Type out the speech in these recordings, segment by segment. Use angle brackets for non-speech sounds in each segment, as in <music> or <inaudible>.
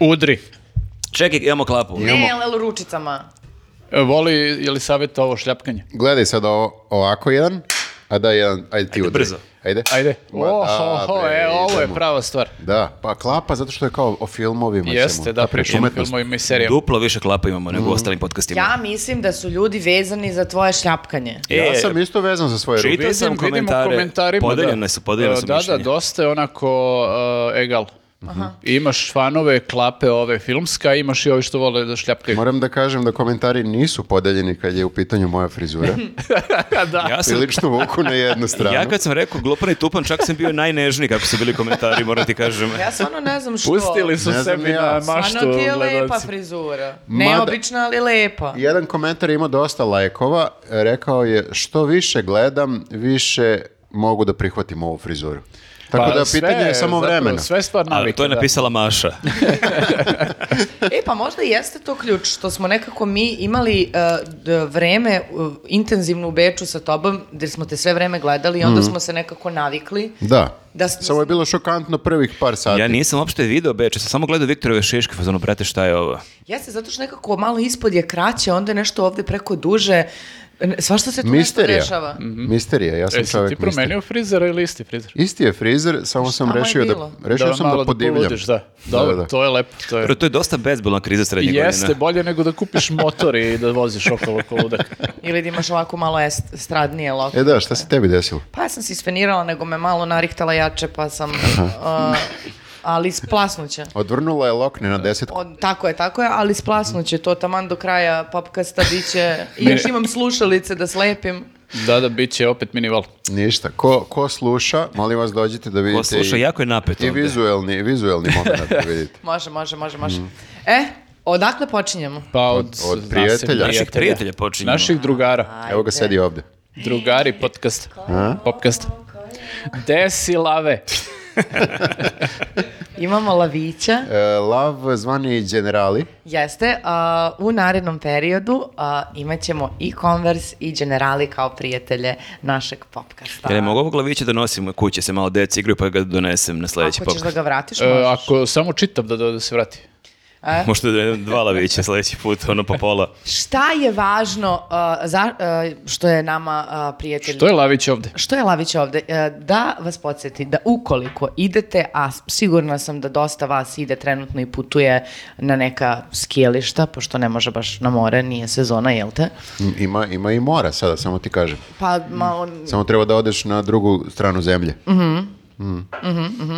Udri. Čekaj, imamo klapu. Ne, ali ručicama. E, Voli, je li savjet ovo šljapkanje? Gledaj sad ovo, ovako jedan, a da jedan, ajde ti Ajde, udri. brzo. Ajde. Ajde. Ma da, Oho, bre, e, ovo je idemo. prava stvar. Da, pa klapa zato što je kao o filmovima. Jeste, ćemo, da, tako, pričamo o umetnost. filmovima i serijama. Duplo više klapa imamo nego u ostalim podcastima. Ja mislim da su ljudi vezani za tvoje šljapkanje. E, Ja sam isto vezan za svoje ruke. Čitao sam Vidim, vidim u komentare. komentarima. Podeljene da. su, podeljene su Da, da, mišljenja. dosta je onako uh, egal. Imaš fanove klape ove filmska, imaš i ovi što vole da šljapkaju. Moram da kažem da komentari nisu podeljeni kad je u pitanju moja frizura. <laughs> da. Ja sam, Prilično vuku na jednu stranu. ja kad sam rekao glupan i tupan, čak sam bio najnežniji kako su bili komentari, moram ti kažem. Ja stvarno ne znam što. Pustili su Ne sebi ja. na maštu Stvarno ti je lepa gledalci. frizura. Mada- Neobična, ali lepa. Jedan komentar ima dosta lajkova. Rekao je što više gledam, više mogu da prihvatim ovu frizuru. Tako Pa da sve pitanje je samo zapravo, vremena. Sve stvar A, navike. to je da. napisala Maša. <laughs> E, pa možda jeste to ključ, što smo nekako mi imali uh, vreme uh, intenzivno u Beču sa tobom, gde smo te sve vreme gledali i onda smo se nekako navikli. Da. Da s- Samo je bilo šokantno prvih par sati. Ja nisam uopšte video Beče, sam samo gledao Viktorove Šiške, fazonu, brate, šta je ovo? Jeste, zato što nekako malo ispod je kraće, onda je nešto ovde preko duže. Svašta se tu Misterija. nešto dešava. Misterija, ja sam E, ti čovjek misterija. promenio frizera ili isti frizer? Isti je frizer, samo sam rešio da, rešio sam malo da podivljam. poludiš, da. Dobro, da. to je lepo. To je... Prvo, to je dosta bezbolna kriza srednjeg Jeste, godina. bolje nego da kupiš motor i da voziš okolo ko ludak. <laughs> Ili da imaš ovako malo est, stradnije lok. E da, šta se tebi desilo? Pa ja sam se isfenirala, nego me malo narihtala jače, pa sam... uh, ali splasnuće. Odvrnula je lokne na deset Od, tako je, tako je, ali splasnuće to taman do kraja popkasta biće. I još imam slušalice da slepim. Da, da, bit će opet minival. Ništa. Ko, ko sluša, molim vas dođite da vidite Ko sluša, i, jako je napet i ovde. vizuelni, vizuelni <laughs> moment da vidite. Može, može, može, može. E, odakle počinjemo? Pa od, od naših prijatelja. Naših prijatelja počinjemo. Naših drugara. Evo ga sedi ovde. Drugari podcast. Popcast. Desi lave. <laughs> Imamo Lavića, E, lav zvani generali. jeste. a, u narednom periodu a, imat ćemo i Converse i Generali kao prijatelje našeg popkasta. Jel je mogu ovog glavića da nosim kuće, se malo deca igraju pa ga donesem na sledeći Ako ćeš da podcast. ga vratiš, E, možeš. ako samo čitam da, da, da se vrati. E? <laughs> Možda da dva lavića sledeći put, ono po pola. Šta je važno a, za, a, što je nama a, prijatelj... Što je Lavić ovde? Što je Lavić ovde? E, Da vas podsjeti da ukoliko idete, a sigurna sam da dosta vas ide trenutno i putuje na neka skijališta, pošto ne može baš na more, nije sezona, jel te? Ima, ima i mora sada, samo ti kažem. Pa malo... Samo treba da odeš na drugu stranu zemlje. Mm.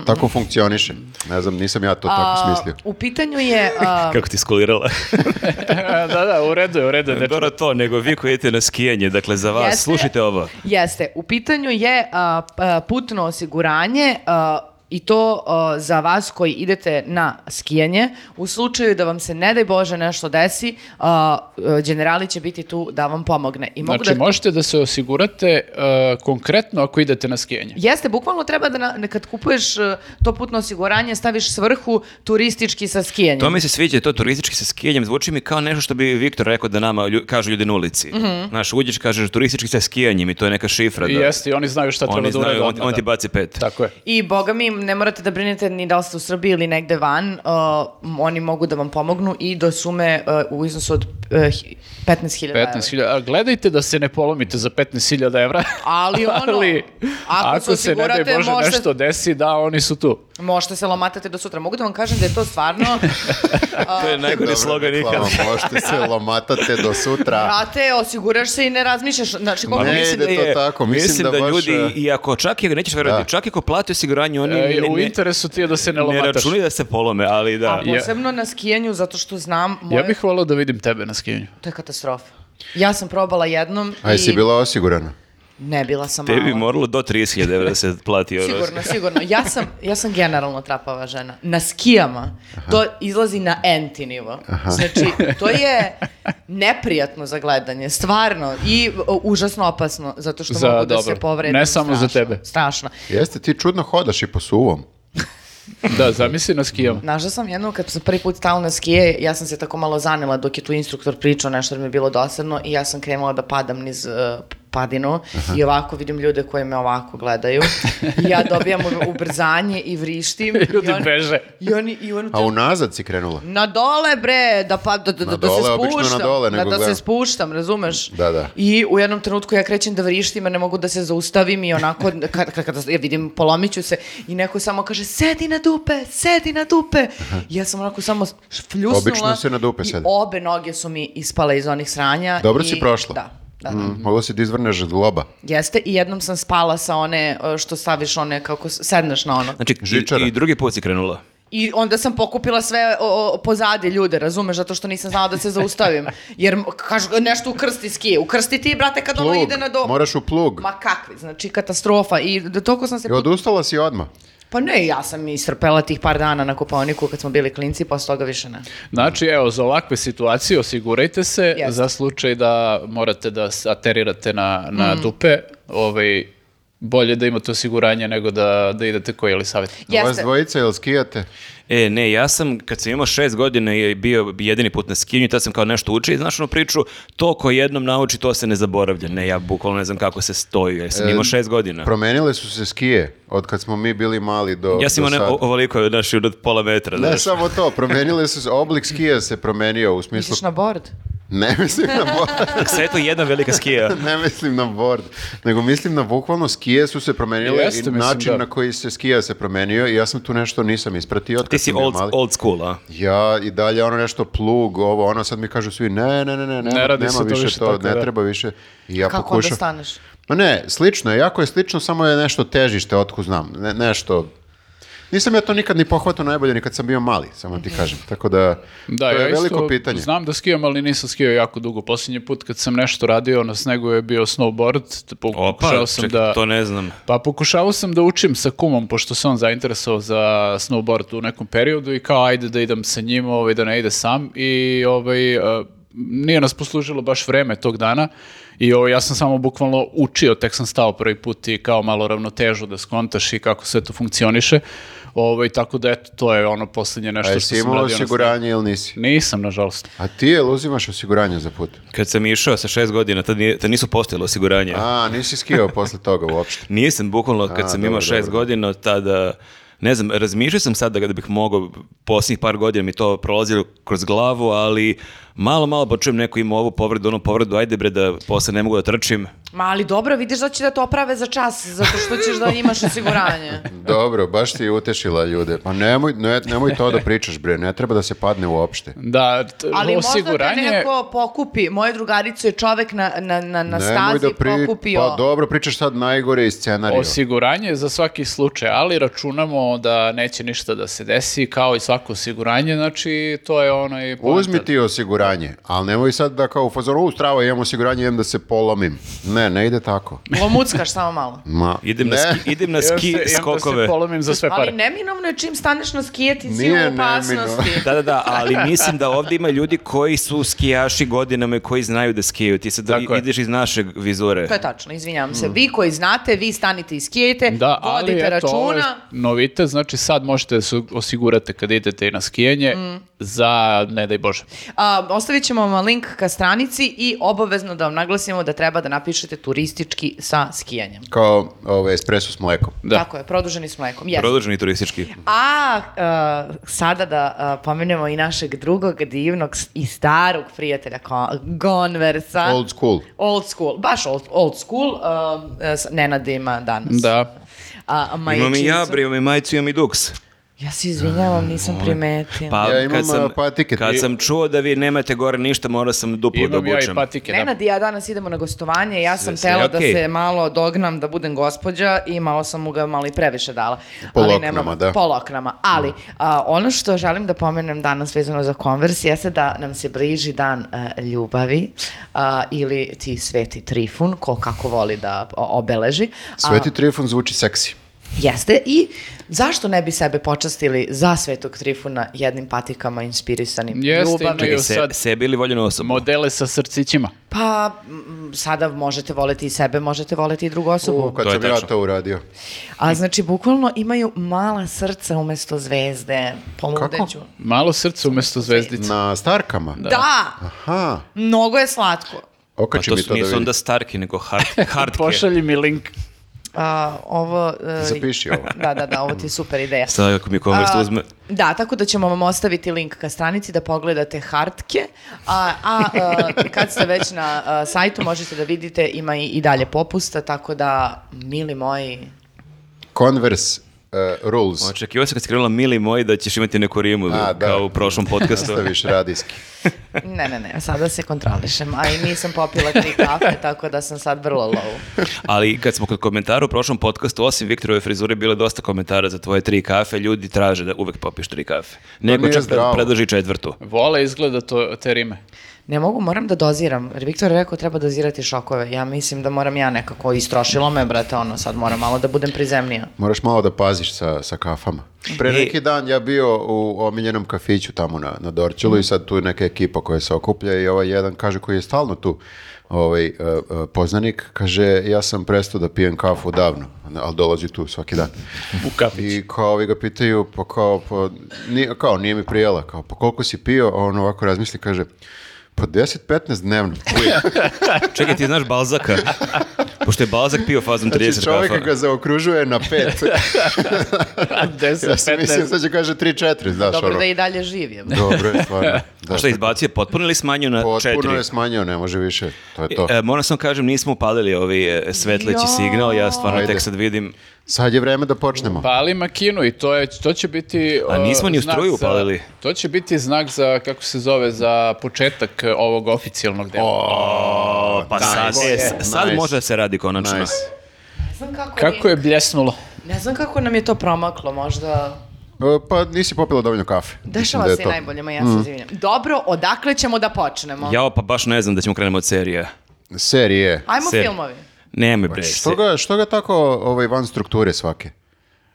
Tako funkcioniše. Ne znam, nisam ja to tako smislio. U pitanju je... <laughs> a, Kako ti skulirala? <laughs> da, da, u redu je, u redu je. dečko. Dobro to, nego vi koji idete na skijanje, dakle za vas, Jeste. slušajte ovo. Jeste, u pitanju je a, a, putno osiguranje a, i to a, za vas koji idete na skijanje. U slučaju da vam se ne daj Bože nešto desi, a, a, generali će biti tu da vam pomogne. I mogu Znači, da... možete da se osigurate e, konkretno ako idete na skijanje. Jeste, bukvalno treba da na, kad kupuješ uh, to putno osiguranje staviš svrhu turistički sa skijanjem. To mi se sviđa, to turistički sa skijanjem, zvuči mi kao nešto što bi Viktor rekao da nama lju- kažu ljudi na ulici. Znaš, uđeš, kažeš turistički sa skijanjem i to je neka šifra. I Da. jeste, i oni znaju šta treba Oni da urade znaju, on, on da. ti baci pet. Tako je. I boga mi, ne morate da brinete ni da li ste u Srbiji ili negde van, uh, oni mogu da vam pomognu i do sume uh, u iznosu od uh, hi- 15.000 evra. 15.000, a gledajte da se ne polomite za 15.000 evra. Ali <laughs> ono, Ali, ako se se ne daj Bože možete- nešto desi, da, oni su tu. Možete se lomatate do sutra. Mogu da vam kažem da je to stvarno... <laughs> To je najgori slogan ikad. reklama, Možete se <laughs> lomatate do sutra. Brate, osiguraš se i ne razmišljaš. Znači, koliko Ne mislim ide to tako, mislim da baš, ljudi, i ako čak i, nećeš verovati, Da. čak i ako plati osiguranje, oni E, ne, u ne, interesu ti je da se ne ne lomataš. računaju da se polome, ali da. A posebno na skijanju, zato što znam, moje... Ja bih volao da vidim tebe na skijanju. to je katastrofa. Ja sam probala jednom A jesi i bila osigurana? Ne bila sam Tebi bi moralo do 30.000 evra da se plati. ono. Sigurno, sigurno. Ja sam, ja sam generalno trapava žena. Na skijama to izlazi na enti nivo. Znači, to je neprijatno za gledanje, stvarno. I o, užasno opasno, zato što Za- mogu da dobro. se povredim. Ne samo za strašno, tebe. Strašno. Jeste, ti čudno hodaš i po suvom. Da, zamisli na skijama. Znaš da sam jednom, kad sam prvi put stala na skije, ja sam se tako malo zanela dok je tu instruktor pričao nešto jer mi je bilo dosadno i ja sam krenula da padam niz uh, padinu i ovako vidim ljude koji me ovako gledaju i ja dobijam ubrzanje i vrištim. <laughs> Ljudi i oni, beže. I oni, i oni A unazad si krenula? na dole bre, da, pa, da, da, Na da se dole, obično na spuštam. dole, da, nego da se gledam. spuštam, razumeš? Da, da. I u jednom trenutku ja krećem da vrištim, a ne mogu da se zaustavim i onako, <laughs> kad, kad, kada ja vidim, polomiću se i neko samo kaže, sedi na dupe, sedi na dupe. I ja sam onako samo fljusnula. Obično se na dupe I sedi. obe noge su mi ispale iz onih sranja. Dobro i- si prošla. Da, da, da. Mm, mogla si da izvrneš globa. Jeste, i jednom sam spala sa one, e, što staviš one, kako sedneš na ono. Znači, Žičara. i, i drugi put si krenula. I onda sam pokupila sve o, o, pozadi ljude, razumeš, zato što nisam znala da se zaustavim. <laughs> Jer kažu nešto ukrsti skije. Ukrsti ti, brate, kad ono Plug, ide na do... moraš u plug. Ma kakvi, znači katastrofa. I toliko sam se... I odustala si odmah. Pa ne, ja sam istrpela tih par dana na Koponiku kad smo bili klinci, posle toga više ne. Znači, evo, za ovakve situacije osigurajte se Jeste. za slučaj da morate da aterirate na, na Mm. dupe. Ovaj, bolje da imate osiguranje nego da, da idete koji ili savjet. Vas Jeste. dvojica, jel skijate? E, ne, ja sam, kad sam imao šest godina i bio jedini put na skijanju, tad sam kao nešto učio i znaš onu priču, to ko jednom nauči, to se ne zaboravlja. Ne, ja bukvalno ne znam kako se stoji, jer sam E, imao šest godina. Promenile su se skije od kad smo mi bili mali do Ja sam imao ne, ovoliko, znaš, od pola metra. Ne znaš. samo to, promenile su se, oblik skija se promenio u smislu, Misliš na board? Ne mislim na board, Sve je to jedna velika skija. <laughs> ne mislim na board, nego mislim na bukvalno skije su se promenile Jeste, i mislim, način da. na koji se skija se promenio i ja sam tu nešto nisam ispratio Ti si sam bio old, mali. old school, a? Ja i dalje ono nešto plug, ovo, ono sad mi kažu svi ne, ne, ne, ne, Ne radi nema se to više više to, tako, ne da. treba više. I ja Kako pokušam. onda staneš? Ma ne, slično je, jako je slično, samo je nešto težište, otkud znam, ne, nešto... Nisam ja to nikad ni pohvatao najbolje, ni kad sam bio mali, samo ti kažem. Tako da, Da, to je ja isto veliko pitanje. znam da skijam, ali nisam skijao jako dugo. Posljednji put kad sam nešto radio na snegu je bio snowboard. Pokušao Opa, sam čekaj, da... to ne znam. Pa pokušavao sam da učim sa kumom, pošto se on zainteresovao za snowboard u nekom periodu i kao ajde da idem sa njim, ovaj, da ne ide sam i ovaj, nije nas poslužilo baš vreme tog dana i ovaj, ja sam samo bukvalno učio, tek sam stao prvi put i kao malo ravnotežu da skontaš i kako sve to funkcioniše. Ovaj, tako da eto, to je ono posljednje A nešto što jesi sam imao radio na osiguranje ili nisi? Nisam, nažalost. A ti jel uzimaš osiguranje za put? Kad sam išao sa šest godina, tad, nije, tad nisu postojalo osiguranje. A, nisi skijao posle toga uopšte. <laughs> Nisam, bukvalno, kad A, sam dobro, imao šest dobro. godina, od tada, ne znam, razmišljao sam sad da kada bih mogao, posljednjih par godina mi to prolazilo kroz glavu, ali malo, malo počujem neko ima ovu povredu, onu povredu, ajde bre da posle ne mogu da trčim. Ma ali dobro, vidiš da će da to oprave za čas, zato što ćeš da imaš osiguranje. <laughs> Dobro, baš si utešila ljude. Pa nemoj, ne, nemoj to da pričaš, bre, ne treba da se padne uopšte. Da, t- Ali možda osiguranje... te neko pokupi. Moje drugaricu je čovek na, na, na, na Nemoj stazi pokupio. Pa dobro, pričaš sad najgore iz scenarija. Osiguranje je za svaki slučaj, ali računamo da neće ništa da se desi, kao i svako osiguranje, znači to je onaj. Uzmi ti osiguranje, ali nemoj sad da kao u fazonu, u strava, imam osiguranje, idem da se polomim. Ne, ne ide tako. Lomuckaš samo malo. <laughs> Ma, Idem, na, ne. ski, idem na ski se- imam da skokove. se polomim za sve pare. Ali neminovno je čim staneš na skije, ti si Nije u opasnosti. <laughs> Da, da, da, ali mislim da ovdje ima ljudi koji su skijaši godinama i koji znaju da skijaju. Ti sad Tako je. ideš iz našeg vizure. To je tačno, izvinjavam se. Vi koji znate, vi stanite i skijete, Da, ali vodite eto, ovo je računa. novitet, znači sad možete da se osigurate kad idete na skijanje Mm. Za, ne daj Bože. A, ostavit ćemo vam link ka stranici i obavezno da vam naglasimo da treba da napišete turistički sa skijanjem. Kao ovaj, espresso s mlekom. Da. Tako je, produženi s mlekom. Yes. Produženi turistički. A uh, sada da uh, pomenemo i našeg drugog divnog i starog prijatelja Gonversa. Old school. Old school, baš old, old school. Uh, s Nenadima danas. Da. A, Imam i ja, imam i majicu, imam i duks. Ja se izvinjavam, nisam primetila. Pa Ja imam, kad sam, a, patike. kad sam čuo da vi nemate gore ništa, morao sam duplo da Imam ja i obučem. patike. Da. Nenad i ja danas idemo na gostovanje, ja sam Sve- tela da okej. se malo dognam da budem gospođa i malo sam mu ga malo i previše dala. Po Ali loknama, nemam- da. Po loknama, ali a, ono što želim da pomenem danas vezano za konvers jeste da nam se bliži dan e, ljubavi a, ili ti sveti trifun, ko kako voli da o- obeleži. A, Sveti Trifun zvuči seksi. Jeste i zašto ne bi sebe počastili za svetog trifuna jednim patikama inspirisanim Jeste, ljubavnim? imaju Se, sad sebi ili voljenu osobu? modele sa srcićima. Pa mm, sada možete voleti i sebe, možete voleti i drugu osobu. U, kad To je sam ja tačno. to uradio. A znači, bukvalno imaju mala srca umesto zvezde. Poludeću. Malo srce umjesto zvezdice. Na Starkama? Da. Aha. mnogo je slatko. Pa Okači to mi su, to da nisu vidim. onda Starki, nego hard, <laughs> Hardke. Pošalji mi link. A, ovo... e, Zapiši ovo. <laughs> Da, da, da, ovo ti je super ideja. Sad ako mi Converse A, uzme... Da, tako da ćemo vam ostaviti link ka stranici da pogledate hartke, a, a, e, kad ste već na e, sajtu možete da vidite ima i, i dalje popusta, tako da, mili moji, Converse uh, rules. Očekivao sam kad si krenula mili moji da ćeš imati neku rimu A, da. kao u prošlom podcastu. Ostaviš radijski. <laughs> ne, ne, ne, sada se kontrolišem, a i nisam popila tri <laughs> kafe, tako da sam sad vrlo low. Ali kad smo kod komentara u prošlom podcastu, osim Viktorove frizure, bilo je dosta komentara za tvoje tri kafe. Ljudi traže da uvek popiš tri kafe. Neko čak zdravo. predloži četvrtu. Vole izgleda to, te rime. Ne mogu, moram da doziram, jer Viktor je rekao treba dozirati šokove. Ja mislim da moram ja nekako, istrošilo me, brate, ono, sad moram malo da budem prizemnija. Moraš malo da paziš sa, sa kafama. Pre E- neki dan ja bio u omiljenom kafiću tamo na, na Dorčelu i sad tu je neka ekipa koja se okuplja i ovaj jedan kaže koji je stalno tu ovaj, uh, uh, poznanik, kaže ja sam prestao da pijem kafu davno, ali dolazi tu svaki dan. U kafić. I kao ovi ga pitaju, pa kao, pa, nije, kao nije mi prijela, kao, pa koliko si pio, a on ovako razmisli, kaže, pa 10-15 dnevno. <laughs> Čekaj, ti znaš Balzaka? Pošto je Balzak pio fazom 30 Znači čovjek kafa. ga zaokružuje na pet. <laughs> 10, ja sam mislio 15. sad će kaže 3-4, znaš Dobro ono. da i dalje živim. Dobro je, stvarno. <laughs> Da, A što, izbacio je potpuno ili smanjio na Potpuno četiri? je smanjio, ne može više. To je to. E, moram samo kažem, nismo upalili ovaj e, svetleći signal, ja stvarno Ajde. tek sad vidim. Sad je vreme da počnemo. Pali makinu i to, je, to će biti... A nismo ni u znak struju upalili. To će biti znak za, kako se zove, za početak uh, ovog oficijalnog dela. O, pa sad, e, sad Nice. može da se radi konačno. Nice. Ne znam kako, Kako je bljesnulo. Ne znam kako nam je to promaklo, možda... E, Pa nisi popila dovoljno kafe. Dešava da se to. Mm. najbolje, ma ja se izvinjam. Dobro, odakle ćemo da počnemo? Ja pa baš ne znam da ćemo krenemo od serije. Serije. Ajmo Ser- filmovi. Nemoj bre. Što ga, što ga tako ovaj, van strukture svake?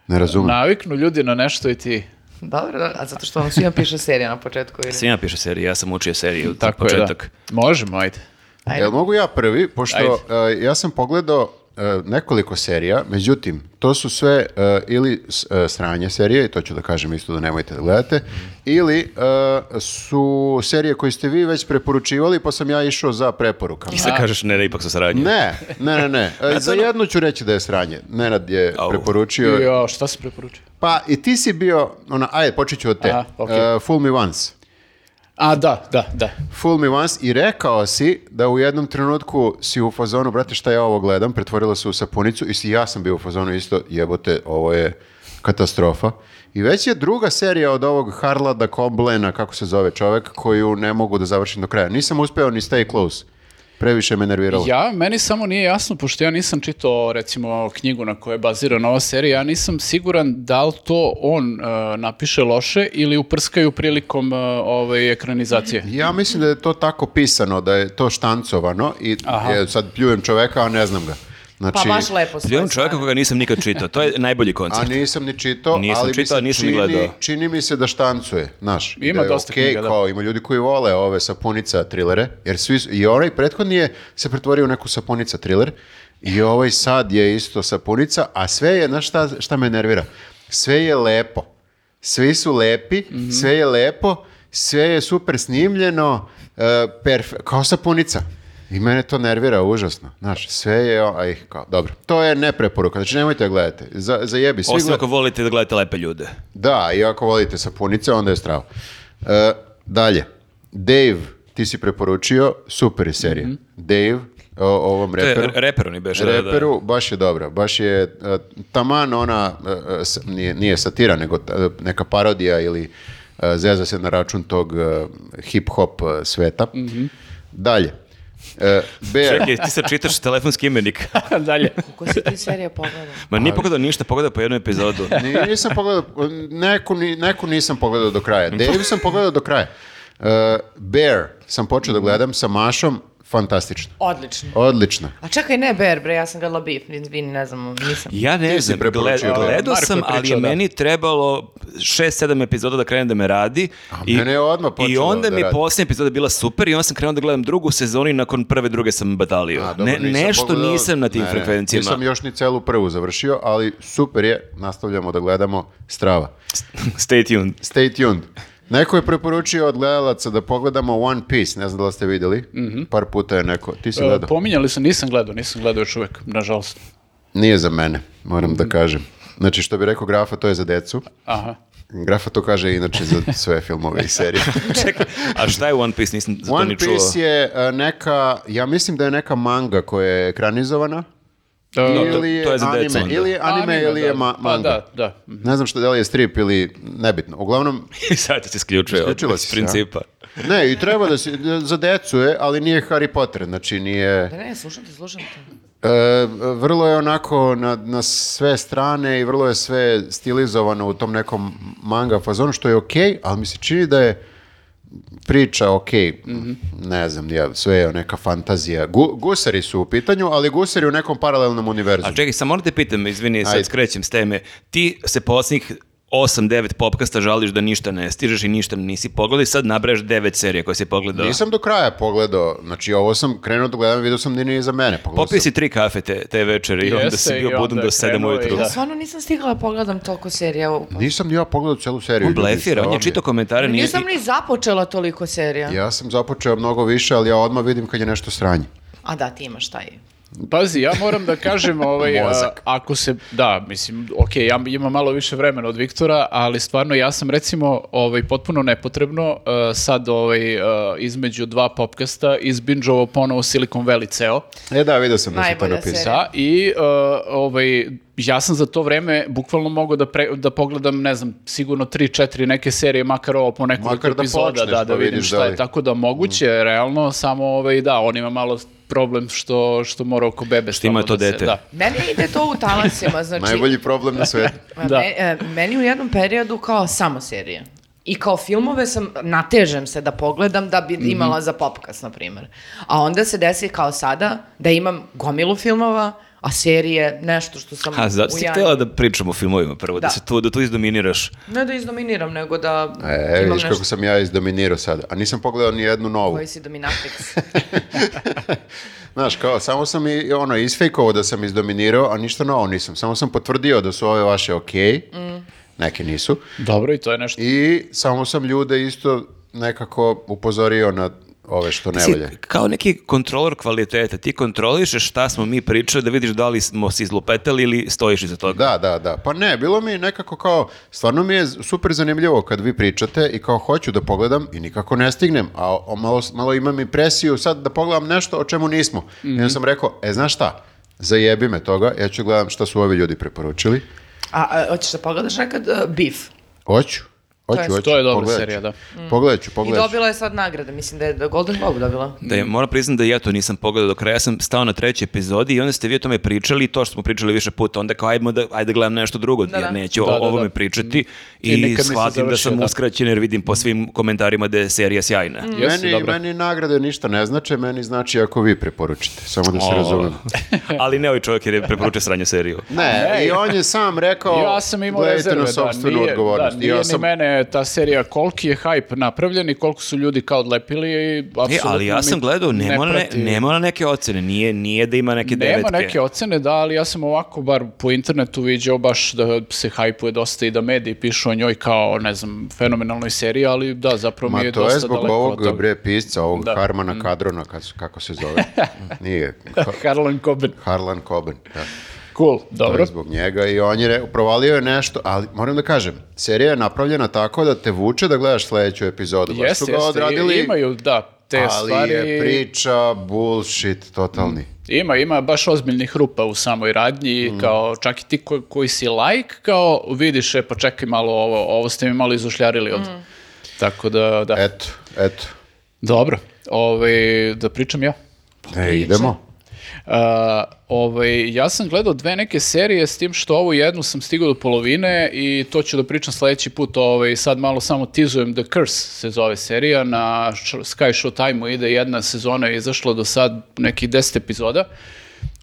Ne razumem. Naviknu ljudi na nešto i ti. Dobro, a zato što vam svima piše serija na početku ili... Svima piše serije, ja sam učio seriju od Tako je, početak. da. Možemo, ajde. Ajde. Jel mogu ja prvi? Pošto e, ja sam pogledao nekoliko serija, međutim, to su sve e, ili e, sranje serije, i to ću da kažem isto da nemojte da gledate, ili e, su serije koje ste vi već preporučivali, pa sam ja išao za preporukama. I sad kažeš ne da ipak su saradnje. Ne, ne, ne, ne. <laughs> E, za jednu ću reći da je sranje. Nenad je Au. preporučio. Jo, šta se preporučuje? Pa i ti si bio, ona, ajde, počet ću od te. Aha. E, Fool Me Once. A, da, da, da. Fool Me Once i rekao si da u jednom trenutku si u fazonu, brate šta ja ovo gledam, pretvorilo se u sapunicu i si ja sam bio u fazonu isto, jebote, ovo je katastrofa. I već je druga serija od ovog Harlada Coblena, kako se zove čovek, koju ne mogu da završim do kraja. Nisam uspeo ni Stay Close. Previše me nerviralo. Ja, meni samo nije jasno, pošto ja nisam čitao, recimo, knjigu na kojoj je bazirana ova serija, ja nisam siguran da li to on uh, napiše loše ili uprskaju prilikom uh, ovaj, ekranizacije. Ja mislim da je to tako pisano, da je to štancovano i Aha. je, sad pljujem čoveka, a ne znam ga. Znači, Pa baš lepo Pljujem čovjeka koga nisam nikad čitao. To je najbolji A koncept. nisam ni čitao, Nisam ali čitao, nisam ni čini, gledao. čini mi se da štancuje, znaš. Ima da dosta okej, knjiga, da. kao, ima ljudi koji vole ove sapunica trilere, jer svi, i onaj prethodni je se pretvorio u neku sapunica triler, i ovaj sad je isto sapunica, a sve je, znaš šta, šta me nervira? Sve je lepo. Svi su lepi, Mhm. sve je lepo, sve je super snimljeno, uh, perfe- kao sapunica. I mene to nervira užasno. Znaš, sve je, aj, kao, dobro. To je ne preporuka, znači nemojte da gledate. Za, zajebi, svi Osim gled- ako volite da gledate lepe ljude. da, i ako volite sapunice, onda je strava. E, dalje, Dave, ti si preporučio, super je serija. Dave, o, ovom To je reperu. reper oni beše. da, da. Reperu, baš je dobra. Baš je e, taman ona, s- nije, nije satira, nego ta- neka parodija ili zeza se na račun tog hip-hop sveta. Dalje. E, Bear, Čekaj, ti sad čitaš telefonski imenik. <laughs> Dalje. Ko si ti serija pogledao? Ma nije pogledao ništa, pogledao po jednu epizodu. <laughs> Ni- nisam pogledao, neku, ni- neku nisam pogledao do kraja. Dave sam pogledao do kraja. E, Bear sam počeo da gledam sa Mašom, fantastično. Odlično. Odlično. A čekaj, ne Bear, bre, ja sam gledala Beef, vini, ne znam, nisam. Ja ne Ti znam, gledao je sam, ali je pričao, da. meni trebalo 6-7 epizoda da krenem da me radi. mene je odmah počelo I onda da mi posljednja epizoda bila super i onda sam krenuo da gledam drugu sezonu i nakon prve, druge sam batalio. A, dobro, ne, nisam nešto pogledao- nisam na tim ne, ne, frekvencijama. Nisam još ni celu prvu završio, ali super je, nastavljamo da gledamo strava. <laughs> Stay tuned. Stay tuned. Neko je preporučio od gledalaca da pogledamo One Piece, ne znam da li ste vidjeli. Par puta je neko. Ti si E, gledao? pominjali sam, nisam gledao, nisam gledao još uvek, nažalost. Nije za mene, moram da kažem. Znači, što bi rekao Grafa, to je za decu. Aha. Grafa to kaže inače za sve filmove i serije. <laughs> Čekaj, a šta je One Piece? Nisam za to One ni čuo. Piece je e, neka, ja mislim da je neka manga koja je ekranizovana. E, to- ili je to je za decu anime, onda. ili je anime, ili je da. ma- Pa manga. da, da. Ne znam što da li je strip ili nebitno. Uglavnom, <laughs> I sad ti se isključuje od si principa. ne, i treba da se, za decu je, ali nije Harry Potter, znači nije... Da ne, slušam te, slušam te. E, vrlo je onako na, na sve strane i vrlo je sve stilizovano u tom nekom manga fazonu, što je okej, ali mi se čini da je priča okej, ne znam, ja, sve je neka fantazija. Gu, gusari su u pitanju, ali gusari u nekom paralelnom univerzu. A čekaj, samo moram te pitam, izvini, sad skrećem s teme. Ti se posljednjih 8-9 popkasta žališ da ništa ne stižeš i ništa nisi pogledao i sad nabrajaš 9 serija koje si pogledao. Nisam do kraja pogledao, znači ovo sam krenuo da gledam, vidio sam da nije za mene. Pogledao Popio sam- si tri kafe te, te večeri i onda si bio budan do je 7 krenuo i ujutru. da. Stvarno nisam stigla da pogledam toliko serija. Nisam ni ja pogledao celu seriju. On blefira, on je čitao komentare. nije- Nisam ni započela toliko serija. Ja sam započeo mnogo više, ali ja odmah vidim kad je nešto sranje. A da, ti imaš taj. Pazi, ja moram da kažem, <laughs> ovaj, a, ako se, da, mislim, ok, ja imam malo više vremena od Viktora, ali stvarno ja sam recimo ovaj, potpuno nepotrebno a, sad ovaj, a, između dva popkasta izbinđovao ponovo Silicon Valley ceo. E da, vidio sam da se to napisao. Da, i uh, ovaj, ja sam za to vreme bukvalno mogao da, pre- da pogledam, ne znam, sigurno 3-4 neke serije, makar ovo po nekoliko Makar da epizoda, počneš, da, da pa vidim šta da je. Tako da moguće, je, realno, samo ovaj, da, on ima malo problem što, što mora oko bebe Što ima to da se- dete. Da. Meni ide to u talasima, <laughs> znači... Najbolji problem na svetu. <laughs> Da. Me- e, meni u jednom periodu kao samo serije. I kao filmove sam, natežem se da pogledam da bi Mhm. imala za popkast, na primjer. A onda se desi kao sada da imam gomilu filmova, a serije nešto što sam A zato si u htjela da pričamo o filmovima prvo, da, Da. se tu, da tu izdominiraš. Ne da izdominiram, nego da E, imam vidiš nešto kako sam ja izdominirao sada. A nisam pogledao ni jednu novu. koji si dominatrix. <laughs> Znaš, kao, samo sam i ono, isfejkovao da sam izdominirao, a ništa novo nisam. Samo sam potvrdio da su ove vaše okej, neke nisu. Dobro, i to je nešto. I samo sam ljude isto nekako upozorio na ove što ne Si valje. kao neki kontrolor kvaliteta, ti kontrolišeš šta smo mi pričali da vidiš da li smo se izlupetali ili stojiš iza toga. Da, da, da. Pa ne, bilo mi nekako kao, stvarno mi je super zanimljivo kad vi pričate i kao hoću da pogledam i nikako ne stignem, a o- malo, malo imam impresiju sad da pogledam nešto o čemu nismo. I onda sam rekao, e, znaš šta, zajebi me toga, ja ću gledam šta su ovi ljudi preporučili. A, a hoćeš da pogledaš nekad uh, Beef? Hoću, hoću, To je- hoću. to je dobra pogledat serija, da. Pogledat ću, I pogledat ću. dobila je sad nagrade, mislim da je da Golden Globe dobila. Da je, moram priznati da ja to nisam pogledao do kraja, ja sam stao na trećoj epizodi i onda ste vi o tome pričali i to što smo pričali više puta, onda kao ajmo da, ajde da gledam nešto drugo, Da, jer da. neću Da, o da, da. ovome pričati I i, shvatim da završio, sam da. uskraćen jer vidim po svim komentarima da je serija sjajna. Jesu, meni, dobro. meni nagrade ništa ne znače, meni znači ako vi preporučite, samo da se razumem. <laughs> Ali ne ovaj čovjek jer je preporučio sranje seriju. Ne, i on je sam rekao, Ja sam imao rezerve, da, nije, odgovornost. da, I nije ja ni sam, mene ta serija koliki je hype napravljen i koliko su ljudi kao odlepili i E, apsolutno ali ja sam mi gledao, ne nema, ne, prati- nema na neke ocene, nije, nije da ima neke Nema devetke. neke ocene, da, ali ja sam ovako bar po internetu viđao baš da se hajpuje dosta i da mediji pišu o njoj kao, ne znam, fenomenalnoj seriji, ali da, zapravo mi Ma je to je dosta zbog daleko od ovog toga. bre pisca, ovog Da. Harmana Kadrona, kad- kako se zove. <laughs> Nije. Ha- Harlan Coben. Harlan Coben. Da. Cool, To dobro. je zbog njega i on je re- provalio je nešto, ali moram da kažem, serija je napravljena tako da te vuče da gledaš sledeću epizodu. Jeste, su ga jeste, odradili, i- imaju, da, te ali stvari. je priča bullshit totalni. Ima, ima baš ozbiljnih rupa u samoj radnji, Mm. kao čak i ti ko- koji si like, kao vidiš, e, pa čekaj malo ovo, ovo ste mi malo izušljarili od... Tako da, da. Eto, eto. Dobro, ovaj, da pričam ja. E, idemo. Uh, ovaj, ja sam gledao dve neke serije s tim što ovu jednu sam stigao do polovine i to ću da pričam sledeći put. Ovaj, sad malo samo tizujem The Curse se zove serija. Na Sky Showtime-u ide jedna sezona je izašla do sad nekih 10 epizoda.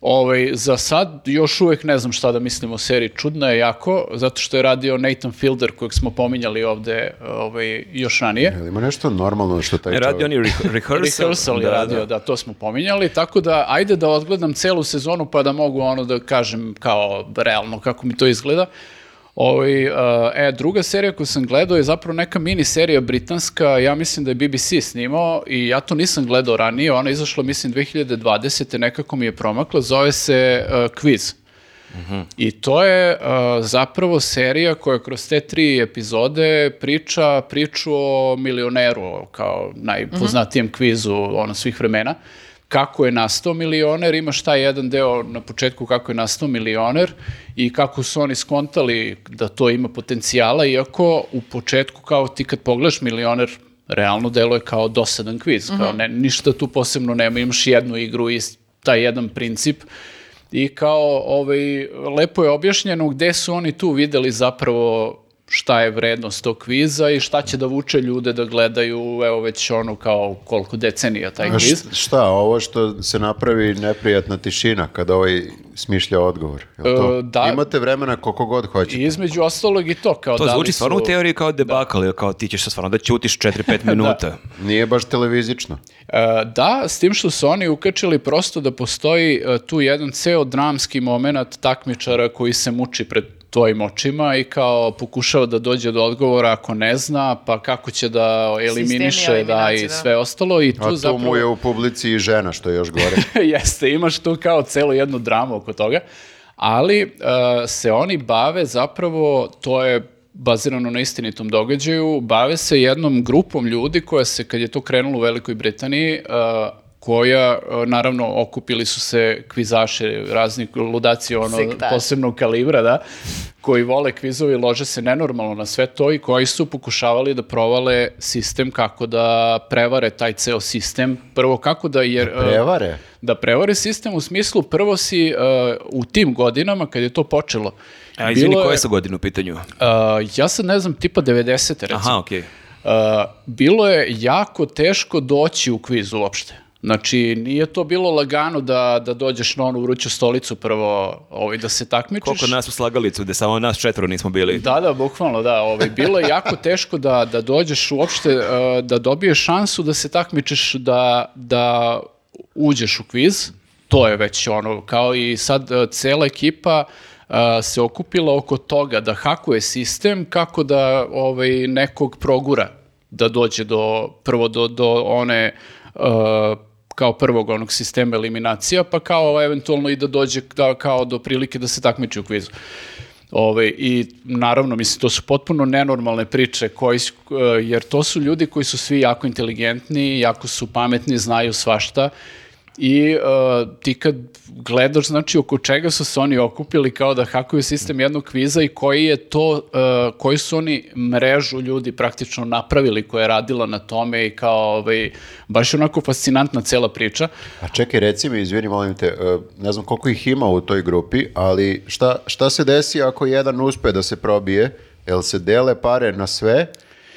Ovaj, za sad još uvek ne znam šta da mislim o seriji. Čudna je jako, zato što je radio Nathan Fielder kojeg smo pominjali ovde ovaj, još ranije. Jel ima nešto normalno što taj radi čovjek- oni re- <laughs> rehearsal. Rehearsal je radio, da. to smo pominjali, tako da ajde da odgledam celu sezonu pa da mogu ono da kažem kao realno kako mi to izgleda. Ovaj, uh, e, druga serija koju sam gledao je zapravo neka mini serija britanska, ja mislim da je BBC snimao i ja to nisam gledao ranije, ona je izašla mislim 2020. nekako mi je promakla, zove se uh, Quiz. I to je uh, zapravo serija koja kroz te tri epizode priča priču o milioneru, kao najpoznatijem kvizu ono svih vremena. Kako je nastao milioner, imaš taj jedan deo na početku kako je nastao milioner i kako su oni skontali da to ima potencijala, iako u početku kao ti kad pogledaš milioner, realno deluje kao dosadan kviz, kao ne, ništa tu posebno nema, imaš jednu igru i taj jedan princip i kao ovaj, lepo je objašnjeno gde su oni tu videli zapravo šta je vrednost tog kviza i šta će da vuče ljude da gledaju evo već ono kao koliko decenija taj A kviz. š- šta, ovo što se napravi neprijatna tišina kada ovaj smišlja odgovor? Jel to? E, da. Imate vremena koliko god hoćete. I između ostalog i to kao To da zvuči stvarno su- u teoriji kao debakal, ili kao ti ćeš stvarno da ćutiš 4-5 <laughs> minuta. Nije baš televizično. E, da, s tim što su oni ukačili prosto da postoji e, tu jedan ceo dramski moment takmičara koji se muči pred tvojim očima i kao pokušava da dođe do odgovora ako ne zna, pa kako će da eliminiše da, i da. sve ostalo i tu A tu zapravo... mu je u publici i žena, što je još gore. <laughs> Jeste, imaš tu kao celu jednu dramu oko toga, ali uh, se oni bave zapravo, to je bazirano na istinitom događaju, bave se jednom grupom ljudi koja se, kad je to krenulo u Velikoj Britaniji, uh, koja, uh, naravno, okupili su se kvizaše, razni ludaci, ono, posebnog kalibra, da, koji vole kvizovi, lože se nenormalno na sve to i koji su pokušavali da provale sistem kako da prevare taj ceo sistem. Prvo, kako da... Jer, uh, Prevare? da prevare sistem u smislu prvo si uh, u tim godinama kad je to počelo. A izvini, koje su godine u pitanju? uh, ja sad ne znam, tipa 90. recimo. Aha, okej. Uh, bilo je jako teško doći u kviz uopšte. Znači, nije to bilo lagano da, da dođeš na onu vruću stolicu prvo ovaj, da se takmičiš. Koliko nas u slagalicu, gde samo nas četvoro nismo bili. Da, da, bukvalno, da. Ovaj, bilo je jako teško da, da dođeš uopšte, uh, da dobiješ šansu da se takmičiš da, da uđeš u kviz. To je već ono, kao i sad uh, cela ekipa uh, se okupila oko toga da hakuje sistem kako da ovaj, nekog progura da dođe do, prvo do, do one uh, kao prvog onog sistema eliminacija, pa kao eventualno i da dođe da, kao do prilike da se takmiči u kvizu. Ove, I naravno, mislim, to su potpuno nenormalne priče, koji, eh, jer to su ljudi koji su svi jako inteligentni, jako su pametni, znaju svašta i eh, ti kad gledaš, znači, oko čega su se oni okupili kao da hakuju sistem jednog kviza i koji je to, eh, koji su oni mrežu ljudi praktično napravili koja je radila na tome i kao, ovaj, baš je onako fascinantna cela priča. A čekaj, reci mi, izvini, molim te, e, ne znam koliko ih ima u toj grupi, ali šta, šta se desi ako jedan uspe da se probije? Jel se dele pare na sve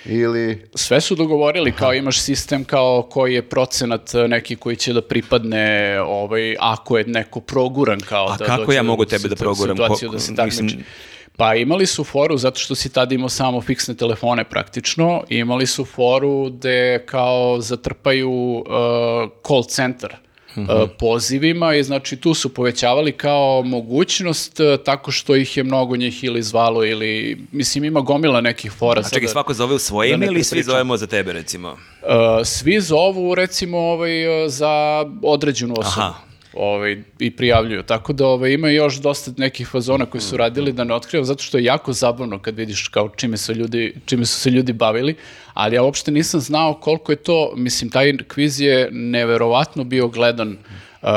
ili... Sve su dogovorili, kao imaš sistem kao koji je procenat e, neki koji će da pripadne ovaj, ako je neko proguran kao A da kako ja mogu tebe da proguram? situaciju Ko- da se mislim- takmiči. Pa imali su foru zato što si tada imao samo fiksne telefone praktično, imali su foru gde kao zatrpaju uh, call center Mhm. pozivima i znači tu su povećavali kao mogućnost uh, tako što ih je mnogo njih ili zvalo ili mislim ima gomila nekih fora. A čekaj, svako zove u svoje da ime ili svi zovemo za tebe, recimo? Uh, svi zovu recimo ovaj, za određenu osobu. Aha. Ovaj, i prijavljuju. Tako da ovaj, ima još dosta nekih fazona koji su radili da ne otkrivam, zato što je jako zabavno kad vidiš kao čime su, ljudi, čime su se ljudi bavili, ali ja uopšte nisam znao koliko je to, mislim, taj kviz je neverovatno bio gledan uh,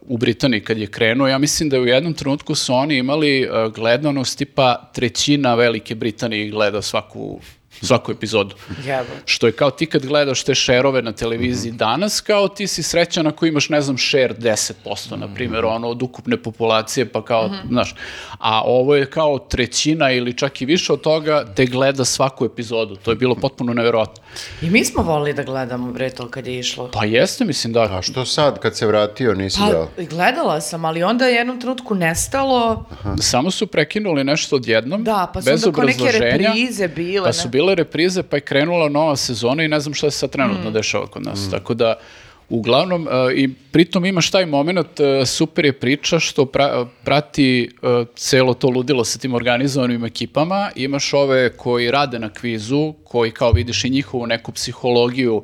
u Britaniji kad je krenuo. Ja mislim da u jednom trenutku su oni imali uh, gledanost tipa trećina Velike Britanije gleda svaku, svaku epizodu. Jebote. Što je kao ti kad gledaš te šerove na televiziji danas, kao ti si srećan ako imaš, ne znam, šer 10%, na primjer, ono, od ukupne populacije, pa kao, znaš, a ovo je kao trećina ili čak i više od toga, te gleda svaku epizodu. To je bilo potpuno nevjerojatno. I mi smo volili da gledamo bre to kad je išlo. Pa jeste, mislim, da. A što sad, kad se vratio, nisi dao? Pa, gledala sam, ali onda je jednom trenutku nestalo. Samo su prekinuli nešto odjednom, Da, pa su bez onda kao neke reprize bile, Pa su ne? Bile reprize, pa je krenula nova sezona i ne znam šta se sad trenutno dešava kod nas. Tako da, Uglavnom, e, i pritom imaš taj moment, e, super je priča što pra- prati e, celo to ludilo sa tim organizovanim ekipama. Imaš ove koji rade na kvizu, koji kao vidiš i njihovu neku psihologiju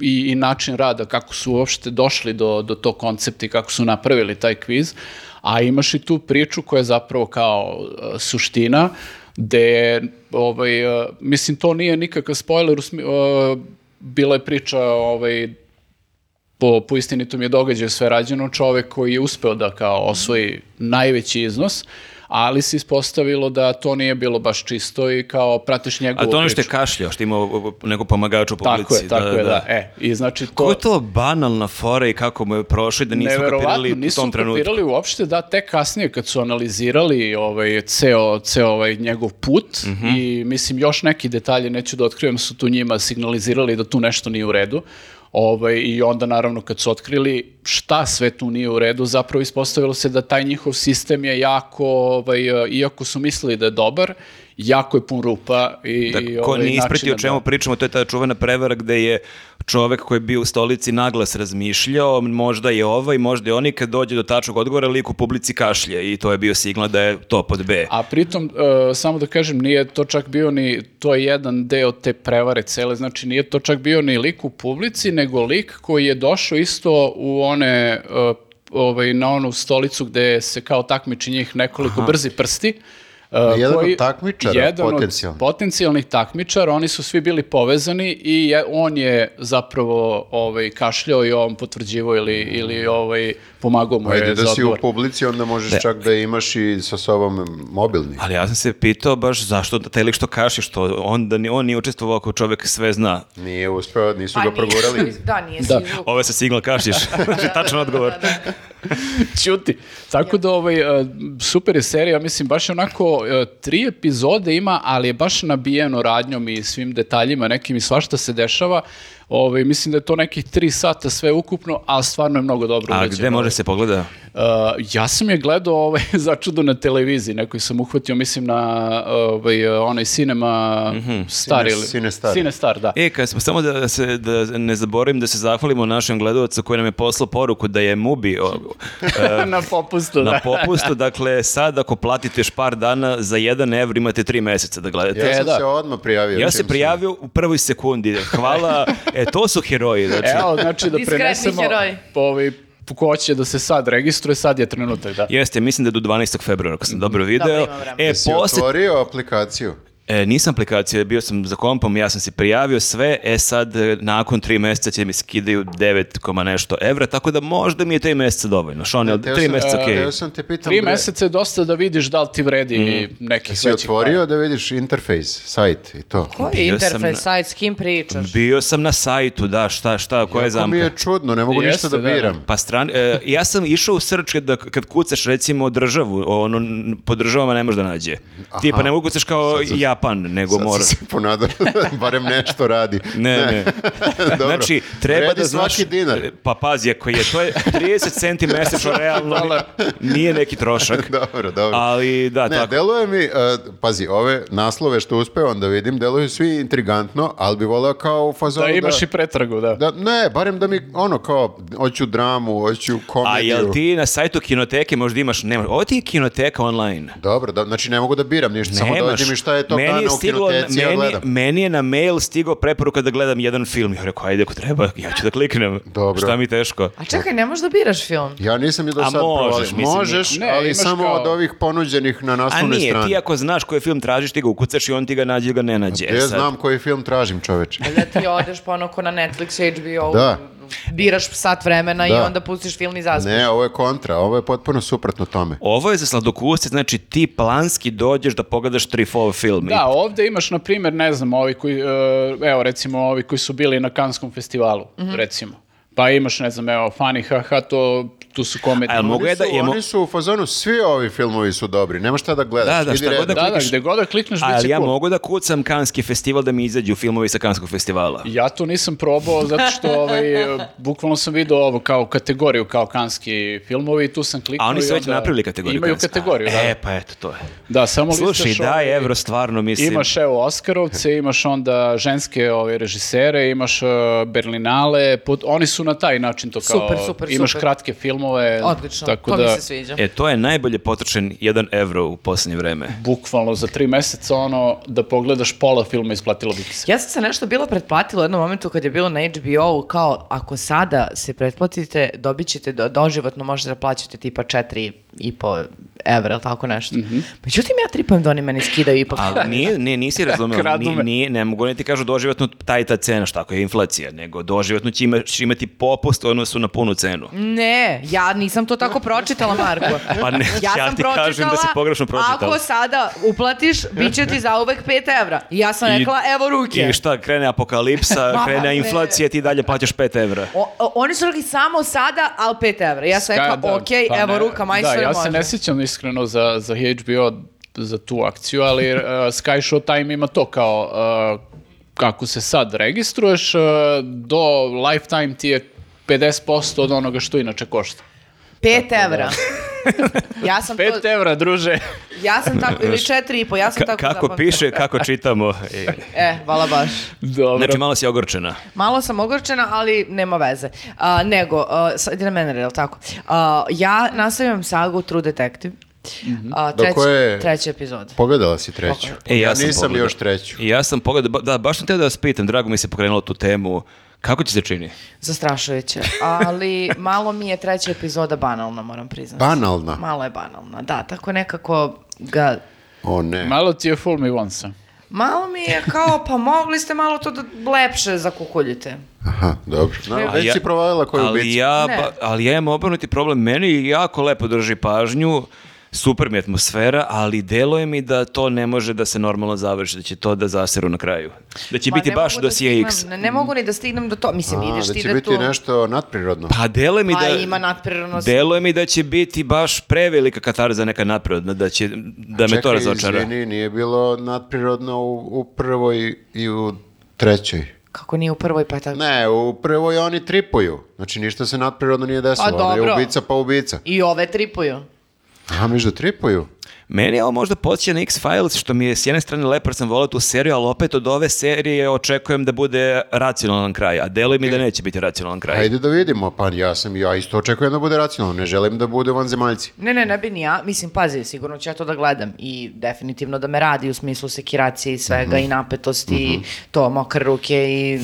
i, i način rada, kako su uopšte došli do, do tog koncepta i kako su napravili taj kviz. A imaš i tu priču koja je zapravo kao suština, gde, ovaj, e, mislim, to nije nikakav spoiler, u smi- e, bila je priča ovaj, po, po istinitom je događaju sve rađeno, čovek koji je uspeo da kao osvoji najveći iznos, ali se ispostavilo da to nije bilo baš čisto i kao pratiš njegovu A to ono što je priču. kašljao, što ima neko pomagač u publici. Tako je, tako je, da. E, i znači to... Kako je to banalna fora i kako mu je prošlo i da nisu kapirali u nisu tom trenutku? kapirali uopšte da tek kasnije kad su analizirali ovaj, ceo, ceo ovaj njegov put Mhm. i mislim još neki detalje, neću da otkrivam, su tu njima signalizirali da tu nešto nije u redu. Ovaj, I onda naravno kad su otkrili šta sve tu nije u redu, zapravo ispostavilo se da taj njihov sistem je jako, ovaj, iako su mislili da je dobar, jako je pun rupa i, Da, i ko ovaj, nije ispratio o čemu da- pričamo, to je ta čuvena prevara gde je čovek koji je bio u stolici naglas razmišljao, možda je ovaj, možda je oni, kad dođe do tačnog odgovora, lik u publici kašlje i to je bio signal da je to pod B. A pritom, e, samo da kažem, nije to čak bio ni, to je jedan deo te prevare cele, znači nije to čak bio ni lik u publici, nego lik koji je došao isto u one, e, ovaj, na onu stolicu gde se kao takmiči njih nekoliko brzi prsti. Jedan od takmičara, jedan od potencijalnih. takmičara, oni su svi bili povezani i je, on je zapravo ovaj, kašljao i on potvrđivao ili, ili ovaj, pomagao mu je Ajde da za si u publici, onda možeš čak da imaš i sa sobom mobilni. Ali ja sam se pitao baš zašto taj lik što kaši, što on, da ni, on nije učestvovao ako čovek sve zna. Nije uspeo, nisu Pa ga progurali. <laughs> Da, nije Da. si izvuk. Ovo je sa signal kašiš. <laughs> Znači, tačan odgovor. Ćuti. Tako da ovaj, e, super je serija, mislim baš je onako tri epizode ima, ali je baš nabijeno radnjom i svim detaljima nekim i svašta se dešava. Ovaj, mislim da je to nekih tri sata sve ukupno, ali stvarno je mnogo dobro A gde može se pogleda? Uh, ja sam je gledao ovaj, <laughs> začudo na televiziji, nekoj sam uhvatio, mislim na ovaj, onaj Cinema Star Cine- ili... Cinestar. Cinestar, da. E, kad smo samo da se da ne zaboravim da se zahvalimo našem gledalcu koji nam je poslao poruku da je Mubi o, <laughs> e, na popustu, na da. popustu, <laughs> dakle sad ako platite još par dana za jedan evro imate tri meseca da gledate. Ja E, sam da. se odmah prijavio. Ja se prijavio u prvoj sekundi. Hvala. E, to su heroji. Znači, Evo, znači da prenesemo po ovaj, ko hoće da se sad registruje, sad je trenutak, da. Jeste, mislim da je do 12. februara, ako sam dobro video. Vremena. e, posle otvorio aplikaciju? E, nisam aplikacija, bio sam za kompom, ja sam se prijavio sve, e sad e, nakon tri mjeseca će mi skidaju 9, koma nešto evra, tako da možda mi je tri mjeseca dovoljno. Šon, je Teo tri sam- mjeseca okej? Teo sam te pitam, Tri bre, meseca je dosta da vidiš da li ti vredi nekih Jesi većih otvorio da vidiš interfejs, sajt i to? Koji interfejs, sajt, s kim pričaš? Bio sam na sajtu, da, šta, šta, koja je Jako mi zamka? je čudno, ne mogu Jeste, ništa da da, da. biram. Pa stran, e, ja sam išao u search da kad kucaš recimo državu, ono po državama ne može da nađe. Tipa ne mogu kucaš kao Japan, nego Sad mora. sam se ponadao da barem nešto radi. Ne, ne. <laughs> Dobro. Znači, treba Vredi da znaš... svaki dinar. Pa pazi, ako je, to je 30 centi mesečno <laughs> realno, nije neki trošak. <laughs> Dobro, dobro. Ali da, Ne, tako. deluje mi, uh, pazi, ove naslove što uspevam da vidim, deluju svi intrigantno, ali bi voleo kao u fazonu Da da... imaš i pretragu, da. da- ne, barem da mi, ono, kao, hoću dramu, hoću A komediju. jel ti na sajtu kinoteke možda imaš, nema, ovo ti je kinoteka online. Dobro, da, znači ne mogu da biram ništa, samo Nemaš. dođe mi šta je tog Meni u stiglo- meni, meni je na mail stigao preporuka da gledam jedan film. Ja rekao, ajde ako treba, ja ću da kliknem. Dobro. Šta mi je teško? A čekaj, ne možeš da biraš film? Ja nisam je do A sad možeš, mislim, Možeš, ne, ali samo kao- od ovih ponuđenih na A naslovnoj nije, strani. ti ako znaš koji film tražiš, ti ga ukucaš i on ti ga nađe ili ga ne nađe. E Ja sad- znam koji film tražim, čoveče. Da ti odeš pa ono ko na Netflix, <laughs> HBO, Da. Biraš sat vremena i Da. onda pustiš film i zaspiš. Ne, ovo je kontra, ovo je potpuno suprotno tome. Ovo je za sladokusce, znači ti planski dođeš da pogledaš Triffov film. Da, ovde imaš, na primjer, ne znam, ovi koji, e, evo recimo ovi koji su bili na Kanskom festivalu, recimo. Pa imaš, ne znam, evo, Funny haha, to, tu su komedije. A jel mogu ja da... su, oni su u fazonu, svi ovi filmovi su dobri, nema šta da gledaš. Da, da, šta god da Da, da, klikneš- gde god da klikneš, bit će Ali ja cool. mogu da kucam kanski festival da mi izađu filmovi sa kanskog festivala. Ja to nisam probao zato što ovaj, bukvalno sam vidio ovo kao kategoriju kao kanski filmovi tu sam kliknuo A oni su već napravili kategoriju. Imaju kanski. kategoriju, da. E, pa eto, to je. Da, samo Slušaj, listaš, da, ovaj, Evro, stvarno, mislim... Imaš evo Oskarovce, imaš onda ženske ove režisere, imaš uh, Berlinale, put- oni su na taj način to kao Super, super, imaš super. kratke filmove, Odlično, tako to da mi se sviđa. E, to je najbolje potrošen jedan evro u posljednje vreme. bukvalno za tri meseca ono da pogledaš pola filma isplatilo bi ti se. Ja sam se nešto bilo pretplatila u jednom momentu kad je bilo na HBO-u kao ako sada se pretplatite dobit ćete do, doživotno možete da plaćate tipa 4 i po evra ili tako nešto. Međutim ja tripujem da oni meni skidaju ipak. Ali nije, nije, nisi <laughs> razumeo, Kradu nije, ne mogu ne ti kažu doživotno taj i ta cena, šta ako je inflacija, nego doživotno će ima- će imati popust u odnosu na punu cenu. Ne, ja nisam to tako pročitala, Marko. <laughs> Pa ne, ja sam ti kažem da si pogrešno pročitala. Ako sada uplatiš, bit će ti zauvek 5 evra. I ja sam I- rekla, evo ruke. I šta, krene apokalipsa, <laughs> krene ne. inflacija, ti dalje plaćaš 5 evra. O- o- oni su rekli samo sada, ali 5 evra. Ja sam rekla, da, ok, pa evo ne, ruka, majstore, Da, ja može. se ne sjećam iskreno za, za HBO za tu akciju, ali uh, Sky Showtime ima to kao uh, kako se sad registruješ, uh, do lifetime ti je 50% od onoga što inače košta. 5 evra. <laughs> ja sam 5 to, evra, druže. ja sam tako, ili 4 i po, ja sam Ka- tako kako zapamtila. piše, kako čitamo. E, E, hvala baš. Dobro. Znači, malo si ogorčena. Malo sam ogorčena, ali nema veze. A, nego, a, sad ide na mene, je li tako? A, ja nastavljam sagu True Detective. A, Do treći, koje- treći epizod. Pogledala si treću. E, ja, sam nisam pogledao. još treću. I ja sam pogledao, ba- da, baš sam teo da vas pitam, drago mi se pokrenulo tu temu. Kako ti se čini? Zastrašujuće. Ali malo mi je treća epizoda banalna, moram priznati. Banalna? Malo je banalna, da. Tako nekako ga... O ne. Malo ti je full me once. Malo mi je kao, pa mogli ste malo to da lepše zakukuljite. Aha, dobro. No, A već ja- si provalila koju ali ja, Ne. ba- ali ja imam obrnuti problem. Meni jako lepo drži pažnju, super mi atmosfera, ali deluje mi da to ne može da se normalno završi, da će to da zaseru na kraju. Da će Pa biti baš mogu da dosije stignem- X. Ne, ne mogu ni da stignem do to. Mislim, A, ideš da ti će da biti tu... nešto nadprirodno. Pa deluje mi Pa da... ima nadprirodno Deluje mi da će biti baš prevelika katarza neka naprirodna, da će da me to Čekaj, razočara. izvini, nije bilo nadprirodno u, u prvoj i u trećoj. Kako nije u prvoj pa tako. Ne, u prvoj oni tripuju. Znači ništa se nadprirodno nije desilo. A, Ono je dobro. ubica pa ubica. I ove tripuju. A, miš da tripuju? Meni je ovo možda podsjeća na X-Files, što mi je s jedne strane lepo sam volao tu seriju, ali opet od ove serije očekujem da bude racionalan kraj, a deluje mi da neće biti racionalan kraj. Ajde da vidimo. Pa ja sam, ja isto očekujem da bude racionalno. Ne želim da bude vanzemaljci. Ne, ne, ne bi ni ja. Mislim, pazi, sigurno ću ja to da gledam i definitivno da me radi u smislu sekiracije i svega i napetosti i to, mokre ruke i,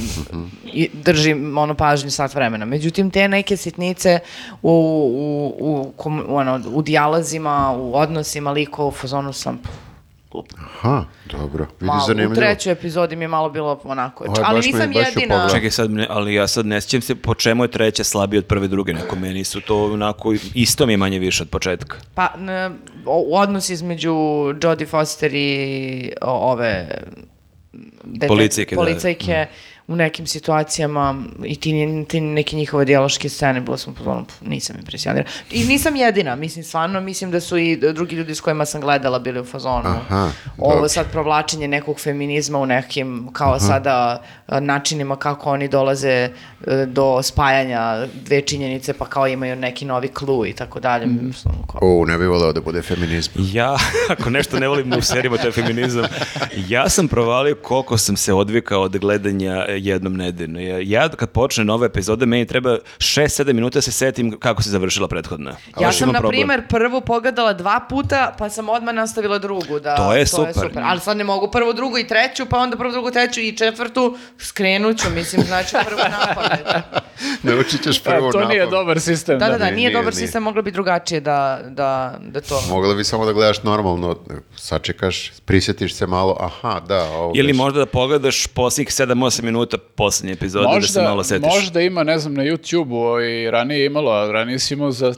i držim ono pažnju sat vremena. Međutim, te neke sitnice u, u, u, u, ono, u dijalazima, u odnosima likova, u fazonu sam. Aha, dobro. Vidi Malo, u zanimljivo. trećoj epizodi mi je malo bilo onako. Je ali me- nisam jedina. pogledati. Čekaj sad, ne- ali ja sad ne sjećam se po čemu je treća slabija od prve druge, neko meni su to onako, isto mi je manje više od početka. Pa, n- o- odnos između Jodie Foster i o- ove detek- Policajke, da. policajke u nekim situacijama i ti, ti neke njihove dijaloške scene, bilo sam pozorno, nisam impresionirana. I nisam jedina, mislim, stvarno, mislim da su i drugi ljudi s kojima sam gledala bili u fazonu. Aha, Ovo dobro. sad provlačenje nekog feminizma u nekim, kao sada, a, načinima kako oni dolaze e, do spajanja dve činjenice, pa kao imaju neki novi clue i tako dalje. Mislim, kao- U, ne bih voleo da bude feminizam. Ja, <laughs> ako nešto ne volim u serijama, to je feminizam. Ja sam provalio koliko sam se odvikao od gledanja jednom nedeljno. Ja, ja kad počne nove epizode, meni treba 6-7 minuta da se setim kako se završila prethodna. Ja Baš sam, na problem. primjer, prvu pogledala dva puta, pa sam odmah nastavila drugu. Da, To je super. Ali sad ne mogu prvu, drugu i treću, pa onda prvu, drugu, treću i četvrtu. Skrenuću, mislim, znači prvu napamet. <laughs> Naučit ćeš prvo <laughs> to nije napamet. dobar sistem. Da, da, da, nije, nije, nije, dobar nije. sistem, moglo bi drugačije da, da, da to... Mogla bi samo da gledaš normalno, sačekaš, prisjetiš se malo, aha, da, ovo... Ili možda da pogledaš posljednjih 7-8 minuta puta posljednje epizode da se malo setiš. možda ima, ne znam, na YouTube-u i ranije je imalo, a ranije si imao za,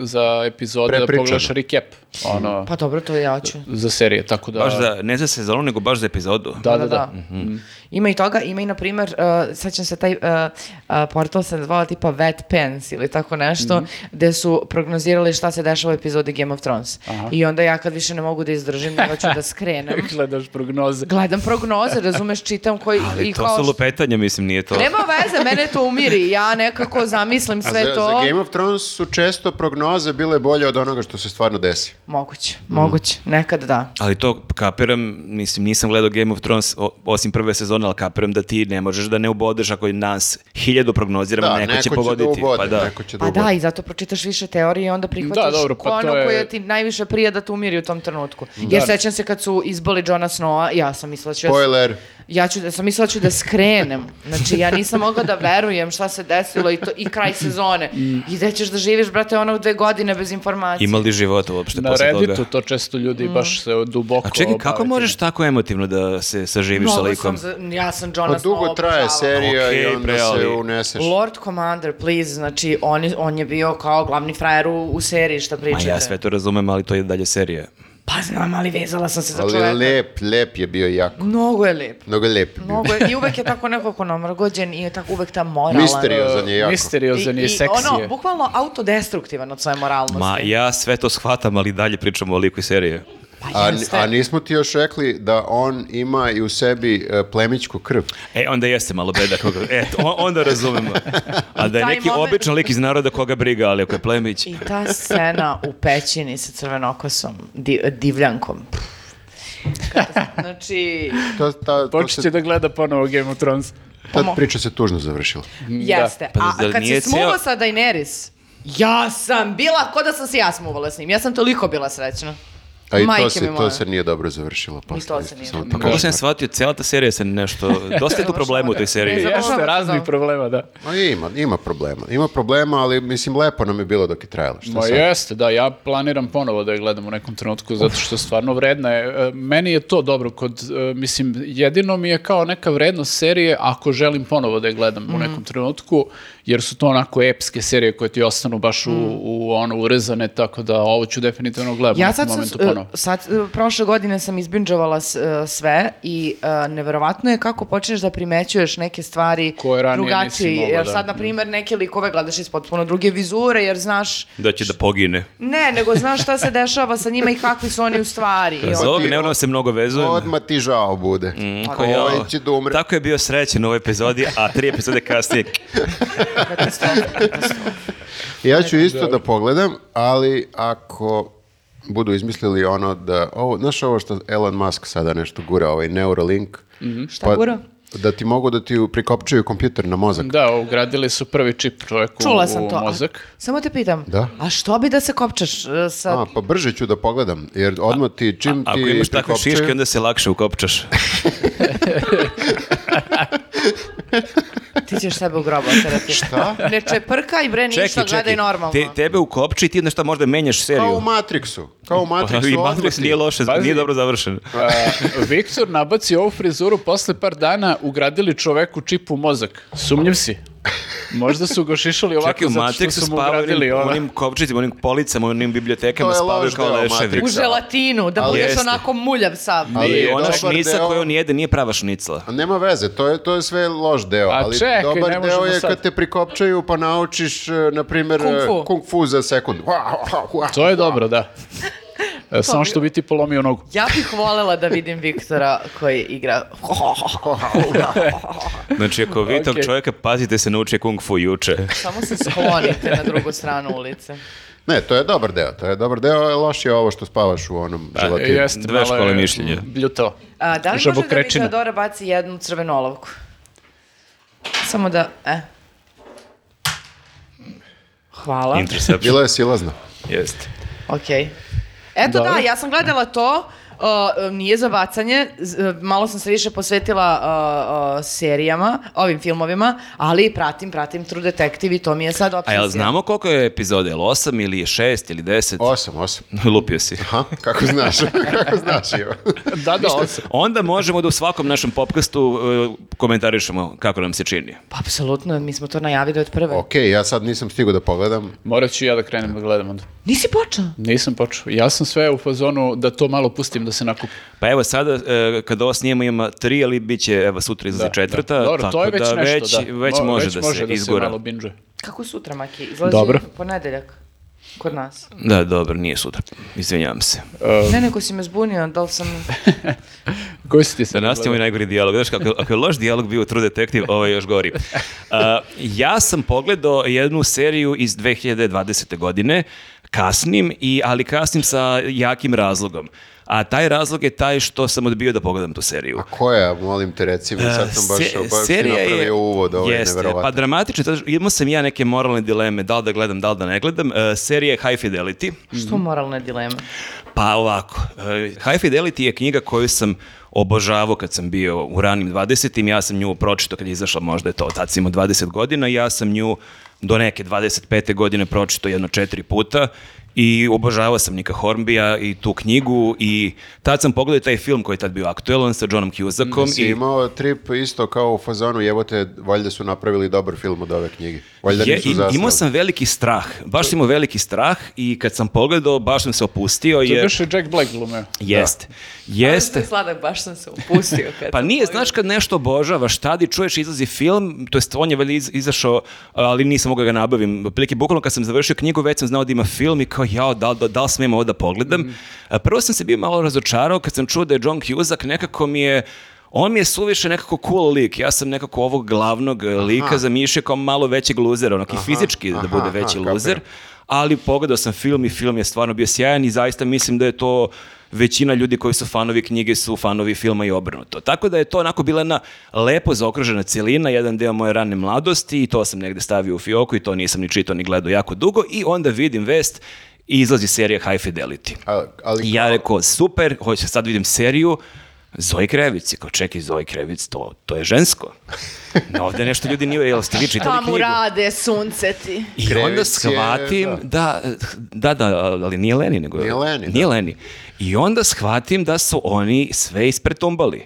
za epizode da pogledaš recap. Ono, Pa dobro, to ja ću. za serije, tako da... Baš za, ne za sezonu, nego baš za epizodu. Da, da, da. Mhm. Ima i toga, ima i na primjer, uh, sećam se taj uh, uh, portal se zvao tipa Vet Pens ili tako nešto, Mhm. gde su prognozirali šta se dešava u epizodi Game of Thrones. I onda ja kad više ne mogu da izdržim, nego ću da skrenem. <laughs> Gledaš prognoze. Gledam prognoze, razumeš, čitam koji... Ali i to kao su lupetanja, mislim, nije to... Nema veze, mene to umiri. Ja nekako zamislim A sve za, to. za Game of Thrones su često prognoze bile bolje od onoga što se stvarno desi. Moguće, moguće. Nekad da. Ali to kapiram, mislim, nisam gledao Game of Thrones o- osim prve sezone, ali kapiram da ti ne možeš da ne ubodeš ako nas hiljadu prognoziramo, Da, neko, neko će će pogoditi. da ubode, pa da. neko će da Pa da, i zato pročitaš više teorije i onda prihvatiš Da, dobro, pa ono je- koje ti najviše prija da te umiri u tom trenutku. Jer sećam se kad su izboli Johna Snowa, ja sam mislila da ću... Spoiler. Ja ću, da sam mislila da ću da skrenem. Znači, ja nisam mogla da verujem šta se desilo i, to, i kraj sezone. Mm. I gde ćeš da živiš, brate, ono dve godine bez informacije. Ima li života uopšte Na posle Redditu toga? to često ljudi Mm. baš se duboko A čekaj, kako bave možeš tako emotivno da se saživiš sa Mnogo likom? sam, za- ja sam Pa dugo Snowa traje obožavala. serija i Okej, onda bre, se ali- uneseš. Lord Commander, please, znači on je, on je bio kao glavni frajer u, u seriji, šta Ma pričate. ja sve to razumem, ali to je dalje serija. Pa znam, ali vezala sam se za Ali čoveka. lep, lep je bio jako. Mnogo je lep. Mnogo lep. bio. Mnogo je, I uvek je <laughs> tako nekako namrgođen i tako uvek ta moralan. Misteriozan je jako. Misteriozan I, je i seksi ono, je. bukvalno autodestruktivan od svoje moralnosti. Ma ja sve to shvatam, ali dalje pričamo o liku i serije. Pa A, jeste. a nismo ti još rekli da on ima i u sebi e, plemićku krv. E, onda jeste malo beda koga... E, on- onda razumemo. A da je neki moment- običan lik iz naroda koga briga, ali ako je plemić... I ta scena u pećini sa crvenokosom, di, divljankom. Znači, <laughs> To, ta, to Počet će se, da gleda ponovo Game of Thrones. ta priča se tužno završila. jeste. Pa A zar kad se smuvao ceo- sa Daenerys, ja sam bila, ko da sam se ja smuvala s njim. Ja sam toliko bila srećna. A i Majke to mi se, to moje. se nije dobro završilo. posle, to se isto, nije samo dobro. ti Kako kažem. sam shvatio, cijela ta serija se nešto... Dosta je tu problema u toj seriji. Ne znam. Jeste raznih da. problema, da. Ma ima, ima problema. Ima problema, ali mislim lepo nam je bilo dok je trajalo. Šta Ma sad? jeste, da, ja planiram ponovo da je gledam u nekom trenutku, zato što je stvarno vredna je. E, Meni je to dobro, kod, e, mislim, jedino mi je kao neka vrednost serije ako želim ponovo da je gledam u nekom trenutku, jer su to onako epske serije koje ti ostanu baš u, u ono, urezane, tako da ovo ću definitivno gledam u Ja nekom sad, sam, momentu uh, ponovo. sad uh, prošle godine sam izbinđovala uh, sve i uh, neverovatno je kako počneš da primećuješ neke stvari Koje ranije drugačije. nisi mogao, jer da. sad, na primjer, neke likove gledaš iz potpuno druge vizure, jer znaš, Da će da pogine. ne, nego znaš šta se dešava sa njima i kakvi su oni u stvari. Za on- ovog ne moramo se mnogo vezujemo. Odmah ti žao bude. Ko ja. Ovaj će da umre. Tako je bio srećen u ovoj epizodi, a tri epizode kasnije. katastrofa, katastrofa. Ja ću isto da pogledam, ali ako budu izmislili ono da, ovo, znaš ovo što Elon Musk sada nešto gura, ovaj Neuralink, Šta gura? Da ti mogu da ti prikopčaju kompjuter na mozak. Da, ugradili su prvi čip čovjeku Čula sam u to. a- mozak. Samo te pitam, Da. a što bi da se kopčaš uh, sa... A, pa brže ću da pogledam, jer odmah ti čim Ako ti imaš takve prikopčaju- šiške, onda se lakše ukopčaš. <laughs> <laughs> <laughs> Ti ćeš sebe u grobu oterati. Šta? Ne čeprkaj bre ništa, Čekaj, gledaj normalno. Te, tebe ukopči i ti šta možda menjaš seriju. Kao u Matrixu. Kao u Matrixu. Pa, I Matrix nije loše, Pazi. nije dobro završen. <laughs> A, Viktor nabaci ovu frizuru posle par dana ugradili čoveku čip u mozak. Sumnjiv si. Možda su ga šišali ovako Čekaj, u zato što su mu ugradili onim, onim kopčicima, onim policama, onim bibliotekama To spavaju kao leševi. U želatinu, da Ali budeš jeste. onako muljav sav. Ali I je ona šnica deo- koju on jede nije prava šnicla. A nema veze, to je, to je sve loš deo, A ali čekaj, dobar ne deo je sad. kad te prikopčaju pa naučiš, e, na primjer, Kung fu. e, kung fu za sekund. <laughs> To je dobro, da. E, Samo što bi ti polomio nogu. Ja bih voljela da vidim Viktora koji igra... <laughs> Znači, ako vi tog Okej. čovjeka pazite se nauči kung fu juče. Samo se sklonite na drugu stranu ulice. Ne, to je dobar deo, to je dobar deo, a loš je ovo što spavaš u onom želatinu. E, Jeste, Dve škole je mišljenja. Bljuto. A, da li može da mi. Teodora baci jednu crvenu olovku? Samo da... E. Hvala. Interception. Bilo je silazno. Jeste. Okej. Eto Dobro. da, ja sam gledala to, Uh, nije za bacanje, z- uh, malo sam se više posvetila uh, uh, serijama, ovim filmovima, ali pratim, pratim True Detective i to mi je sad A obsesija. jel znamo koliko je epizode? Jel osam ili je šest ili deset? Osam, osam. <laughs> Lupio si. Aha, kako znaš? <laughs> kako znaš, Ivo? Da, da, osam. Onda možemo da u svakom našem popkastu uh, komentarišemo kako nam se čini. Pa, apsolutno, mi smo to najavili od prve. Ok, ja sad nisam stigao da pogledam. Morat ću ja da krenem da gledam onda. Nisi počeo? Nisam počeo. Ja sam sve u fazonu da to malo pustim da se nakupi. Pa evo sada, e, kada ovo snijemo ima tri, ali bit će, evo sutra izlazi Da, četvrta, da. Dobro, tako to je već da nešto, već, da. već Mo- može, da, se izgura. malo binđuje. Kako sutra, Maki? Izlazi Dobro. ponedeljak. Kod nas. Da, dobro, nije sutra. Izvinjavam se. Ne, neko si me zbunio, da li sam... <laughs> Koji si ti Da sad nastavimo i najgori dijalog. Znaš, kako, ako je loš dijalog bio u True Detective, ovo je još gori. <laughs> Uh, ja sam pogledao jednu seriju iz 2020. godine, kasnim, i, ali kasnim sa jakim razlogom. A taj razlog je taj što sam odbio da pogledam tu seriju. A koja, molim te, reci mi, sad sam baš, Se- baš serija je- napravio uvod, ovo je jeste, neverovatno. Pa dramatično, imao sam ja neke moralne dileme, da li da gledam, da li da ne gledam. Uh, serija je High Fidelity. Što moralne dileme? Pa ovako, e, High Fidelity je knjiga koju sam obožavao kad sam bio u ranim 20-im, ja sam nju pročitao kad je izašla, možda je to, tad sam imao 20 godina, ja sam nju do neke 25. godine pročitao jedno četiri puta i obožavao sam Nika Hornbija i tu knjigu i tad sam pogledao taj film koji je tad bio aktuelan sa Johnom Cusackom Si i imao trip isto kao u fazonu, jebote, valjda su napravili dobar film od ove knjige. Valjda je, nisu zasnali. imao sam veliki strah, baš sam imao veliki strah i kad sam pogledao, baš sam se opustio To je jer... još i Jack Black glumeo. Jeste. Jeste. Jeste. Sladak, baš sam se upustio. Kad <laughs> Pa nije, znaš kad nešto obožavaš, tad i čuješ izlazi film, to jest on je valjda iz- izašao, ali nisam mogao ga nabavim. Prilike, bukvalno kad sam završio knjigu, već sam znao da ima film i kao, jao, da, da, da li smem ovo da pogledam? A Prvo sam se bio malo razočarao kad sam čuo da je John Cusack nekako mi je, on mi je suviše nekako cool lik. Ja sam nekako ovog glavnog eh, lika zamišljao kao malo većeg luzera, onako i fizički da aha, bude aha, veći luzer. Ali pogledao sam film i film je stvarno bio sjajan i zaista mislim da je to većina ljudi koji su fanovi knjige su fanovi filma i obrnuto. Tako da je to onako bila jedna lepo zaokružena cijelina, jedan deo moje rane mladosti i to sam negde stavio u fioku i to nisam ni čitao ni gledao jako dugo i onda vidim vest i izlazi serija High Fidelity. A- ali I ja rekao, super, hoće sad vidim seriju, Zoe Krevic, je kao čekaj Zoe Krevic, to, to je žensko. No, ovde nešto ljudi nije, jel ste vi čitali knjigu? rade sunceti? I Krevic onda je, shvatim, da. da, da, ali nije Leni, nego... Nije Leni, da. Nije Leni. I onda shvatim da su oni sve ispretumbali.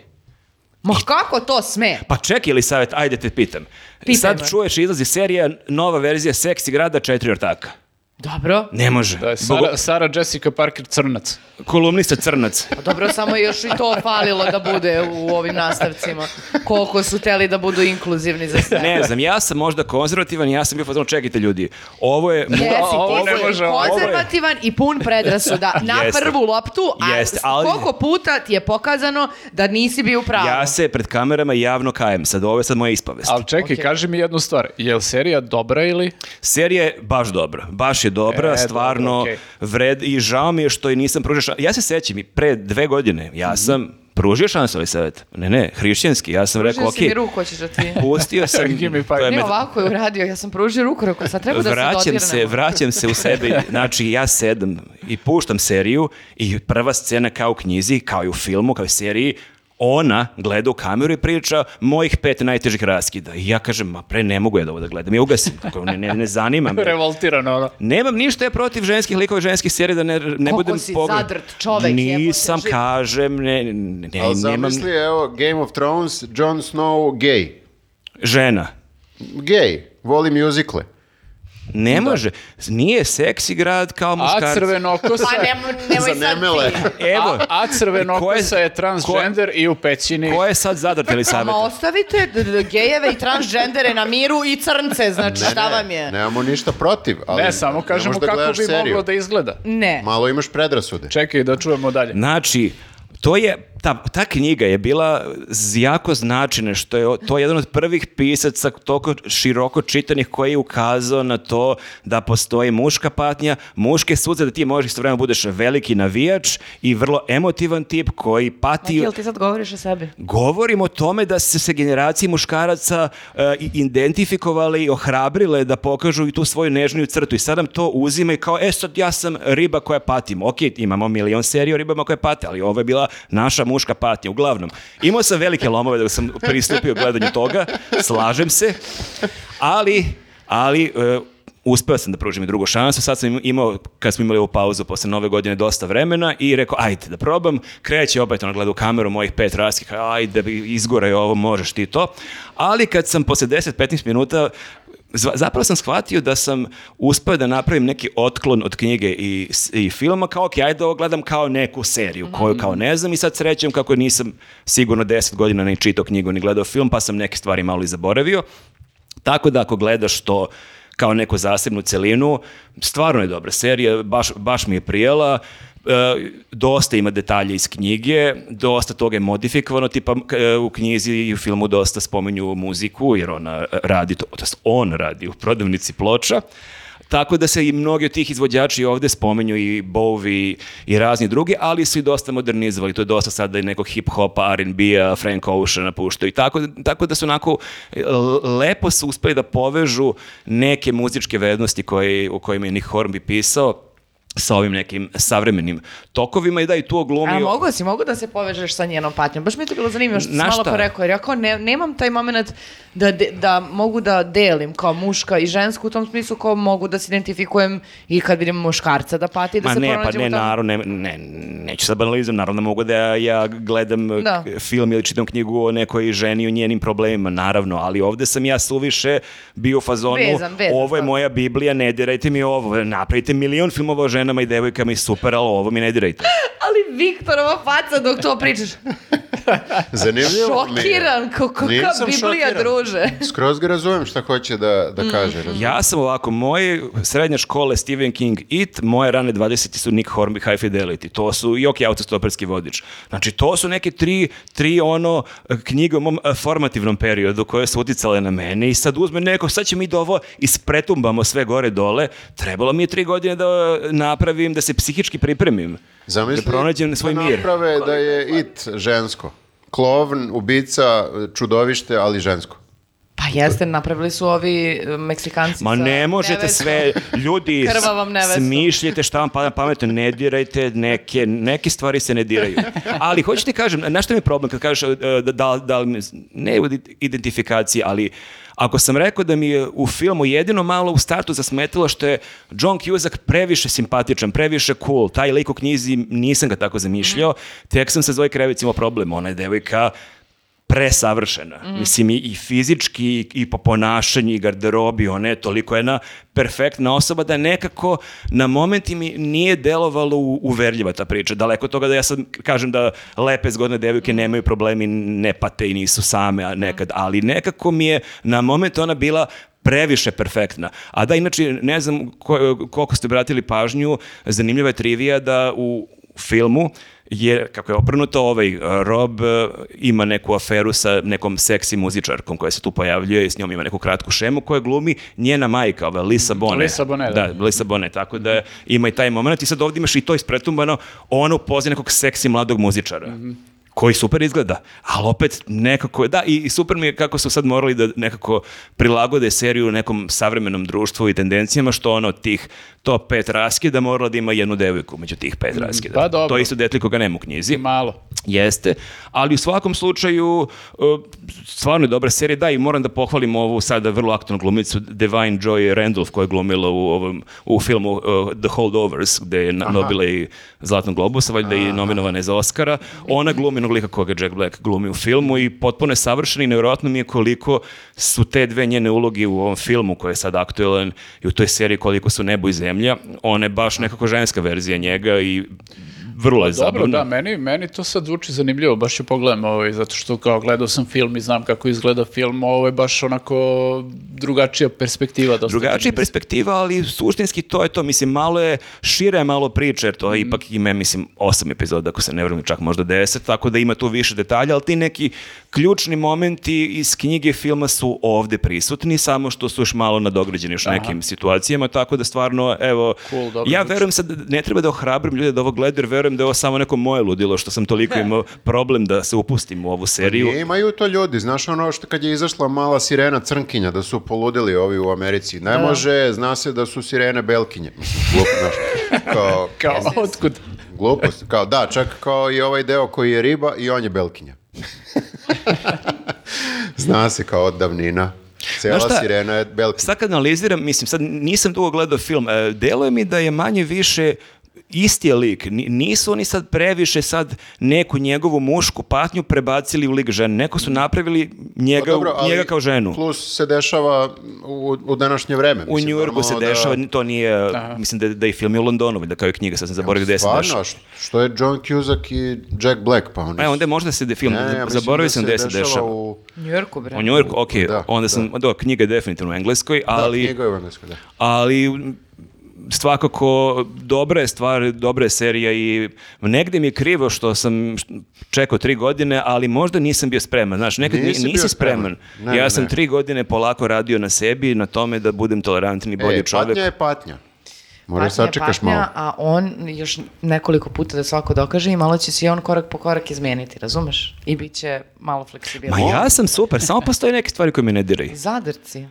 Ma kako to sme? Pa čekaj li savjet, ajde te pitam. Pitaj Sad me. čuješ, izlazi serija, nova verzija Seksi grada, četiri ortaka. Dobro. Ne može. Da je Sara, Sara Jessica Parker crnac. Kolumnista crnac. <laughs> Pa dobro, samo je još i to falilo da bude u ovim nastavcima. Koliko su teli da budu inkluzivni za sve. Ne znam, ja sam možda konzervativan, ja sam bio fazon, čekajte ljudi, ovo je... Jesi, ovo ti ne može, ovo je- konzervativan i pun predrasuda na Jeste. prvu loptu, a Jeste, ali- koliko puta ti je pokazano da nisi bio u pravu. Ja se pred kamerama javno kajem, sad ovo je sad moja ispavest. Ali čekaj, Ok. kaži mi jednu stvar. Je li serija dobra ili? Serija je baš dobra, baš je dobra, E, stvarno dobro, okej. vred i žao mi je što i nisam pružio šansu. Ja se sećam i pre dve godine, ja sam pružio šansu ovaj savjet. Ne, ne, hrišćanski, ja sam rekao, Pružio ok, si mi ruku, hoćeš da ti... pustio <laughs> sam, me je Ne, ovako je uradio, ja sam pružio ruku, rekao, sad treba da se vraćam dodirnemo. se, vraćam se u sebe, <laughs> znači ja sedam i puštam seriju i prva scena kao u knjizi, kao i u filmu, kao i u seriji, ona gleda u kameru i priča mojih pet najtežih raskida. I ja kažem, ma pre ne mogu ja da ovo da gledam, ja ugasim, tako, ne, ne, ne zanima me. <laughs> Revoltirano, ono. Nemam ništa ja protiv ženskih likova i ženskih serija da ne, ne Koliko budem si pogled- zadrt čovek, Nisam, jebote, živ. kažem, ne, ne, ne Ali nemam zamisli, evo, Game of Thrones, Jon Snow, gay. žena. Gay, voli mjuzikle. Ne može. Nije seksi grad kao A muškarci. crvenokosa... Pa nemoj, nemoj sad nemele. ti. <laughs> Evo, A, a crvenokosa je transgender i u pećini. ko je sad zadrt ili Ma ostavite gejeve i transgendere na miru i crnce, znači Ne, šta ne, vam je? Nemamo ništa protiv, ali Ne, samo kažemo da kako bi seriju. moglo da izgleda. Ne. Malo imaš predrasude. Čekaj da čujemo dalje. Znači, to je ta, ta knjiga je bila jako značajna, što je to je jedan od prvih pisaca toliko široko čitanih koji je ukazao na to da postoji muška patnja, muške suze, da ti možeš istovremeno budeš veliki navijač i vrlo emotivan tip koji pati... Jel ti sad govoriš o sebi? Govorim o tome da su se generaciji muškaraca i- identifikovali i ohrabrile da pokažu i tu svoju nežniju crtu i sad nam to uzima i kao, e sad ja sam riba koja patim. Ok, imamo milion serija o ribama koje pate, ali ovo je bila naša muška patnja. Uglavnom, imao sam velike lomove dok sam pristupio gledanju toga, slažem se, ali, ali e, uspeo sam da pružim i drugu šansu, sad sam imao, kad smo imali ovu pauzu posle nove godine, dosta vremena i rekao, ajde da probam, kreće opet ono gleda u kameru mojih pet raskih, ajde, izgoraj ovo, možeš ti to. Ali kad sam posle 10-15 minuta Zapravo sam shvatio da sam uspeo da napravim neki otklon od knjige i, i filma, kao ok, ajde ovo gledam kao neku seriju koju kao ne znam i sad srećem kako nisam sigurno 10 godina ni čitao knjigu ni gledao film, pa sam neke stvari malo i zaboravio. Tako da ako gledaš to kao neku zasebnu celinu, stvarno je dobra serija, baš, baš mi je prijela, dosta ima detalja iz knjige, dosta toga je modifikovano, tipa e, u knjizi i u filmu dosta spominju muziku, jer ona radi to, to on radi u prodavnici ploča, tako da se i mnogi od tih izvođači ovde spomenju i Bowie i razni drugi, ali su i dosta modernizovali. To je dosta sada i nekog hip-hopa, R&B-a, Frank Oceana puštaju. Tako, tako da su onako l- lepo su uspeli da povežu neke muzičke vednosti koje, o kojima je Nick Hornby pisao sa ovim nekim savremenim tokovima i da i tu oglumio... A mogu si, mogu da se povežeš sa njenom patnjom. Baš mi je to bilo zanimljivo što si malo porekao, jer ja kao ne, nemam taj moment da, de- da mogu da delim kao muška i žensku u tom smislu kao mogu da se identifikujem i kad vidim muškarca da pati da Ma se ne, pa ne, u tom. naravno, ne, ne, neću sad banalizam, naravno mogu da ja, ja gledam Da. film ili čitam knjigu o nekoj ženi i o njenim problemima, naravno, ali ovde sam ja suviše bio u fazonu, Vezan, vezan, ovo je da. moja Biblija, ne dirajte mi ovo, napravite milion filmova o ženama i devojkama i super, ali ovo mi ne dirajte. Ali Viktorova faca dok to pričaš. <laughs> Zanimljivo mi je. Šokiran, Nisam Biblija, šokiran. druže. Skroz ga razumem šta hoće da, da kaže. razumem. Ja sam ovako, moje srednja škole Stephen King It, moje rane 20 su Nick Hornby High Fidelity, to su i ok, autostoperski vodič. Znači, to su neke tri, tri ono knjige u mom eh, formativnom periodu koje su uticale na mene i sad uzme neko, sad ćemo mi da ovo ispretumbamo sve gore dole, trebalo mi je tri godine da napravim, da se psihički pripremim. Zamisli da pronađem svoj da mir. naprave da je it žensko. Klovn, ubica, čudovište, ali žensko. Pa jeste, napravili su ovi e, Meksikanci Ma ne možete nevestom. sve, ljudi, <laughs> smišljite šta vam pada na pamet, ne dirajte, neke, neke stvari se ne diraju. Ali hoću ti kažem, na što mi je problem kad kažeš e, da, da, da mi- ne u identifikaciji, ali ako sam rekao da mi je u filmu jedino malo u startu zasmetalo što je John Cusack previše simpatičan, previše cool, taj lik u knjizi nisam ga tako zamišljao, tek sam sa Zoe Krevic imao problem, ona je devojka presavršena. Mislim, i, i fizički, i, i po ponašanju, i garderobi, ona je toliko jedna perfektna osoba da nekako na momenti mi nije delovalo uverljiva ta priča. Daleko od toga da ja sad kažem da lepe zgodne devojke nemaju problemi, ne pate i nisu same a nekad, ali nekako mi je na moment ona bila previše perfektna. A da, inače, ne znam ko- koliko ste obratili pažnju, zanimljiva je trivija da u filmu je, kako je obrnuto, ovaj uh, Rob uh, ima neku aferu sa nekom seksi muzičarkom koja se tu pojavljuje i s njom ima neku kratku šemu koja glumi njena majka, ova Lisa Bonet. Lisa Bonet, da. Da, Lisa Bonet, tako da ima i taj moment i sad ovdje imaš i to ispretumbano, ona upoznaje nekog seksi mladog muzičara. Koji super izgleda, ali opet nekako, da, i, super mi je kako su sad morali da nekako prilagode seriju nekom savremenom društvu i tendencijama, što ono tih top pet raskida morala da ima jednu devojku među tih pet raskida. pa dobro. To je isto detli koga nema u knjizi. Malo. Jeste, ali u svakom slučaju uh, stvarno je dobra serija, da i moram da pohvalim ovu sada vrlo aktualnu glumicu Divine Joy Randolph koja je glumila u, ovom, u filmu uh, The Holdovers gde je na- dobila i Zlatnog globusa, valjda i nominovana je za Oscara. Ona glumi onog lika koga Jack Black glumi u filmu i potpuno je savršena i nevjerojatno mi je koliko su te dve njene uloge u ovom filmu koji je sad aktualan i u toj seriji koliko su nebo i zemlja. Ona je baš nekako ženska verzija njega i vrlo je Dobro, zabavno. da, meni, meni to sad zvuči zanimljivo, baš ću pogledam ovaj, zato što kao gledao sam film i znam kako izgleda film, ovo je baš onako drugačija perspektiva. Dosta Drugačija perspektiva, ali suštinski to je to. Mislim, malo je šire, malo priče, jer to ipak ima, mislim, osam epizoda, ako se ne vrlo čak možda deset, tako da ima tu više detalja, ali ti neki ključni momenti iz knjige filma su ovde prisutni, samo što su još malo nadograđeni još nekim situacijama, tako da stvarno, evo, Cool, dobro ja zvuči. verujem sad, ne treba da ohrabrim ljude da ovo gledaju, jer verujem da je ovo samo neko moje ludilo, što sam toliko imao problem da se upustim u ovu seriju. Nije, imaju to ljudi, znaš ono što kad je izašla mala sirena crnkinja, da su poludili ovi u Americi. Ne može, zna se da su sirene belkinje. Mislim, glupo, znaš. <laughs> Kao, Kao, otkud? glupost. Kao, da, čak kao i ovaj deo koji je riba i on je belkinja. <laughs> zna se kao od davnina. Cijela Znaš šta? sirena je belkinja. Sad kad analiziram, mislim, sad nisam dugo gledao film, e, deluje mi da je manje više isti je lik. Ni- Nisu oni sad previše sad neku njegovu mušku patnju prebacili u lik žene. Neko su napravili njega, Pa dobro, ali njega kao ženu. Plus se dešava u, u današnje vreme. U Mislim, Njujorku se normalno da- dešava, to nije, mislim da, da je film je u Londonu, da kao je knjiga, sad sam zaboravio gde se dešava. što- što je John Cusack i Jack Black, pa oni E, onda možda se de film, Ne, ja zaboravio da sam gde se dešava. u... U Njujorku, bre. U Njujorku, ok, Da, onda sam, da. knjiga je definitivno u engleskoj, ali... Da, knjiga je u engleskoj, da. ali svakako dobra je stvar, dobra je serija i negde mi je krivo što sam čekao tri godine, ali možda nisam bio spreman. Znaš, nekad Nisi nisi, spreman. spreman. Ne, ja ne, sam ne. tri godine polako radio na sebi, na tome da budem tolerantni, bolji E, čovjek. patnja je patnja. Moraš sačekaš patnja, malo. A on još nekoliko puta da svako dokaže i malo će se i on korak po korak izmeniti, razumeš? I bit će malo Ma fleksibilniji. ja sam super, samo postoje neke stvari koje me ne diraju. <laughs> Zadrci.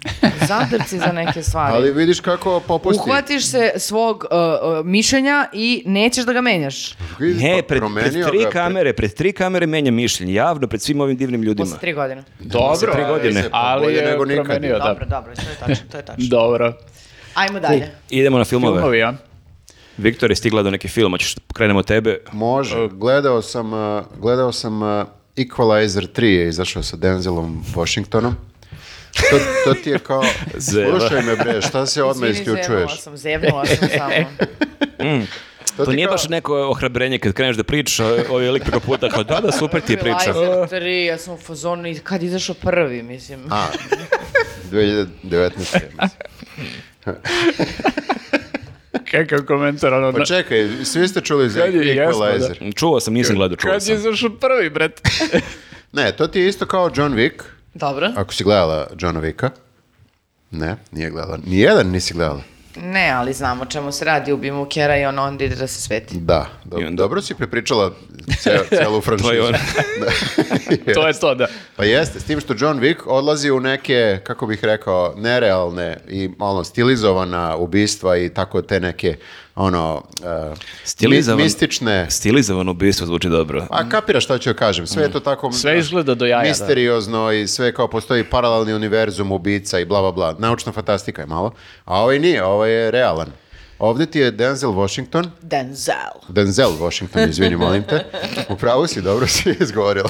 Zadrci za neke stvari. Ali vidiš kako popusti. Uhvatiš se svog uh, uh, mišljenja i nećeš da ga menjaš. Vidiš, Ne, pa pred, pred tri ga, kamere, pred tri kamere menja mišljenje, javno, pred svim ovim divnim ljudima. Posle tri godine. Dobro, tri godine. Ali je nego nikad. promenio, da. Dobro, dobro, to je tačno, to je tačno. Dobro. Ajmo dalje. Idemo na filmove. Filmovi, ja. Viktor je stigla do neki film, hoćeš krenemo od tebe. Može. Gledao sam, uh, gledao sam uh, Equalizer 3 je izašao sa Denzelom Washingtonom. To, to ti je kao, <laughs> slušaj me bre, šta se odmah Izvini, zevnula isključuješ? sam, zevnula sam samo. <laughs> To, To ti nije kao- baš neko ohrabrenje kad kreneš da pričaš, ovaj lik preko puta kao da, da, super ti je priča. Equalizer 3, ja sam u fazonu, i kad izašao prvi, mislim. A, <laughs> 2019. mislim. <laughs> Kakav komentar, ono, Pa čekaj, svi ste čuli za jesmo, da. Equalizer. Čuo sam, nisam gledao, čuo kad je sam. izašao prvi, bret? <laughs> Ne, to ti je isto kao John Wick. Dobro. Ako si gledala Johna Wicka. Ne, nije gledala. Nijedan nisi gledala. Ne, ali znamo o čemu se radi, ubijemo Kera i on onda ide da se sveti. Da, do- onda- dobro si prepričala ce, <laughs> celu franšizu. To je on. Da. <laughs> to je to, da. Pa jeste, s tim što John Wick odlazi u neke, kako bih rekao, nerealne i malo stilizovana ubistva i tako te neke, ono, uh, Stilizovan- mi- mistične... Stilizovano ubistvo zvuči dobro. A kapiraš šta ću joj kažem, sve je to tako... Sve znaš, izgleda do jaja, da. Misteriozno i sve kao postoji paralelni univerzum ubica i bla bla bla. Naučna fantastika je malo. A ovaj nije, ovaj je realan. Ovdje ti je Denzel Washington, Denzel. Denzel Washington, izvini, <laughs> molim te. Upravo si, dobro si <laughs> izgovorila.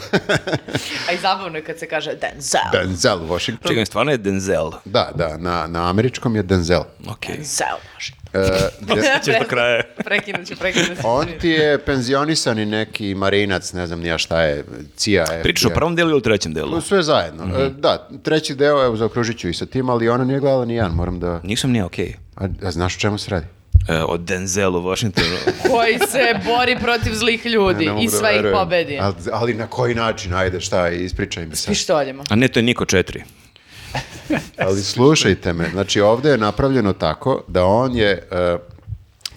A i zabavno je kad se kaže Denzel. Denzel Washington. Čekaj, stvarno je Denzel. Da, da, na, na američkom je Denzel. Ok. Denzel. De- Ćeš do kraja. Prekinut ću, prekinut ću. on ti je penzionisani neki marinac, ne znam nija šta je, CIA je. Pričaš o prvom delu ili trećem delu? Sve zajedno. E, da, treći deo, evo, zaokružit ću i sa tim, ali ona nije gledala ni jedan, moram da... Nisam nije okej. A, a znaš o čemu se radi? E, o Denzelu Washingtonu. <laughs> Koji se bori protiv zlih ljudi Ne mogu i da sve ih pobedi. Ali, ali na koji način? Ajde, šta, ispričaj mi sad. Pištoljima. A ne, to je Niko 4. Ali slušajte me, znači ovdje je napravljeno tako da on je e,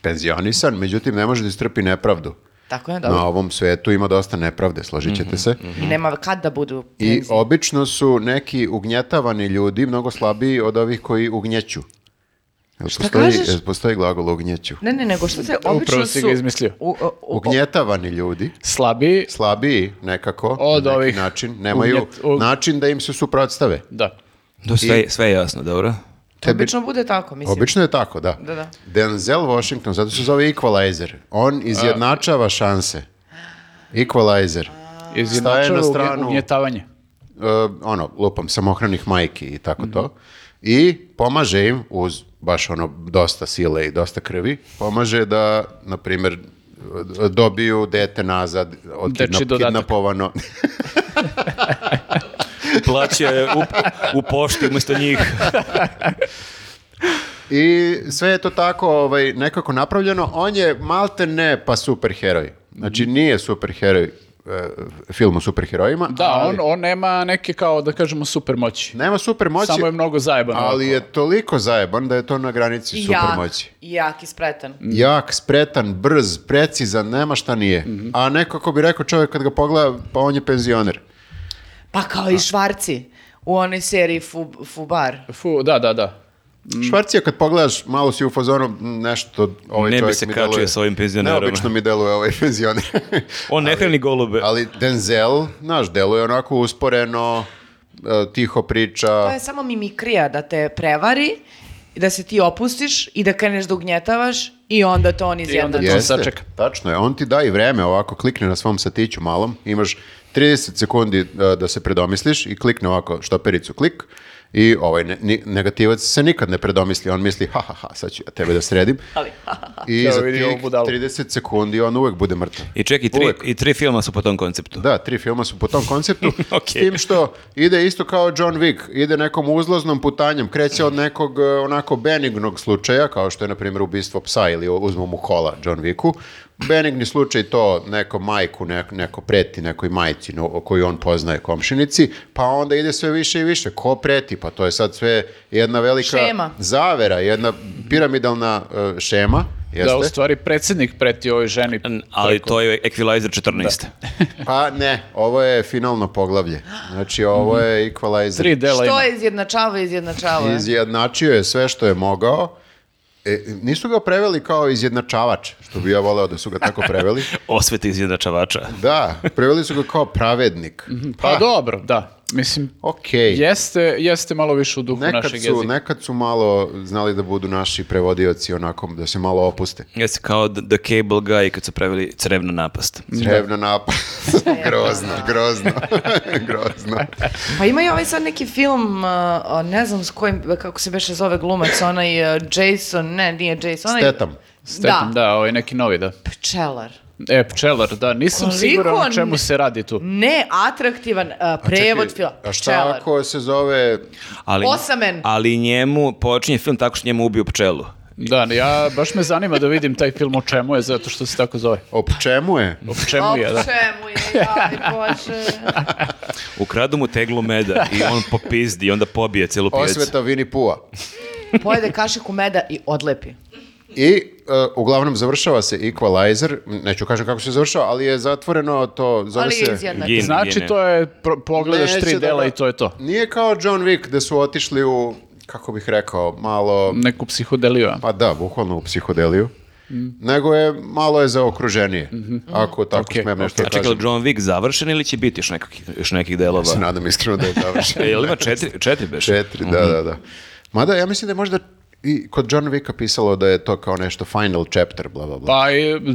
penzionisan, međutim ne može da istrpi nepravdu. Tako je, Na dobro. ovom svetu ima dosta nepravde, složit ćete se. I nema kad da budu I penzije. obično su neki ugnjetavani ljudi mnogo slabiji od ovih koji ugnjeću. Jel Šta postoji, kažeš? jel postoji glagol ugnjeću? Ne, ne, nego što se obično Upravo si su... ga izmislio. U, u, u, Ugnjetavani ljudi, Slabiji, slabiji nekako, Od na neki ovih način, nemaju ugnjet- ug- način da im se suprotstave. da. To sve, sve je jasno, dobro? Tebi- Obično bude tako, mislim. Obično je tako, da. Da, da. Denzel Washington, zato se zove Equalizer. On izjednačava šanse. Equalizer. Izjednačava na stranu- ugnjetavanje. Uh, ono, lupam, samohranih majki i tako to. I pomaže im uz baš ono dosta sile i dosta krvi, pomaže da, na primjer, e, dobiju dete nazad, od kidnapovano. <laughs> <laughs> Plaće u, u pošti umjesto njih. I sve je to tako ovaj, nekako napravljeno. On je malte ne pa superheroj. Znači nije superheroj e, film o superherojima. Da, ali- on, on nema neke kao, da kažemo, super moći. Nema super moći, Samo je mnogo zajeban. ali ovako. je toliko zajeban da je to na granici I super jak, moći. i jak i spretan. Jak, spretan, brz, precizan, nema šta nije. A nekako bi rekao čovjek kad ga pogleda, pa on je penzioner. Pa kao i Švarci u onoj seriji Fu, Fubar. Fu, da, da, da. Švarcija kad pogledaš, malo si u fazonu nešto, ovaj Ne bi čovjek se mi kačio deluje- s ovim penzionerom. Neobično mi deluje ovaj penzioner. <laughs> On ne hrani golube. Ali Denzel, znaš, deluje onako usporeno, e, tiho priča. To je samo mimikrija da te prevari, i da se ti opustiš i da kreneš da ugnjetavaš i onda to on izjednači. to sačeka. tačno je. On ti da i vreme ovako, klikne na svom satiću malom, imaš 30 sekundi e, da se predomisliš i klikne ovako štopericu klik i ovaj ne- negativac se nikad ne predomisli, on misli ha ha ha, sad ću ja tebe da sredim. <laughs> Ali, I Evo za vidi tih ovu budalu. 30 sekundi on uvek bude mrtav. I ček, i tri, Uvek. i tri filma su po tom konceptu. Da, tri filma su po tom konceptu, <laughs> Ok. s tim što ide isto kao John Wick, ide nekom uzlaznom putanjem, kreće od nekog e, onako benignog slučaja, kao što je na primjer ubistvo psa ili uzmu mu kola John Wicku. Benigni slučaj to neko majku, neko, neko preti nekoj majci no, koju on poznaje komšinici, pa onda ide sve više i više. Ko preti? Pa to je sad sve jedna velika Šema. zavera, jedna piramidalna e, šema. Jeste? Da, u stvari, predsjednik preti ovoj ženi. N- Ali to je Equalizer 14. <laughs> Pa ne, ovo je finalno poglavlje. Znači ovo je equalizer. Tri dela ima. što je izjednačava, izjednačava. Izjednačio je sve što je mogao. E, nisu ga preveli kao izjednačavač, što bi ja voleo da su ga tako preveli. <laughs> Osveti izjednačavača. Da, preveli su ga kao pravednik. Pa dobro, da. Mislim, Okej. jeste, jeste malo više u duhu Nekad našeg su, jezika. nekad su malo znali da budu naši prevodioci onako, da se malo opuste. Jeste kao The, Cable Guy kad su preveli crevna napast. Crevna napad. grozno, grozno, <laughs> grozno. Pa ima i ovaj sad neki film, uh, ne znam s kojim, kako se beše zove glumac, onaj uh, Jason, ne, nije Jason, onaj... Stetam. Stepan, da, ovaj neki novi, da. Pčelar. E, pčelar, da, nisam Koliko siguran o ne- čemu se radi tu. Ne, atraktivan uh, prevod Čekaj, filma. A šta Pčelar. ako se zove... Ali, Osamen. Ali njemu počinje film tako što njemu ubiju pčelu. Da, ja, baš me zanima da vidim taj film o čemu je, zato što se tako zove. O čemu je? O čemu je, da. O čemu je, jaj Bože. <laughs> Ukradu mu teglu meda i on popizdi i onda pobije celu pijacu. Osveta Vini Pua. Pojede kašiku meda i odlepi. I e, uglavnom završava se Equalizer, neću kažem kako se završava, ali je zatvoreno to, zove Ali je se... Gin. Znači, Gine. to je, pro- pogledaš Neće tri da dela ga- i to je to. Nije kao John Wick da su otišli u, kako bih rekao, malo, Neku psihodeliju. pa da, bukvalno u psihodeliju, nego je, malo je zaokruženije, ako tako Ok, smijem nešto A da čekaj, John Wick završen ili će biti još nekih, još nekih delova? Se nadam iskreno da je završen. <laughs> Jel ima četiri, četiri beš? Četiri, da, da, da. Mada ja mislim da je možda i kod John Wicka pisalo da je to kao nešto final chapter, bla, bla, bla. Pa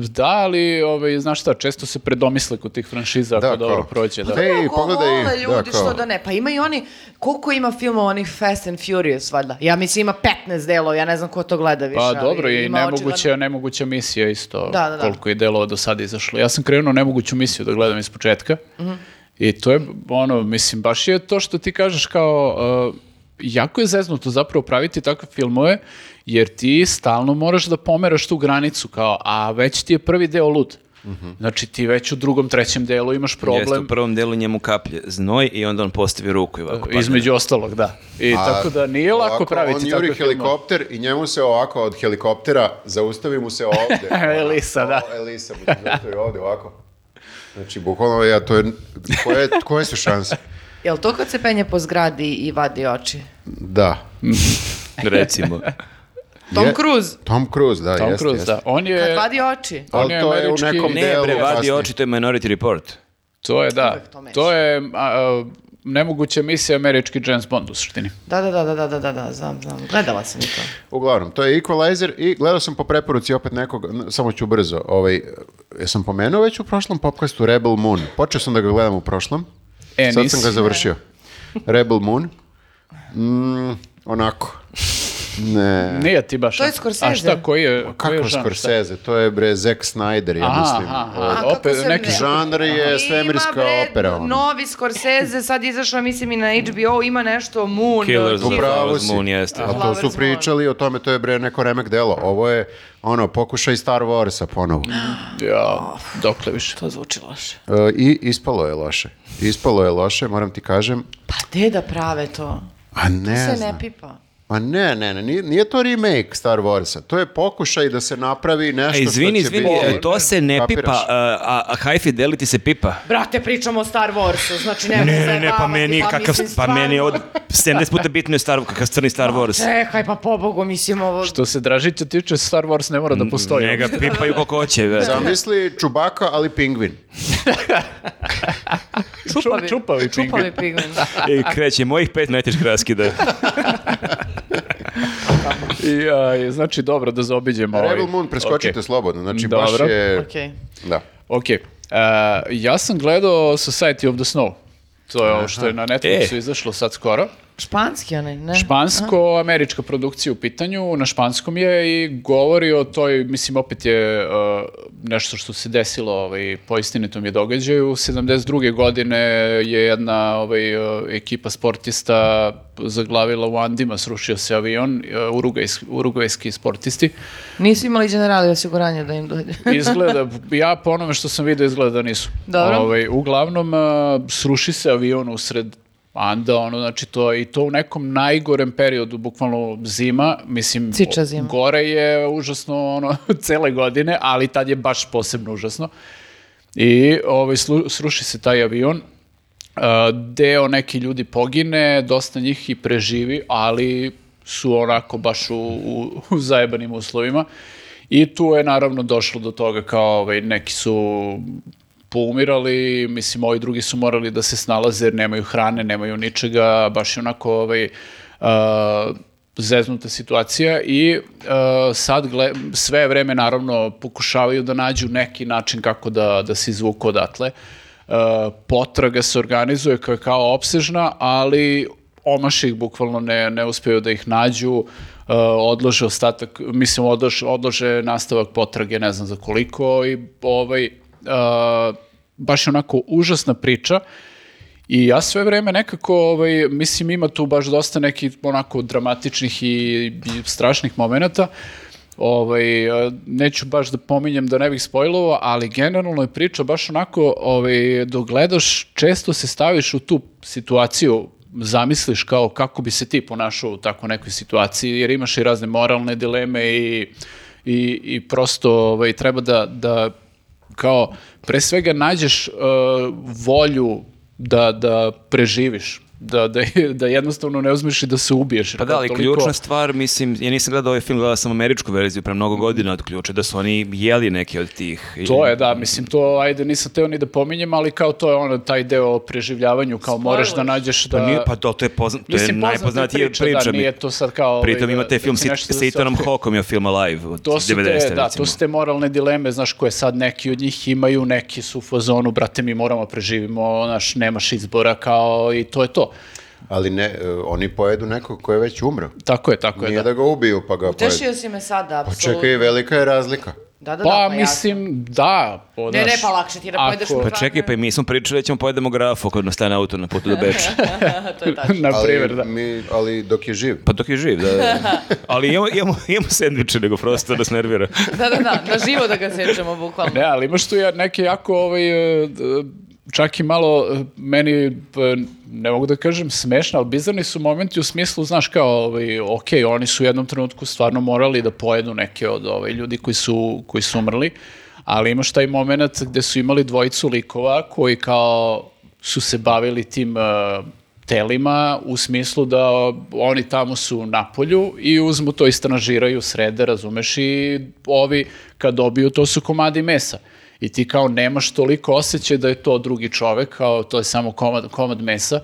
da, ali ovaj, znaš šta, često se predomisle kod tih franšiza ako Da, dobro kao. prođe. Da. Ej, Mnogo pogledaj, vole da, ljudi, kao- što da ne. Pa ima i oni, koliko ima filmova onih Fast and Furious, valjda? Ja mislim ima 15 delova, ja ne znam ko to gleda više. Pa ali dobro, i nemoguća, očigledno- nemoguća misija isto, Da, da, da. koliko je delova do sada izašlo. Ja sam krenuo nemoguću misiju da gledam iz početka Mhm. i to je, ono, mislim, baš je to što ti kažeš kao, uh, jako je zeznuto zapravo praviti takve filmove, jer ti stalno moraš da pomeraš tu granicu, kao, a već ti je prvi deo lud. Znači ti već u drugom, trećem delu imaš Jeste, u problem, prvom delu njemu kaplje znoj i onda on postavi ruku i ovako padne. između ostalog, da. I A tako da nije lako ovako, praviti on juri filmove. helikopter i njemu se ovako od helikoptera zaustavi mu se ovde. <laughs> Elisa, da. O, Elisa mu se zaustavi ovde ovako. Znači, bukvalno, ja, to je, koje, koje su šanse? Jel to kad se penje po zgradi i vadi oči? Da. <laughs> Recimo. Tom Je- Cruise, Tom Cruise, da, Tom jeste, Cruise, jeste. da. On je... kad vadi oči. On Ali je to je u američki- nekom Ne, delu bre, vadi kasnije. oči, to je Minority Report. To je, da. Uvek to meša. To je a, a, nemoguća misija američki James Bond u suštini. Da, da, da, da, da, da, da, da, znam, znam. Gledala sam i to. Uglavnom, to je Equalizer i gledao sam po preporuci opet nekog, n- samo ću brzo, ovaj, jesam pomenuo već u prošlom popkastu Rebel Moon. Počeo sam da ga gledam u prošlom, E, sad sam ga završio. Rebel Moon, mm, onako, Ne. Nije ti baš. To je A Scorsese. šta, koji je, koji je Kako? Scorsese? To je bre Zack Snyder, ja Aha, mislim. aha, aha. A, kako opet se neki ne- Žanr je svemirska Ima, bre, opera. ono. Novi Scorsese, sad izašao, mislim, i na HBO, ima nešto, Moon. Killers Kill- of Upravo Flowers si. Moon, jeste. A to su pričali o tome, to je bre neko remek delo. Ovo je ono, pokušaj Star Warsa ponovo. <gasps> Ja, dokle više. To zvuči loše. E, I ispalo je loše. Ispalo je loše, moram ti kažem. Pa gde da prave to? A ne Se znam. ne pipa. A ne, ne, ne, nije, nije to remake Star Warsa. To je pokušaj da se napravi nešto E, izvini, što će izvini, biti... e, to se ne Kapiraš? pipa, a, a, a High Fidelity se pipa. Brate, pričamo o Star Warsu, znači ne Ne, ne, pa meni, kakav, pa meni od 70 puta bitno je Star, kakav crni Star Wars. Čekaj, pa pobogu, mislim ovo... Što se Dražića tiče, Star Wars ne mora da postoji. Njega pipaju koliko hoće. Zamisli Čubaka, ali pingvin. <laughs> Čupavi, čupavi čupavi pingvin. I <laughs> kreće mojih pet najtežih raskida. <laughs> I, a, znači, dobro, da zaobiđemo ovaj. Rebel Moon, preskočite Ok. slobodno. Znači, Dobro. baš je... Okej. Da. Ok. E, ja sam gledao Society of the Snow. To je ovo što je na Netflixu E. izašlo sad skoro. Španski onaj, ne? Špansko-američka produkcija u pitanju, na španskom je i govori o toj, mislim, opet je uh, nešto što se desilo ovaj, po istinitom je događaju. 72. godine je jedna ovaj, uh, ekipa sportista zaglavila u Andima, srušio se avion, uh, urugajs- urugvajski sportisti. Nisu imali generali osiguranje da im dođe. <laughs> Izgleda, ja po onome što sam vidio izgleda da nisu. Dobro. Ovaj, uglavnom, uh, sruši se avion usred Anda, ono, znači to i to u nekom najgorem periodu, bukvalno zima, mislim, Ciča zima. gore je užasno, ono, <laughs> cele godine, ali tad je baš posebno užasno. I ovaj, slu- sruši se taj avion, Uh, deo neki ljudi pogine, dosta njih i preživi, ali su onako baš u, u, u zajebanim uslovima. I tu je naravno došlo do toga kao ovaj, neki su poumirali, mislim ovi drugi su morali da se snalaze jer nemaju hrane, nemaju ničega, baš je onako ovaj, uh, zeznuta situacija i uh, sad gle, sve vreme naravno pokušavaju da nađu neki način kako da, da se izvuku odatle. Uh, potraga se organizuje je kao opsežna, ali omaše ih bukvalno ne, ne uspeju da ih nađu, uh, odlože ostatak, mislim odlože, odlože nastavak potrage ne znam za koliko i ovaj, uh, baš onako užasna priča i ja sve vreme nekako, ovaj, mislim ima tu baš dosta nekih onako dramatičnih i, i strašnih momenata, Ovaj, neću baš da pominjem da ne bih spojlovao, ali generalno je priča baš onako, ovaj, dok gledaš, često se staviš u tu situaciju, zamisliš kao kako bi se ti ponašao u tako nekoj situaciji, jer imaš i razne moralne dileme i, i, i prosto ovaj, treba da, da kao pre svega nađeš uh, volju da, da preživiš, da, da, <laughs> da jednostavno ne uzmeš i da se ubiješ. Pa da, ali toliko- ključna stvar, mislim, ja nisam gledao ovaj film, gledao sam američku verziju pre mnogo godina od ključa, da su oni jeli neke od tih. I- To je, da, mislim, to, ajde, nisam teo ni da pominjem, ali kao to je ono, taj deo o preživljavanju, kao moraš da nađeš da... Pa, nije, pa to, to je, pozna, to je Mislim, poznata najpoznatija priča, priča. da, mi- nije to sad kao... ovaj, Pritom da- ima taj da film sa da otkrije. Hawkom je film Alive od To su 90. te, recimo. da, to su te moralne dileme, znaš, koje sad neki od njih imaju, neki su u fazonu, brate, mi moramo preživimo, znaš, nemaš izbora, kao, i to je to. Ali ne, e, oni pojedu nekog ko je već umro. Tako je, tako je, Nije da. da ga ubiju pa ga pojedu. Utešio si me sada, Pa apsolutno. čekaj, velika je razlika. Da, da, da, Pa, jasno. mislim, da. po, Ne, ne, pa lakše ti da pojedeš ako- u Pa čekaj, pa i mi smo pričali da ćemo pojedemo grafu kod nas stane auto na putu do Beča. <laughs> to je tačno. Na primjer, da. mi, ali dok je živ. Pa dok je živ, da. da. <laughs> Ali imamo, imamo, imamo sendviče, nego prosto da nas nervira. Da, da, da, na živo da ga sečemo, bukvalno. Ne, ali imaš tu ja- neke jako, ovaj, e, čak i malo e, meni, p- ne mogu da kažem smešno, ali bizarni su momenti u smislu, znaš kao, ovaj, ok, oni su u jednom trenutku stvarno morali da pojedu neke od ovaj, ljudi koji su, koji su umrli, ali imaš taj moment gde su imali dvojicu likova koji kao su se bavili tim e, telima u smislu da oni tamo su na polju i uzmu to istražiraju, srede, razumeš, i ovi kad dobiju to su komadi mesa. I ti kao nemaš toliko osjećaj da je to drugi čovek, kao to je samo komad, komad mesa,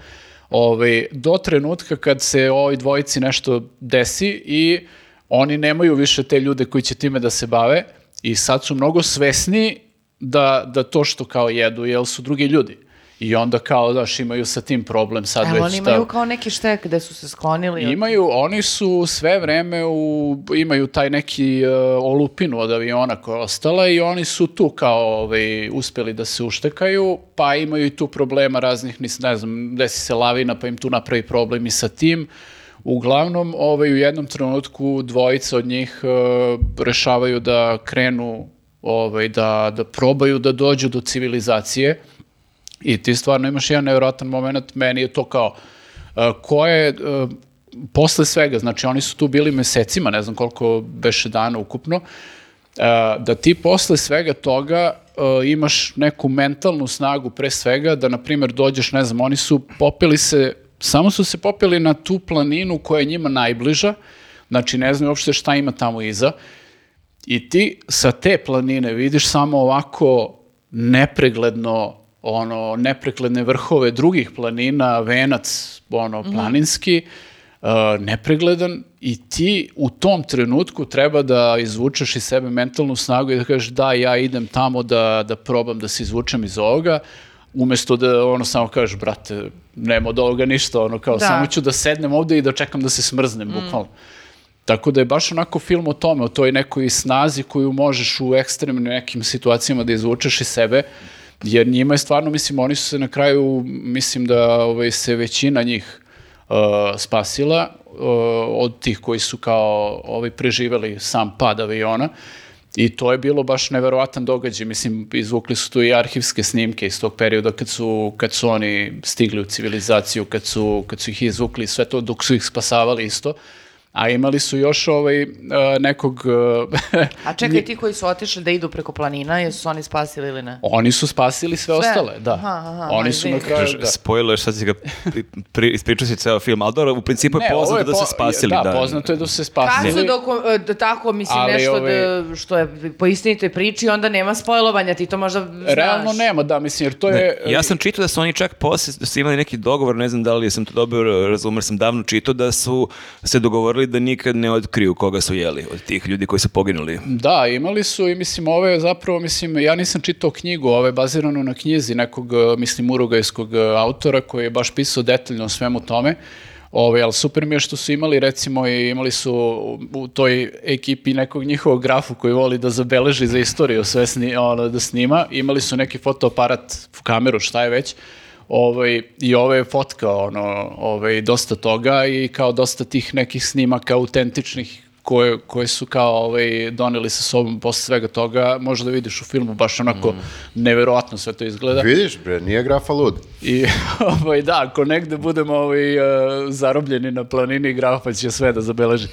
ovaj, do trenutka kad se ovoj dvojici nešto desi i oni nemaju više te ljude koji će time da se bave i sad su mnogo svesni da, da to što kao jedu, jel su drugi ljudi. I onda kao, daš, imaju sa tim problem sad Evo, već. oni imaju kao neki štek gde su se sklonili. Imaju, oni su sve vreme u, imaju taj neki uh, olupinu od aviona koja je ostala i oni su tu kao ovaj, uspeli da se uštekaju, pa imaju i tu problema raznih, nis- ne znam, desi se lavina pa im tu napravi problem i sa tim. Uglavnom, ovaj, u jednom trenutku dvojica od njih uh, rešavaju da krenu, ovaj, da, da probaju da dođu do civilizacije i ti stvarno imaš jedan nevjerojatan moment, meni je to kao, uh, ko je, uh, posle svega, znači oni su tu bili mesecima, ne znam koliko beše dana ukupno, uh, da ti posle svega toga imaš neku mentalnu snagu pre svega, da na primjer dođeš, ne znam, oni su popili se, samo su se popili na tu planinu koja je njima najbliža, znači ne znam uopšte šta ima tamo iza, i ti sa te planine vidiš samo ovako nepregledno ono nepregledne vrhove drugih planina, venac ono planinski, uh, nepregledan i ti u tom trenutku treba da izvučeš iz sebe mentalnu snagu i da kažeš da ja idem tamo da, da probam da se izvučem iz ovoga, umesto da ono samo kažeš brate, nema od ovoga ništa, ono kao Da. samo ću da sednem ovde i da čekam da se smrznem, bukvalno. Tako da je baš onako film o tome, o toj nekoj snazi koju možeš u ekstremnim nekim situacijama da izvučeš iz sebe, jer njima je stvarno, mislim, oni su se na kraju, mislim da ovaj, se većina njih uh, spasila uh, od tih koji su kao ovaj, preživeli sam pad aviona. I to je bilo baš neverovatan događaj, mislim, izvukli su tu i arhivske snimke iz tog perioda kad su, kad su oni stigli u civilizaciju, kad su, kad su ih izvukli, sve to dok su ih spasavali isto, a imali su još ovaj, uh, nekog... uh, <laughs> A čekaj, ti koji su otišli da idu preko planina, jesu se oni spasili ili ne? Oni su spasili sve, Sve? ostale, da. Aha, aha, Oni su na kraju... Da. Spoiler, sad si ga pri, ispričao si ceo film, ali dobro, u principu je Ne, ovo poznato da po- se spasili. Da, Da, poznato je da su se Kad spasili. su doko, e, da tako, mislim, Ali, nešto ovaj- da, što je po istinitoj priči, onda nema spojlovanja, ti to možda znaš. Realno nema, da, mislim, jer to je... Ja sam čitao da su oni čak posle, da su imali neki dogovor, ne znam da li sam to dobro razumio, sam davno čitao da su se dogovorili da nikad ne otkriju koga su jeli od tih ljudi koji su poginuli. Da, imali su i mislim ove zapravo, mislim, ja nisam čitao knjigu, ove bazirano na knjizi nekog, e, mislim, urugajskog e, autora koji je baš pisao detaljno o svemu tome. Ove, ali super mi je što su imali, recimo, i imali su u toj ekipi nekog njihovog grafu koji voli da zabeleži za istoriju sve sni, ono, da snima. Imali su neki fotoaparat, kameru, šta je već, Ovaj, I ovo je fotka, ono, ovaj, dosta toga i kao dosta tih nekih snimaka autentičnih koje, koje su kao ovaj, doneli sa sobom posle svega toga, možda da vidiš u filmu, baš onako neverovatno sve to izgleda. Vidiš bre, nije grafa lud. I <laughs> ovaj, da, ako negde budemo ovaj, uh, zarobljeni na planini, grafa će sve da zabeleži.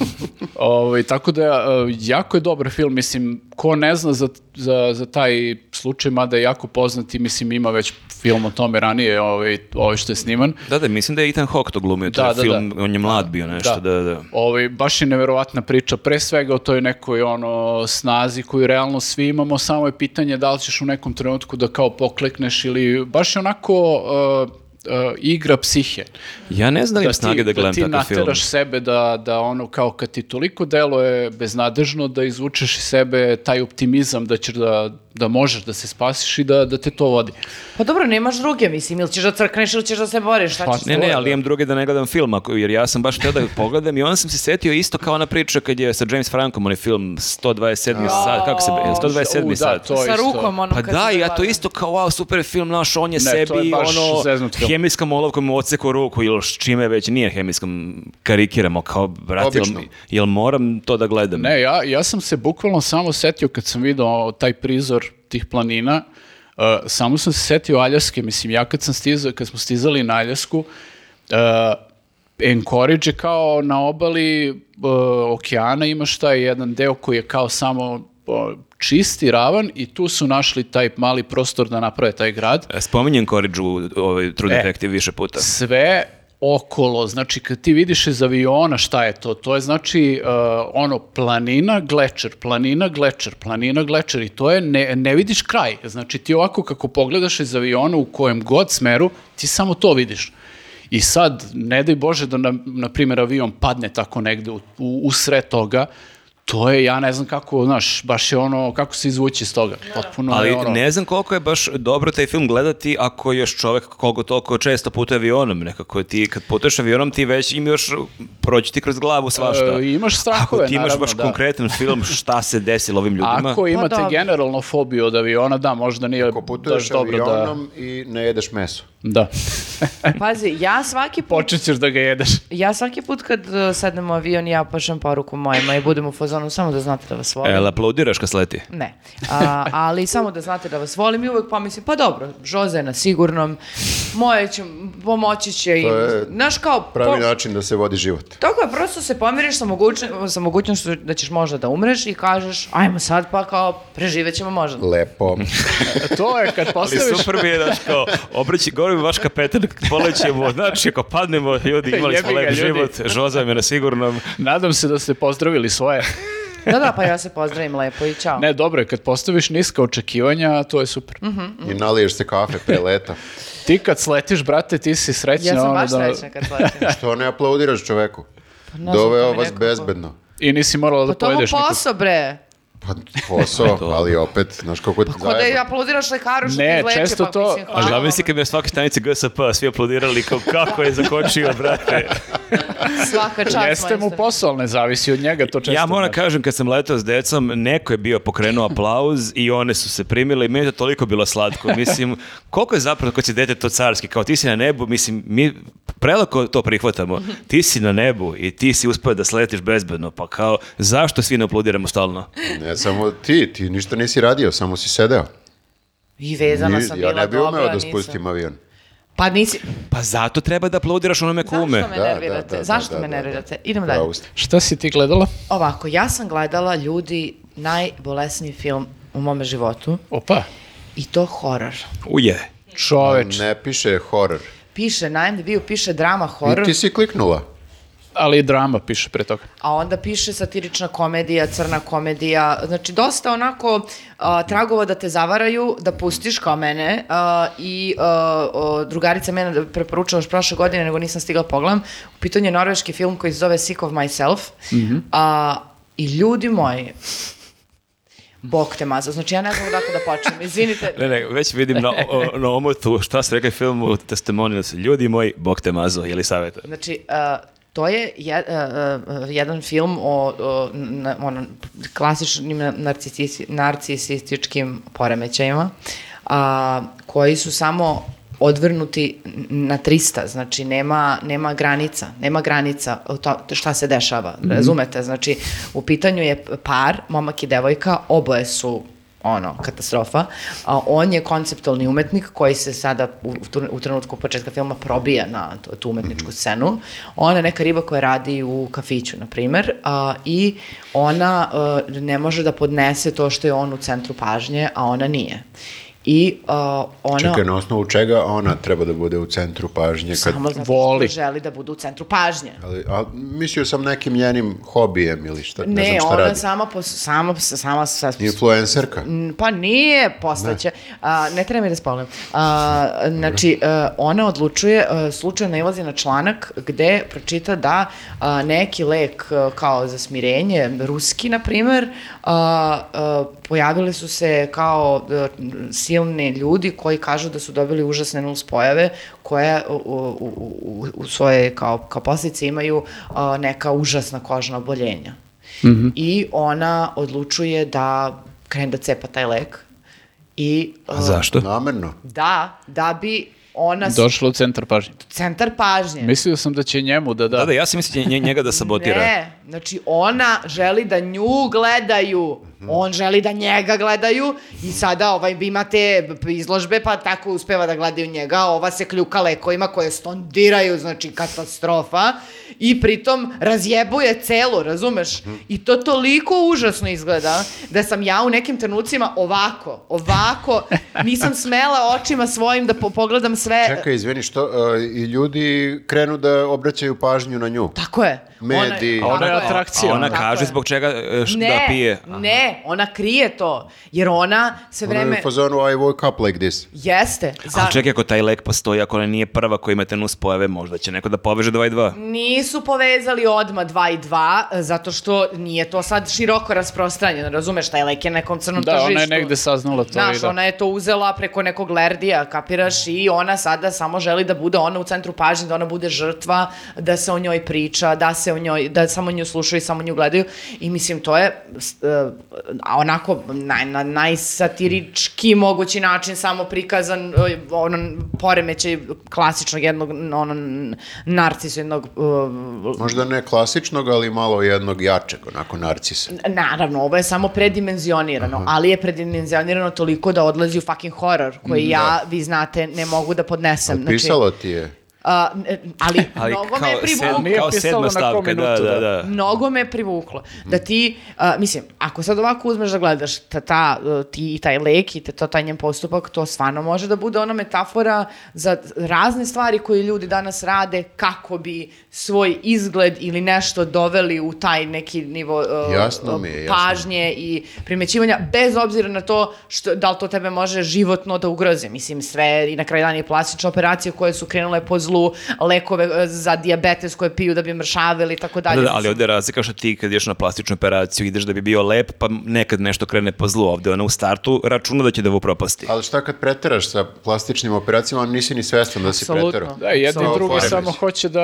<laughs> ovaj, tako da, uh, jako je dobar film, mislim, ko ne zna za, za, za taj slučaj, mada je jako poznat i mislim ima već film o tome ranije, ovaj, ovaj što je sniman. Da, da, mislim da je Ethan Hawke to glumio, to Da, je da, film, da. on je mlad bio nešto, da, da. Ovaj, baš je neverovatna priča, pre svega o toj nekoj ono, snazi koju realno svi imamo, samo je pitanje da li ćeš u nekom trenutku da kao poklekneš ili baš je onako uh, uh, igra psihe. Ja ne znam da imam snage da gledam ti takav film. nateraš sebe da, da ono kao kad ti toliko deluje beznadežno da izvučeš iz sebe taj optimizam da ćeš da, da možeš da se spasiš i da, da te to vodi. Pa dobro, nemaš druge, mislim, ili ćeš da crkneš ili ćeš da se boriš, šta Pa ćeš Ne, se ne, ali imam druge da ne gledam film, ako- jer ja sam baš teo da pogledam i onda sam se setio isto kao ona priča kad je sa James Frankom, onaj film 127. sat, kako se, je, 127. U, da, sat. to Sa isto. rukom, ono, Pa kad da, se i ja to isto kao, wow, super film, naš, on je Ne, to je sebi, baš ono, hemijskom olovkom mu odsekao ruku ili s čime već nije hemijskom karikiramo, kao, brate, jel, jel moram to da gledam? Ne, ja, ja sam se bukvalno samo setio kad sam video taj prizor tih planina, uh, samo sam se setio Aljaske, mislim, ja kad sam stizao, kad smo stizali na Aljasku, uh, Anchorage je kao na obali uh, okeana, imaš taj jedan deo koji je kao samo uh, čisti, ravan i tu su našli taj mali prostor da naprave taj grad. E, Spominjem u ovaj True E. Detective više puta. sve okolo, znači kad ti vidiš iz aviona šta je to, to je znači uh, ono planina, glečer, planina, glečer, planina, glečer i to je, ne, ne vidiš kraj, znači ti ovako kako pogledaš iz aviona u kojem god smeru, ti samo to vidiš. I sad, ne daj Bože da, na, na primjer, avion padne tako negde u, u, u sred toga, To je, ja ne znam kako, znaš, baš je ono, kako se izvući iz toga. Potpuno Ali je ono... ne znam koliko je baš dobro taj film gledati ako još čovek koliko toliko često putuje avionom. Nekako ti kad putuješ avionom ti već im još proći ti kroz glavu svašta. E, imaš strahove, Ako ti imaš naravno, baš da. konkretan film šta se desilo ovim ljudima. Ako imate dobro. generalno fobiju od aviona, da, možda nije Ako putuješ baš dobro da... avionom i ne jedeš meso. Da. <laughs> Pazi, ja svaki put, Počet ćeš da ga jedeš. ja svaki put kad uh, sednem u avion, ja pošlem poruku mojima i budem u fazonu samo da znate da vas volim. Jel aplaudiraš kad sleti? Ne, A, ali samo da znate da vas volim i uvek pomislim, pa dobro, Žoza je na sigurnom, moje će, pomoći će je Znaš kao, Pravi po- način da se vodi život. Tako je, prosto se pomiriš sa, mogućno, sa mogućnošću da ćeš možda da umreš i kažeš, ajmo sad pa kao, preživet ćemo možda. Lepo. <laughs> to je kad Ali postaviš... super mi je, znaš, kao, obraći, govori mi vaš kapetan, polećemo, znači, ako padnemo, ljudi, imali smo lep život, Žoza mi je na sigurnom. Nadam se da ste pozdravili svoje. Da, da, pa ja se pozdravim lepo i čao. Ne, dobro je, kad postaviš niska očekivanja, to je super. I naliješ se kafe pre leta. <laughs> Ti kad sletiš, brate, ti si srećna. Ja sam ono baš da- srećna kad sletim. Što ne aplaudiraš čoveku? znam, Doveo vas bezbedno. I nisi morala da Pa to mu pojedeš nikog. posao, bre. Pa posao, <laughs> ali opet, znaš kako ti Ko da je aplaudiraš lekaru što Ne, ti izleče, često pa to- mislim, A hvala zamisli vam. kad bi na svakoj stanici GSP svi aplaudirali kao kako je zakočio, brate. <laughs> Svaka čast, Jeste mu posao, ali ne zavisi od njega, to često. Ja moram znaš. kažem, kad sam letao s decom, neko je bio pokrenuo aplauz i one su se primile i meni je to toliko bilo slatko. Mislim, koliko je zapravo kad si dete to carski, kao ti si na nebu, mislim, mi prelako to prihvatamo. Ti si na nebu i ti si uspio da sletiš bezbedno, pa kao, zašto svi ne aplaudiramo stalno? Ne samo ti, ti ništa nisi radio, samo si sedeo. I vezana Ni- sam ja bila ne bi dobra, umeo da spustim avion. Pa nisi... Pa zato treba da aplaudiraš onome ko ume. Zašto me Da, nervirate? da, da, Zašto da, me da, da. nervirate? Idemo dalje. Šta si ti gledala? Ovako, ja sam gledala ljudi najbolesniji film u mome životu Opa, i to horor. Uje. čoveč. Ne piše horor. Piše na IMDb-u, piše drama I horor, ti si kliknula. Ali i drama piše pre toga. a onda piše satirična komedija, crna komedija, znači dosta onako a, tragova da te zavaraju, da pustiš kao mene a, i a, o, drugarica mene da preporučila još prošle godine, nego nisam stigla pogledam. U pitanju je norveški film koji se zove Sick of Myself. A, I ljudi moji, Bog te mazo. Znači ja ne znam odakle da počnem. Izvinite. Ne, ne, već vidim na, o- na omotu šta se rekao filmu Testimonials. Ljudi moji, Bog te mazo, je li savjeta? Znači, uh, to je je- uh, uh, jedan film o, o na- ono, klasičnim narcisi- narcisističkim poremećajima, a, koji su samo odvrnuti na 300, znači nema, nema granica, nema granica to, šta se dešava, razumete? Znači, u pitanju je par, momak i devojka, oboje su ono, katastrofa. A, on je konceptualni umetnik koji se sada u, u trenutku početka filma probija na tu, tu umetničku scenu. Ona je neka riba koja radi u kafiću, na primer, a, i ona a, ne može da podnese to što je on u centru pažnje, a ona nije. I a, ona... Čekaj, na osnovu čega ona treba da bude u centru pažnje? Kad... Samo zato voli. što želi da bude u centru pažnje. Ali, a, mislio sam nekim njenim hobijem ili šta, ne, Ne, znam šta ona radi. sama, po, sama, sama, sama, Influencerka. Pa nije, postaće. A, ne treba mi da spavljam. A, znači, a, ona odlučuje, a, slučajno nailazi na članak gde pročita da a, neki lek a, kao za smirenje, ruski, na primer, a, a, pojavili su se kao a, silni ljudi koji kažu da su dobili užasne nuspojave koje u, u, u, u svoje kao, kao posljedice imaju a, neka užasna kožna oboljenja. I ona odlučuje da krene da cepa taj lek. I A uh, zašto? Namerno. da, da bi ona Došla u centar pažnje. centar pažnje. Mislio sam da će njemu da da. Da, da, ja sam mislio nje- njega da sabotira. Ne, znači ona želi da nju gledaju, on želi da njega gledaju i sada ovaj, imate izložbe pa tako uspeva da gledaju njega, ova se kljuka lekovima koje stondiraju, znači katastrofa i pritom razjebuje celo, razumeš? I to toliko užasno izgleda da sam ja u nekim trenucima ovako, ovako, nisam smela očima svojim da po pogledam sve. Čekaj, izvini, što, a, i ljudi krenu da obraćaju pažnju na nju. Tako je. Mediji. Ona, Ona je atrakcija. Ona kaže zbog čega e, š- Ne, da pije. ne, ona krije to, jer ona sve Ona je vreme... u fazonu I woke up like this. Jeste. Za... Ali čekaj, ako taj lek postoji, ako ona nije prva koja ima te nuspojave, možda će neko da poveže dva i dva. Nisu nisu povezali odma dva i dva, e, zato što nije to sad široko rasprostranjeno, razumeš, taj lek je na nekom crnom Da, tržištu. ona je negde saznala to. i Znaš, da. ona je to uzela preko nekog lerdija, kapiraš, i ona sada samo želi da bude ona u centru pažnje, da ona bude žrtva, da se o njoj priča, da se o njoj, da samo nju slušaju i samo nju gledaju. I mislim, to je e, a onako naj, na najsatirički mogući način samo prikazan e, ono poremećaj klasičnog jednog ono, narcisa, jednog e, Možda ne klasičnog, ali malo jednog jačeg, onako narcisa. Naravno, ovo je samo predimenzionirano, ali je predimenzionirano toliko da odlazi u fucking horor, koji ja, vi znate, ne mogu da podnesem. Znači, Pisalo ti je. A, ne, ali, <laughs> Ali mnogo me kao, je sed, privuklo. Nije kao sedma stavka, da, da, da. da. Mnogo me je privuklo. Da ti, a, mislim, ako sad ovako uzmeš da gledaš ta, ta, uh, ti i taj lek i to taj njen postupak, to stvarno može da bude ona metafora za razne stvari koje ljudi danas rade kako bi svoj izgled ili nešto doveli u taj neki nivo uh, Jasno mi je, jasno. pažnje i primećivanja, bez obzira na to što, da li to tebe može životno da ugroze. Mislim, sve i na kraju dana i plastične operacije koje su krenule po zlu, lekove e, za dijabetes koje piju da bi mršavili i tako dalje. Da, da, ali ovde je razlika što ti kad ideš na plastičnu operaciju ideš da bi bio lep, pa nekad nešto krene po zlu ovde. Ona u startu računa da će da vu propasti. Ali šta kad preteraš sa plastičnim operacijama, nisi ni svestan da si preterao. Da, jedni i Samo drugi samo hoće da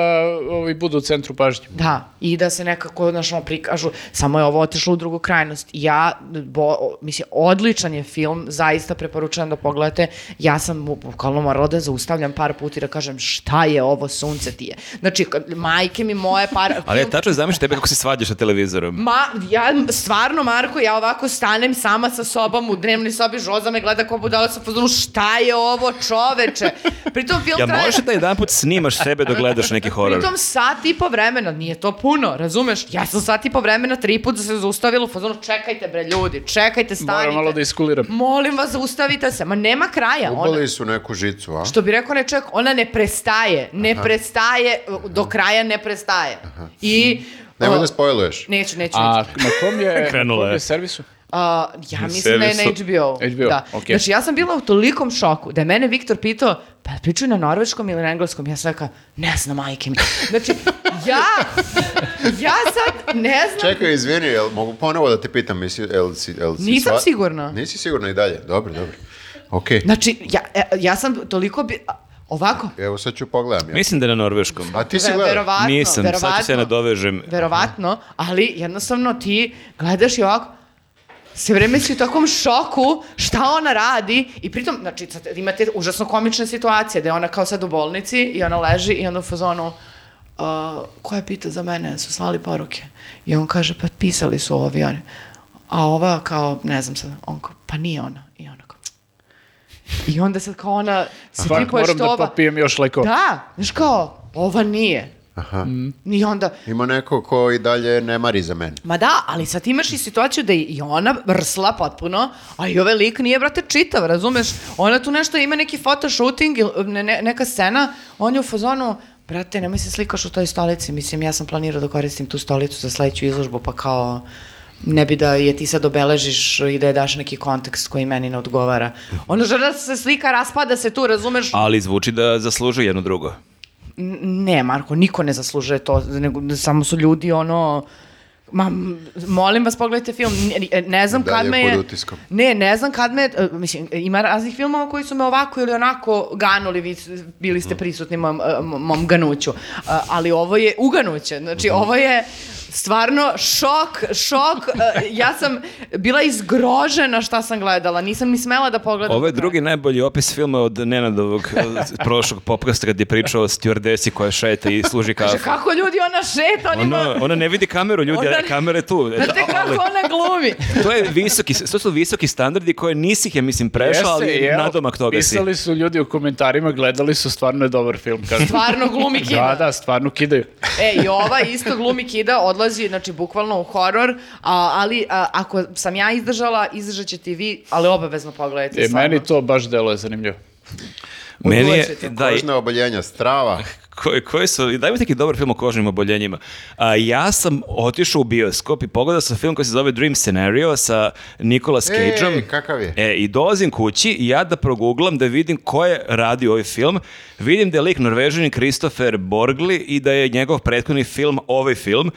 ovi budu u centru pažnje. Da, i da se nekako, znaš, ono, prikažu, samo je ovo otišlo u drugu krajnost. Ja, bo, mislim, odličan je film, zaista preporučujem da pogledate. Ja sam bu- bukvalno morala da zaustavljam par puta i da kažem šta je ovo sunce ti je. Znači, kad- majke mi moje par... <laughs> Ali je tačno zamisli tebe kako se svađaš sa televizorom. Ma, ja stvarno, Marko, ja ovako stanem sama sa sobom u dnevnoj sobi, Žoza me gleda kao budala sa fazonu, šta je ovo čoveče? Pritom film Ja traje... možeš da jedan put snimaš sebe dok gledaš neki horor? Pritom sat i po vremena, nije to puno, razumeš? Ja sam sat i po vremena tri puta se zaustavila u fazonu, čekajte bre ljudi, čekajte, stanite. Moram malo da iskuliram. Molim vas, zaustavite se. Ma nema kraja. Ona, Ubali su neku žicu, a? što bi rekao ne čovjek, ona ne prestaje. Ne prestaje, do kraja ne prestaje. I... Nemoj da spojluješ. Neću, neću, A neću. na kom je, <laughs> na Krenula kom je. servisu? A, ja mislim da je na servisu. HBO. HBO, da. okej. Znači, ja sam bila u tolikom šoku da je mene Viktor pitao, pa pričaju na norveškom ili na engleskom? Ja sam rekao, ne znam, majke mi. Znači, ja, ja sad ne znam. Čekaj, izvini, jel mogu ponovo da te pitam, misli, jel si, jel si Nisam sva- sigurna. Nisi sigurna i dalje, dobro, dobro. Okej, Znači, ja, e, ja sam toliko bi... Ovako, evo sad ću pogledam. Ja. Mislim da je na norveškom. A ti si gledao? verovatno, Nisam, sad ću se verovatno. nadovežem. Verovatno, ali jednostavno ti gledaš i ovako, sve vreme si u takvom šoku šta ona radi i pritom, znači, sad imate užasno komične situacije da je ona kao sad u bolnici i ona leži i onda u fazonu uh, ko je pita za mene, su slali poruke i on kaže, pa pisali su ovi oni a ova kao, ne znam sad, on kao, pa nije ona i i onda sad kao ona se Fuck, tripuje moram što da ova popijem još lekova. da, znaš kao, ova nije Aha. i onda Ima neko ko i dalje ne mari za mene. Ma da, ali sad imaš i situaciju da je i ona vrsla potpuno, a i ovaj lik nije, brate, čitav, razumeš? Ona tu nešto ima neki photoshooting, ili ne, ne, neka scena, on je u fazonu, brate, nemoj se slikaš u toj stolici, mislim, ja sam planirao da koristim tu stolicu za sledeću izložbu, pa kao, ne bi da je ti sad obeležiš i da je daš neki kontekst koji meni ne odgovara. Ona žena se slika, raspada se tu, razumeš? Ali zvuči da zaslužuje jedno drugo. Ne, Marko, niko ne zaslužuje to, nego samo su ljudi ono... Ma, molim vas, pogledajte film. Ne, ne znam Da kad je me pod je... utiskom? Ne, ne znam kad me... e, Mislim, ima raznih filmova koji su me ovako ili onako ganuli, vi bili ste prisutni mom, e, mom, ganuću. Ali ovo je uganuće. Znači, ovo je stvarno šok, šok. E, Ja sam bila izgrožena šta sam gledala. Nisam ni smela da pogledam. Ovo je drugi najbolji opis filma od Nenadovog eh, prošlog popkasta kad je pričao o stewardesi koja šeta i služi Kaže, kafu. kako ljudi ona šeta, on ima... Ona, ona ne vidi kameru, ljudi, Ona kamera je tu. Znate kako ona glumi? To, je visoki, to su visoki standardi koje nisi ih, ja mislim, prešao, ali evo, nadomak toga si. Pisali su ljudi u komentarima, gledali su, stvarno je dobar film. Kažu. Stvarno glumi kida. Da, da, stvarno kidaju. E, i ova isto glumi kida, odlazi, znači, bukvalno u horor, a, ali a, ako sam ja izdržala, izdržat ćete i vi, ali obavezno pogledajte. E, stvarno. meni to baš deluje zanimljivo. Meni je, da, Kožna oboljenja, strava. Koji, koji su, daj mi neki dobar film o kožnim oboljenjima. A, ja sam otišao u bioskop i pogledao sam film koji se zove Dream Scenario sa Nicolas Cageom. Ej, kakav je? E, i dolazim kući i ja da proguglam da vidim ko je radio ovaj film. Vidim da je lik Norvežanin Christopher Borgli i da je njegov prethodni film ovaj film.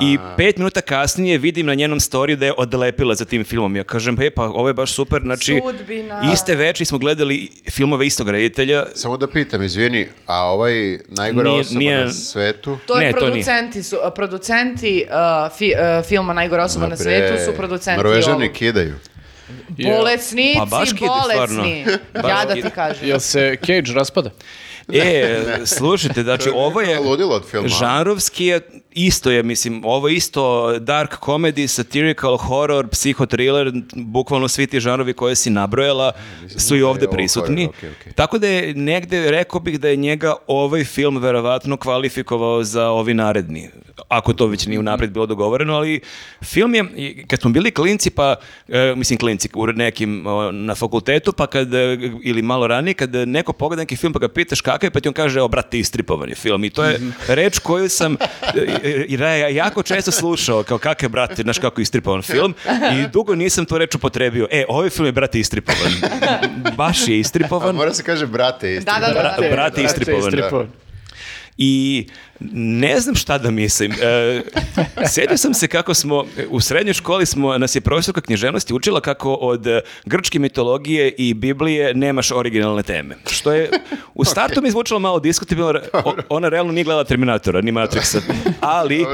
I pet minuta kasnije vidim na njenom storiju da je odlepila za tim filmom. Ja kažem, e, pa ovo je baš super, znači Sudbina. iste veči smo gledali filmove istog reditelja. Samo da pitam, izvini, a ovaj najgora Nije- osoba nije- na svetu? To je Ne, to producenti su, producenti uh, fi- uh, filma Najgora osoba na Ma bre, svetu su producenti Norvežani ovog. kidaju. Bolesnici, Pa baš kide, stvarno. bolesni. <laughs> Baš Ja da ti kažem. Jel se Cage raspada? E, slušajte, znači ovo je... Ludilo od filma. Žanrovski je, isto je, mislim, ovo isto dark comedy, satirical horror, psihotriller, bukvalno svi ti žanrovi koje si nabrojala su i ovde prisutni. horror, okej, okej. Tako da je negde, rekao bih da je njega ovaj film verovatno kvalifikovao za ovi naredni. Ako to već nije unapred bilo dogovoreno, ali film je, kad smo bili klinci, pa, e, mislim klinci u nekim na fakultetu, pa kad, e, ili malo ranije, kad neko pogleda neki film pa ga pitaš kakav je, pa ti on kaže, o brate, istripovan je film. I to je <laughs> reč koju sam e, i da ja jako često slušao, kao kakav je, brate, znaš kako je istripovan film. I dugo nisam tu reč upotrebio. E, ovaj film je, brate, istripovan. Baš je A istripovan. mora se kaže brate isto. Da, da, da. Bra- brate, istripovan. I ne znam šta da mislim. E, sjetio sam se kako smo, u srednjoj školi smo, nas je profesorka književnosti učila kako od grčke mitologije i Biblije nemaš originalne teme. Što je u startu mi zvučalo malo diskutabilno, ona realno nije gledala Terminatora, ni Matrixa. Ali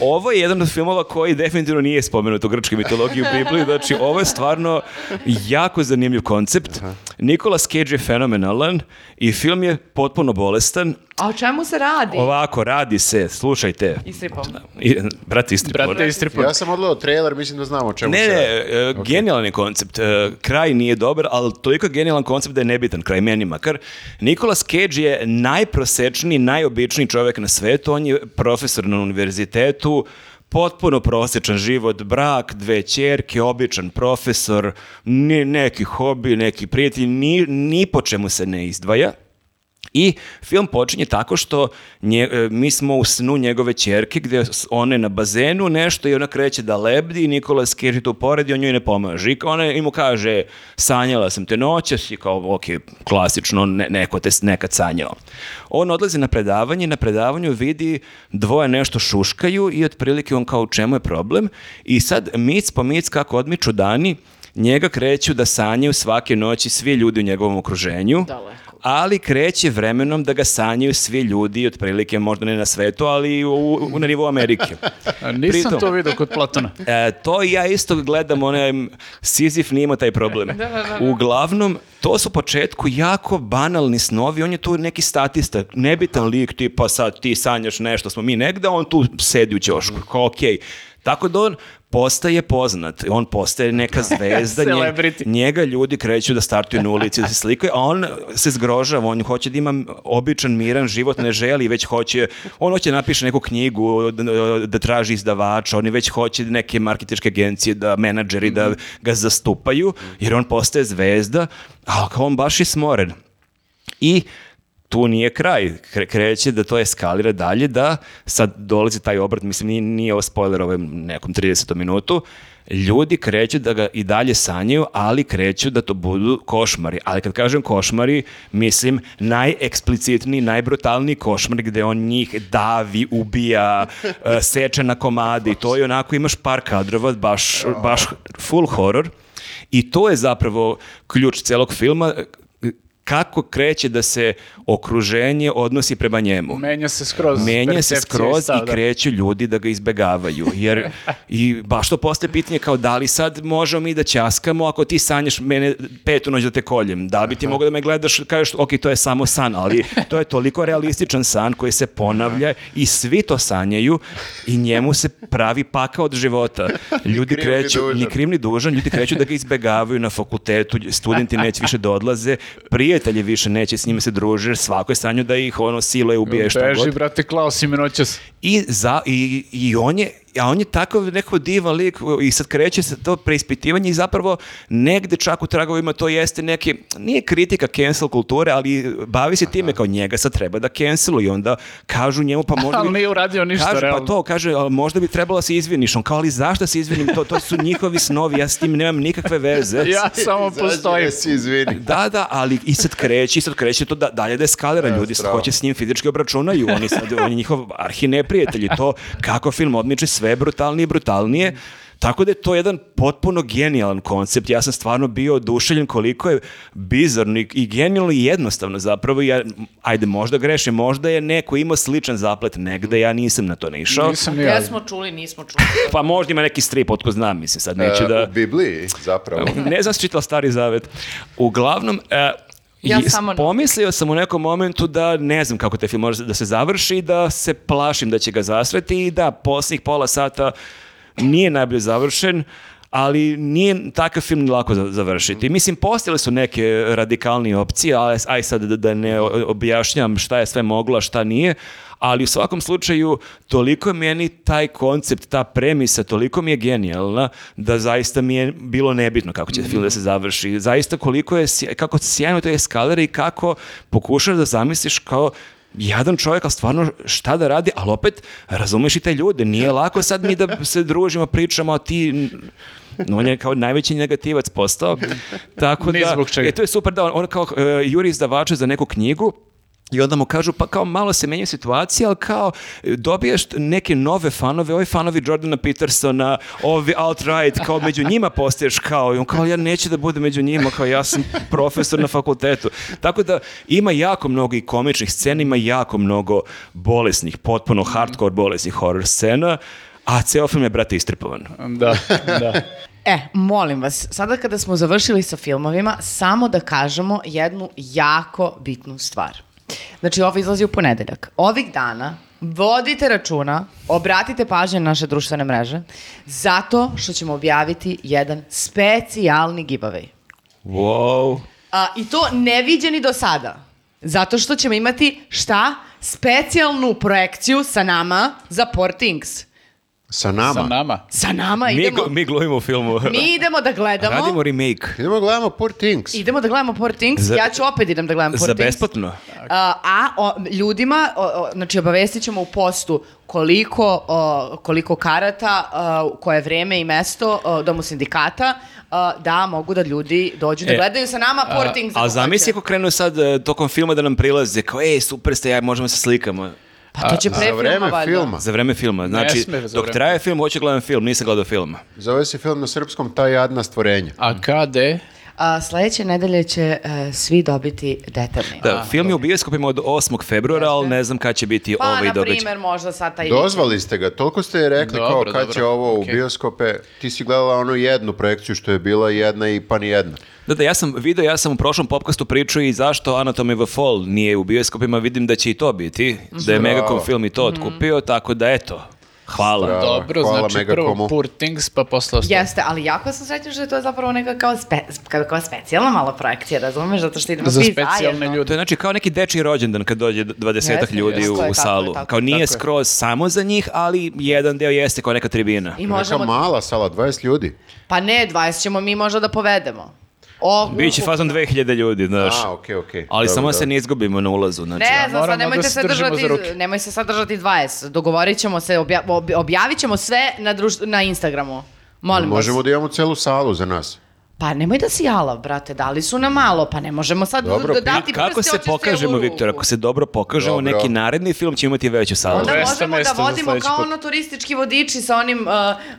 ovo je jedan od filmova koji definitivno nije spomenut u grčkoj mitologiji u Bibliji, znači ovo je stvarno jako zanimljiv koncept. Nicolas Cage je fenomenalan i film je potpuno bolestan, A o čemu se radi? Ovako, radi se, slušajte. Istripom. I, brat istripovan. Brate, istripovan. Ja sam odgledao trailer, mislim da znamo o čemu Ne, se ne, radi. e, genijalan je koncept. E, kraj nije dobar, ali toliko je genijalan koncept da je nebitan kraj meni makar. Nicolas Cage je najprosečniji, najobičniji čovjek na svetu. On je profesor na univerzitetu, potpuno prosječan život, brak, dve ćerke, običan profesor, ni, neki hobi, neki prijatelj, ni, ni po čemu se ne izdvaja. I film počinje tako što nje- e, mi smo u snu njegove s- ona je na bazenu nešto i ona kreće da lebdi i Nikola Cage tu pored i on njoj ne pomaže. I ona i mu kaže sanjala sam te noćas i kao ok, klasično ne- neko te nekad sanjao. On odlazi na predavanje i na predavanju vidi dvoje nešto šuškaju i otprilike on kao u čemu je problem i sad mic po mic kako odmiču dani njega kreću da sanjaju svake noći svi ljudi u njegovom okruženju Daleko. ali kreće vremenom da ga sanjaju svi ljudi, otprilike možda ne na svetu, ali i u, u- na nivou Amerike. <laughs> Nisam Pritom- to vidio kod Platona. <laughs> E, to ja isto gledam, onaj Sizif nije imao taj problem. Uglavnom, to su u početku jako banalni snovi, on je tu neki statista, nebitan lik, tipa sad ti sanjaš nešto, smo mi negde, on tu sedi u ćošku, kao okej. Tako da on postaje poznat, on postaje neka <laughs> zvezda, nje- njega ljudi kreću da startuju na ulici da se slikaju, a on se zgrožava, on hoće da ima običan, miran život, ne želi, već hoće, on hoće da napiše neku knjigu, da, da traži izdavača, oni već hoće neke marketičke agencije, da menadžeri da ga zastupaju, jer on postaje zvezda, a kao on baš je smoren. I tu nije kraj. Kre- Kreće da to eskalira dalje, da sad dolazi taj obrat, mislim nije, nije ovo spoiler ovom nekom 30. minutu, ljudi kreću da ga i dalje sanjaju, ali kreću da to budu košmari. Ali kad kažem košmari, mislim najeksplicitniji, najbrutalniji košmar gde on njih davi, ubija, <laughs> e, seče na komade i to je onako imaš par kadrova, baš, baš full horror. I to je zapravo ključ celog filma, kako kreće da se okruženje odnosi prema njemu. Menja se skroz. Menja se skroz stav, i da. kreću ljudi da ga izbegavaju. Jer i baš to postaje pitanje kao da li sad možemo mi da ćaskamo ako ti sanjaš mene petu noć da te koljem. Da bi ti mogao da me gledaš i kažeš ok, to je samo san, ali to je toliko realističan san koji se ponavlja i svi to sanjaju i njemu se pravi paka od života. <laughs> Ljudi ni kreću, dužan. ni kriv ni dužan, ljudi kreću da ga izbegavaju na fakultetu, studenti neće više da odlaze, prijatelji više neće s njima se druže, jer svako je sanju da ih ono siluje, ubije Beži, god. brate, Klaus i. I, za, i, I on je a on je takav neko divan lik i sad kreće se to preispitivanje i zapravo negde čak u tragovima to jeste neki, nije kritika cancel kulture, ali bavi se time kao njega sad treba da canceluju i onda kažu njemu pa <laughs> možda Ali bi- nije uradio ništa, Kaže, pa realno. to, kaže, "A možda bi trebalo da se izviniš. On kao, ali zašto se izvinim? To, to su njihovi snovi, ja s tim nemam nikakve veze. <laughs> Ja samo Izađi, postojim. Da, da, ali i sad kreće, i sad kreće to da, dalje da eskalira. E, Ljudi se strava. hoće s njim fizički obračunaju. Oni sad, on je njihov arhi neprijatelj i to kako film odmiče sve brutalnije i brutalnije. Tako da je to jedan potpuno genijalan koncept. Ja sam stvarno bio oduševljen koliko je bizarno i, i genijalno i jednostavno zapravo. Ja, ajde, možda grešim, možda je neko imao sličan zaplet negde, ja nisam na to naišao. Nisam ni ja. Gde smo čuli, nismo čuli. Pa možda ima neki strip, otko znam, mislim, sad neću E, da... U Bibliji, zapravo. Ne znam si čitala Stari Zavet. Uglavnom, e, Ja i samo pomislio sam u nekom momentu da ne znam kako taj film može da se završi i da se plašim da će ga zasreti i da posljednjih pola sata nije najbolje završen, ali nije takav film lako za- završiti. Mislim, postojale su neke radikalnije opcije, ali aj sad da, da ne objašnjam šta je sve moglo, a šta nije, ali u svakom slučaju toliko je meni taj koncept, ta premisa, toliko mi je genijalna da zaista mi je bilo nebitno kako će film da se završi. Zaista koliko je, kako sjajno to je eskalera i kako pokušaš da zamisliš kao jadan čovjek, ali stvarno šta da radi, ali opet razumeš i te ljude. Nije lako sad mi da se družimo, pričamo, a ti... No, on je kao najveći negativac postao. Tako Ni da, zbog čega. e, to je super da on, on kao e, juri izdavača za neku knjigu i onda mu kažu, pa kao malo se menja situacija, ali kao dobiješ neke nove fanove, ovi fanovi Jordana Petersona, ovi alt-right, kao među njima postaješ kao, i on kao, ja neću da budem među njima, kao ja sam profesor na fakultetu. Tako da ima jako mnogo i komičnih scena, ima jako mnogo bolesnih, potpuno hardcore bolesnih horror scena, a ceo film je, brate, istripovan. Da, da. <laughs> E, molim vas, sada kada smo završili sa filmovima, samo da kažemo jednu jako bitnu stvar. Znači, ovo izlazi u ponedeljak. Ovih dana vodite računa, obratite pažnje na naše društvene mreže, zato što ćemo objaviti jedan specijalni giveaway. Wow. A, I to neviđeni do sada. Zato što ćemo imati šta? Specijalnu projekciju sa nama za Poor Things. Sa nama. Sa nama. Sa nama Mi, idemo... gl- mi glumimo u filmu. Mi idemo da gledamo. Radimo remake. Idemo gledamo Poor Things. Idemo da gledamo Poor Things. Za- ja ću opet idem da gledam Poor Za Things. besplatno. A, a o, ljudima, o, o, znači obavestit ćemo u postu koliko, o, koliko karata, o, koje vreme i mesto o, domu sindikata, o, da mogu da ljudi dođu da E, gledaju sa nama Poor Things. Ali ako zamisli ako krenu sad e, tokom filma da nam prilaze, kao, ej, super ste, ja, možemo se slikamo. Pa to će pre Za filma, vreme valjda. filma. Za vreme filma. Znači, sme za dok vreme. traje film, hoću gledam film, nisam gledao film. Zove se film na srpskom Ta jadna stvorenja. A KD? A, sledeće nedelje će e, svi dobiti detaljni. Da, film je u bioskopima od 8. februara, ali ne znam kad će biti Pa, ovaj na događaj. primjer, možda sad taj... Dozvali ste ga, toliko ste rekli Dobro, kao kad dobro, će ovo u okej. bioskope. Ti si gledala onu jednu projekciju što je bila jedna i pa ni jedna. Da, da, ja sam video, ja sam u prošlom popkastu pričao i zašto Anatomy of a Fall nije u bioskopima, vidim da će i to biti, da je. Megacom film i to otkupio, tako da eto, hvala. Bravo. Dobro, hvala znači prvo Megacomu. Poor Things, pa posle ostalo. Jeste, ali jako sam srećna što je to zapravo neka kao, spe, kao, kao specijalna mala projekcija, razumeš, zato što idemo Za svi specijalne zajedno. ljude. To je znači kao neki dečiji rođendan kad dođe dvadesetak Jeste, ljudi jeste, u, tako u tako salu. tako Kao nije je. skroz samo za njih, ali jedan deo jeste kao neka tribina. I Neka možemo, mala sala, 20 ljudi. pa ne, 20 ćemo mi možda da povedemo. O, Biće fazon 2000 ljudi, znaš. A, okej, okej. Ali Dobro, samo se dobro. ne izgubimo na ulazu. Znači, Ne znam, moramo sad nemojte da se se držimo držati, za ruke. nemoj se sad držati 20. Dogovorit ćemo se, obja, ob- objavit ćemo sve na, druš- na Instagramu. Molim Možemo vas. da imamo celu salu za nas. Pa nemoj da si jalav, brate, dali su nam malo, pa ne možemo sad Dobro, da dati Kako se pokažemo, Viktor? Ako se dobro pokažemo, Dobro. neki naredni film će imati veću salu. Onda 200 možemo da vodimo kao put. ono turistički vodiči sa onim uh,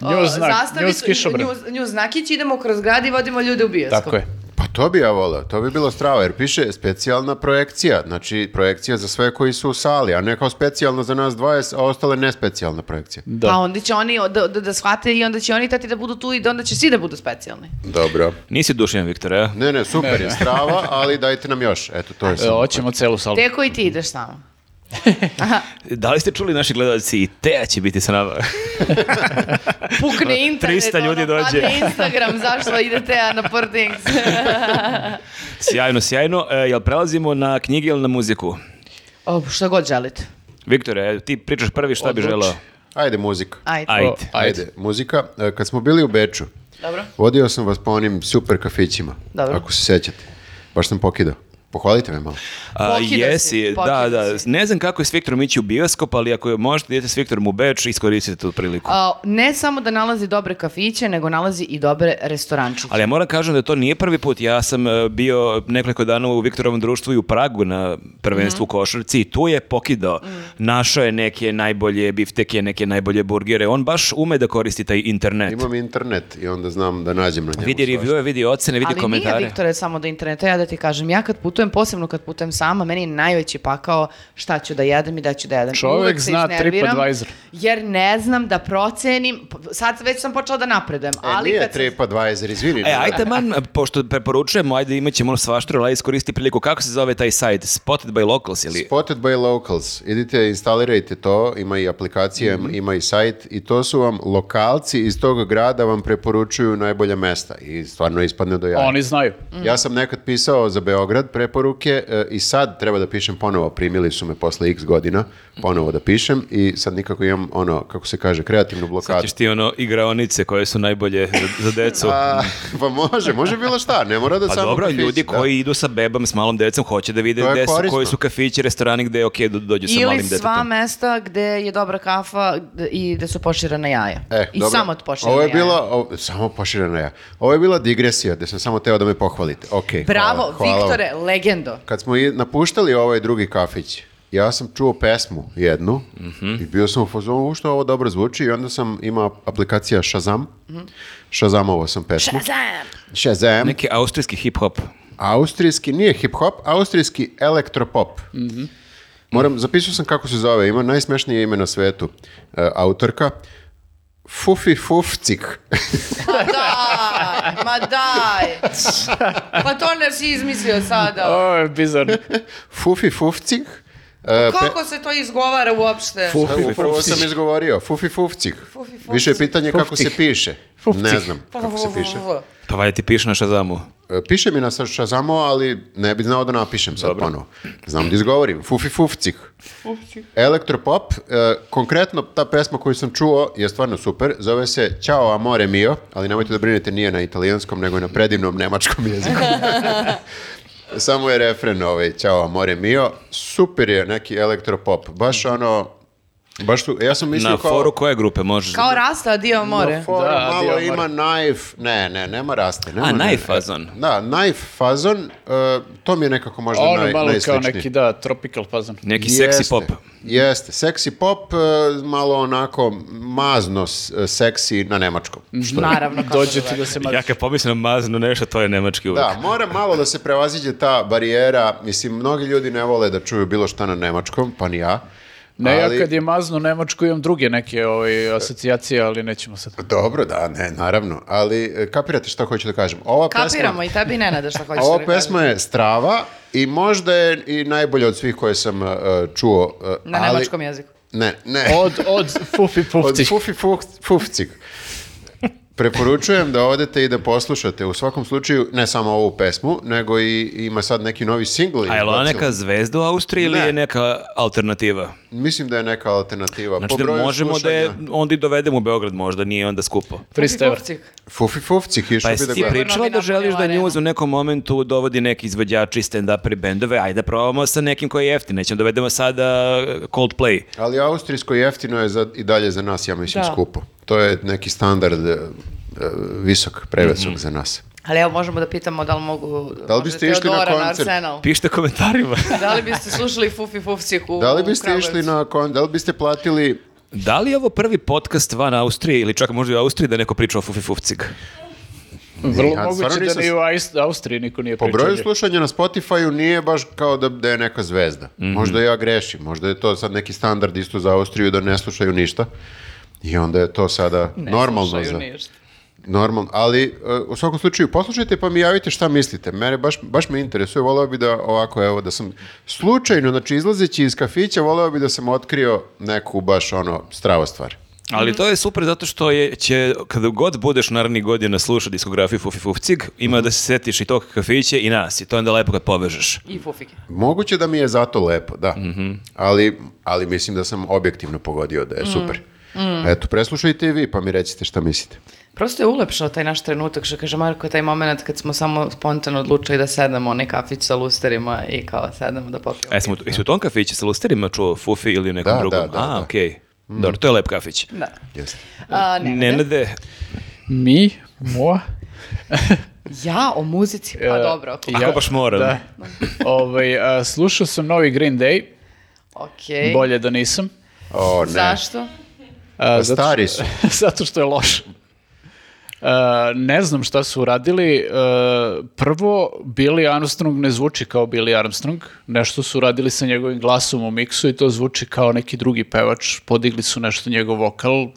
uh, zastavicu- nju nju- nju znakić, idemo kroz grad i vodimo ljude u bioskop. Tako je. To bi ja voleo, to bi bilo strava, jer piše specijalna projekcija, znači projekcija za sve koji su u sali, a ne kao specijalna za nas 20, a ostale nespecijalna projekcija. Da. Pa onda će oni da, da, da shvate i onda će oni tati da budu tu i da onda će svi da budu specijalni. Dobro. Nisi dušen, Viktor, a? Ne, ne, super Ne, je ne. strava, ali dajte nam još. Eto, to je E, samo. hoćemo celu salu. Teko i ti ideš s nama. Da li ste čuli naši gledalci i Teja će biti sa nama? <laughs> Pukne internet, 300 ljudi ono, dođe. Instagram, zašto idete ja na Poor Things? <laughs> sjajno, sjajno. E, jel prelazimo na knjige ili na muziku? o, šta god želite. Viktore, ti pričaš prvi šta bi Odluči. želao? Ajde, muzika. Ajde. Ajde. O, ajde. Ajde, muzika. E, Kad smo bili u Beču, Dobro. vodio sam vas po onim super kafićima, Dobro. ako se sećate. Baš sam pokidao. Pohvalite me malo. A, Pokida si, jesi, da, da. si. Ne znam kako je s Viktorom ići u bioskop, ali ako možete idete s Viktorom u Beč, iskoristite tu priliku. A, ne samo da nalazi dobre kafiće, nego nalazi i dobre restorančiće. Ali ja moram kažem da to nije prvi put. Ja sam e, bio nekoliko dana u Viktorovom društvu i u Pragu na prvenstvu u košarci i tu je pokidao. Našao je neke najbolje bifteke, neke najbolje burgere. On baš ume da koristi taj internet. Imam internet i onda znam da nađem na njemu Vidi reviewe, vidi ocene, vidi Ali komentare. nije, Viktore, samo do interneta. Ja da ti kažem, ja kad putujem, posebno kad putujem sama, meni je najveći pakao šta ću da jedem i da ću da jedem. Se zna TripAdvisor. Jer ne znam da procenim, sad već sam počela da napredujem, E, ali nije kad sam- TripAdvisor, izvini. E, ajde man, pošto preporučujemo, ajde imat ćemo ono svaštro, ali iskoristi priliku. Kako se zove taj sajt? Spotted by Locals ili... Spotted by Locals. Idite, instalirajte to, ima i aplikacije, Mhm. ima i sajt i to su vam lokalci iz tog grada vam preporučuju najbolja mesta i stvarno ispadne do jaja. Oni znaju. Ja sam nekad pisao za Beograd preporuke e, i sad treba da pišem ponovo, primili su me posle x godina, ponovo da pišem i sad nikako imam ono, kako se kaže, kreativnu Sad blokadu. ćeš ti ono igraonice koje su najbolje za, za decu. A, pa može, može bilo šta, ne mora da Pa samo dobro, kafić, ljudi da. koji idu sa bebom, s malom decom, hoće da vide gde su, koji su kafići, restorani gde je okej da dođu sa Ili malim sva detetom. mesta gde je dobra kafa i gde su poširana jaja. E, I dobro. samo poširana Ovo je jaja. bila, ovo- samo poširana ja. Ovo je bila digresija, gde sam samo teo da me pohvalite. Ok, Bravo, hvala, hvala. Viktore, legendo. Kad smo i napuštali ovaj drugi kafić, ja sam čuo pesmu jednu i bio sam u fazonu "U, što ovo dobro zvuči i onda sam imao aplikacija Shazam. Shazamovo sam pesmu. Shazam! Shazam. Neki austrijski hip-hop. Austrijski, nije hip-hop, austrijski elektropop. Moram, zapisao sam kako se zove, ima najsmešnije ime na svetu. E, autorka. Fufi Fufcik. Ma daj, ma daj. <laughs> Pa to ne si izmislio sada. O, je bizarno. Fufi Fufcik. E, pe- Kako se to izgovara uopšte? E, Upravo sam izgovorio, fufi fufcik. Više je pitanje kako se piše. Ne znam kako se piše. Pa valjda ti piše na Shazamu. E, Piše mi na Shazamo, ali ne bi znao da napišem sad ponovo. Znam da izgovorim. Fufi fufcik. Elektropop, e, konkretno ta pesma koju sam čuo je stvarno super. Zove se Ćao amore mio, ali nemojte da brinete nije na italijanskom, nego je na predivnom nemačkom jeziku. <laughs> Samo je refren ovaj Ćao amore mio. Super je neki elektropop. Baš ono... Baš su, ja sam mislio Na kao... foru koje grupe možeš? Kao rasta, dio more. Na foru Da, malo ima knife, ne, ne, nema raste. Nema, A, ne, knife ne. fazon. Da, knife fazon, uh, to mi je nekako možda Ono naj, malo kao najsličnije. neki, da, tropical fazon. Neki seksi Jeste, pop. Jeste, seksi pop, uh, malo onako mazno s- seksi na nemačkom. Što je- Naravno, kako Dođe da ti da se mazi. Ja kad pomislim na maznu nešto, to je nemački uvek. Da, mora malo da se prevaziđe ta barijera. Mislim, mnogi ljudi ne vole da čuju bilo šta na nemačkom, pa ni ja. Ne, ali- ja kad je mazno Nemačku imam druge neke ovaj, asocijacije, ali nećemo sad. Dobro, da, ne, naravno. Ali e, kapirate šta hoću da kažem. Ova Kapiramo pesma, i tebi ne nada šta ova da pesma je strava i možda je i najbolja od svih koje sam e, čuo. e, Na ali- nemačkom jeziku. Ne, ne. Od, od <laughs> Fufi Od Pufci. Fufi Fuf- Fufcik. Preporučujem da odete i da poslušate u svakom slučaju ne samo ovu pesmu, nego i ima sad neki novi singl. A je li ona neka zvezda u Austriji ili Ne. je neka alternativa? Mislim da je neka alternativa. Znači Po da možemo da je slušanja. onda i dovedemo u Beograd možda, nije onda skupo. 300 evra. Fufcik. Fufi Fufcik, išao Pa bi jesi da ti pričala da želiš da arenu. u nekom momentu dovodi neki izvođači stand-up bendove, ajde da probamo sa nekim koji je jeftin, nećemo dovedemo sada Coldplay. Ali austrijsko jeftino je za, i dalje za nas, ja mislim, Da. skupo. To je neki standard e, e, visok, previsok Mhm. za nas. Ali evo možemo da pitamo da li mogu... Da li biste išli na koncert? Arsenal. Pišite komentarima. <laughs> Da li biste slušali Fufi Fufcik u Da li biste išli na kon, da li biste platili da li je ovo prvi podcast van Austrije ili čak možda i u Austriji da neko priča o Fufi Fufcig? Vrlo Ja moguće da ni u Austriji niko nije Po pričao. broju slušanja na Spotify-u nije baš kao da, da je neka zvezda. Mhm. Možda ja grešim, možda je to sad neki standard isto za Austriju da ne slušaju ništa. I onda je to sada <laughs> Ne normalno slušaju za... ništa. Normalno, ali uh, u svakom slučaju poslušajte pa mi javite šta mislite. Mene baš, baš me interesuje, voleo bi da ovako, evo, da sam slučajno, znači izlazeći iz kafića, voleo bi da sam otkrio neku baš ono strava stvar. Ali to je super zato što je, će, kada god budeš narednih godina slušao diskografiju Fufi Fufcig, ima da se setiš i tog kafića i nas i to je onda lepo kad povežeš. I Fufike. Moguće da mi je zato lepo, da. Mhm. ali, ali mislim da sam objektivno pogodio da je Mm. super. Eto, preslušajte i vi pa mi recite šta mislite. Prosto je ulepšao taj naš trenutak, što kaže Marko, taj moment kad smo samo spontano odlučili da sednemo onaj kafić sa lusterima i kao sedemo da popijemo. A jesmo, jesi u tom kafiću sa lusterima čuo Fufi ili u nekom Da, drugom? da, da, A, da. okej. Dobro, to je lep kafić. Da. Jeste. A, ne, ne. Nenade, Mi, mo, <laughs> Ja o muzici? Pa E, dobro. Ako baš moram. Da. Ovaj, a, slušao sam novi Green Day, Ok. bolje da nisam. O, ne. Zašto? A, Pa stari su. <laughs> zato što je loš. A, ne znam šta su uradili. A, prvo, Billy Armstrong ne zvuči kao Billy Armstrong. Nešto su uradili sa njegovim glasom u miksu i to zvuči kao neki drugi pevač. Podigli su nešto njegov vokal.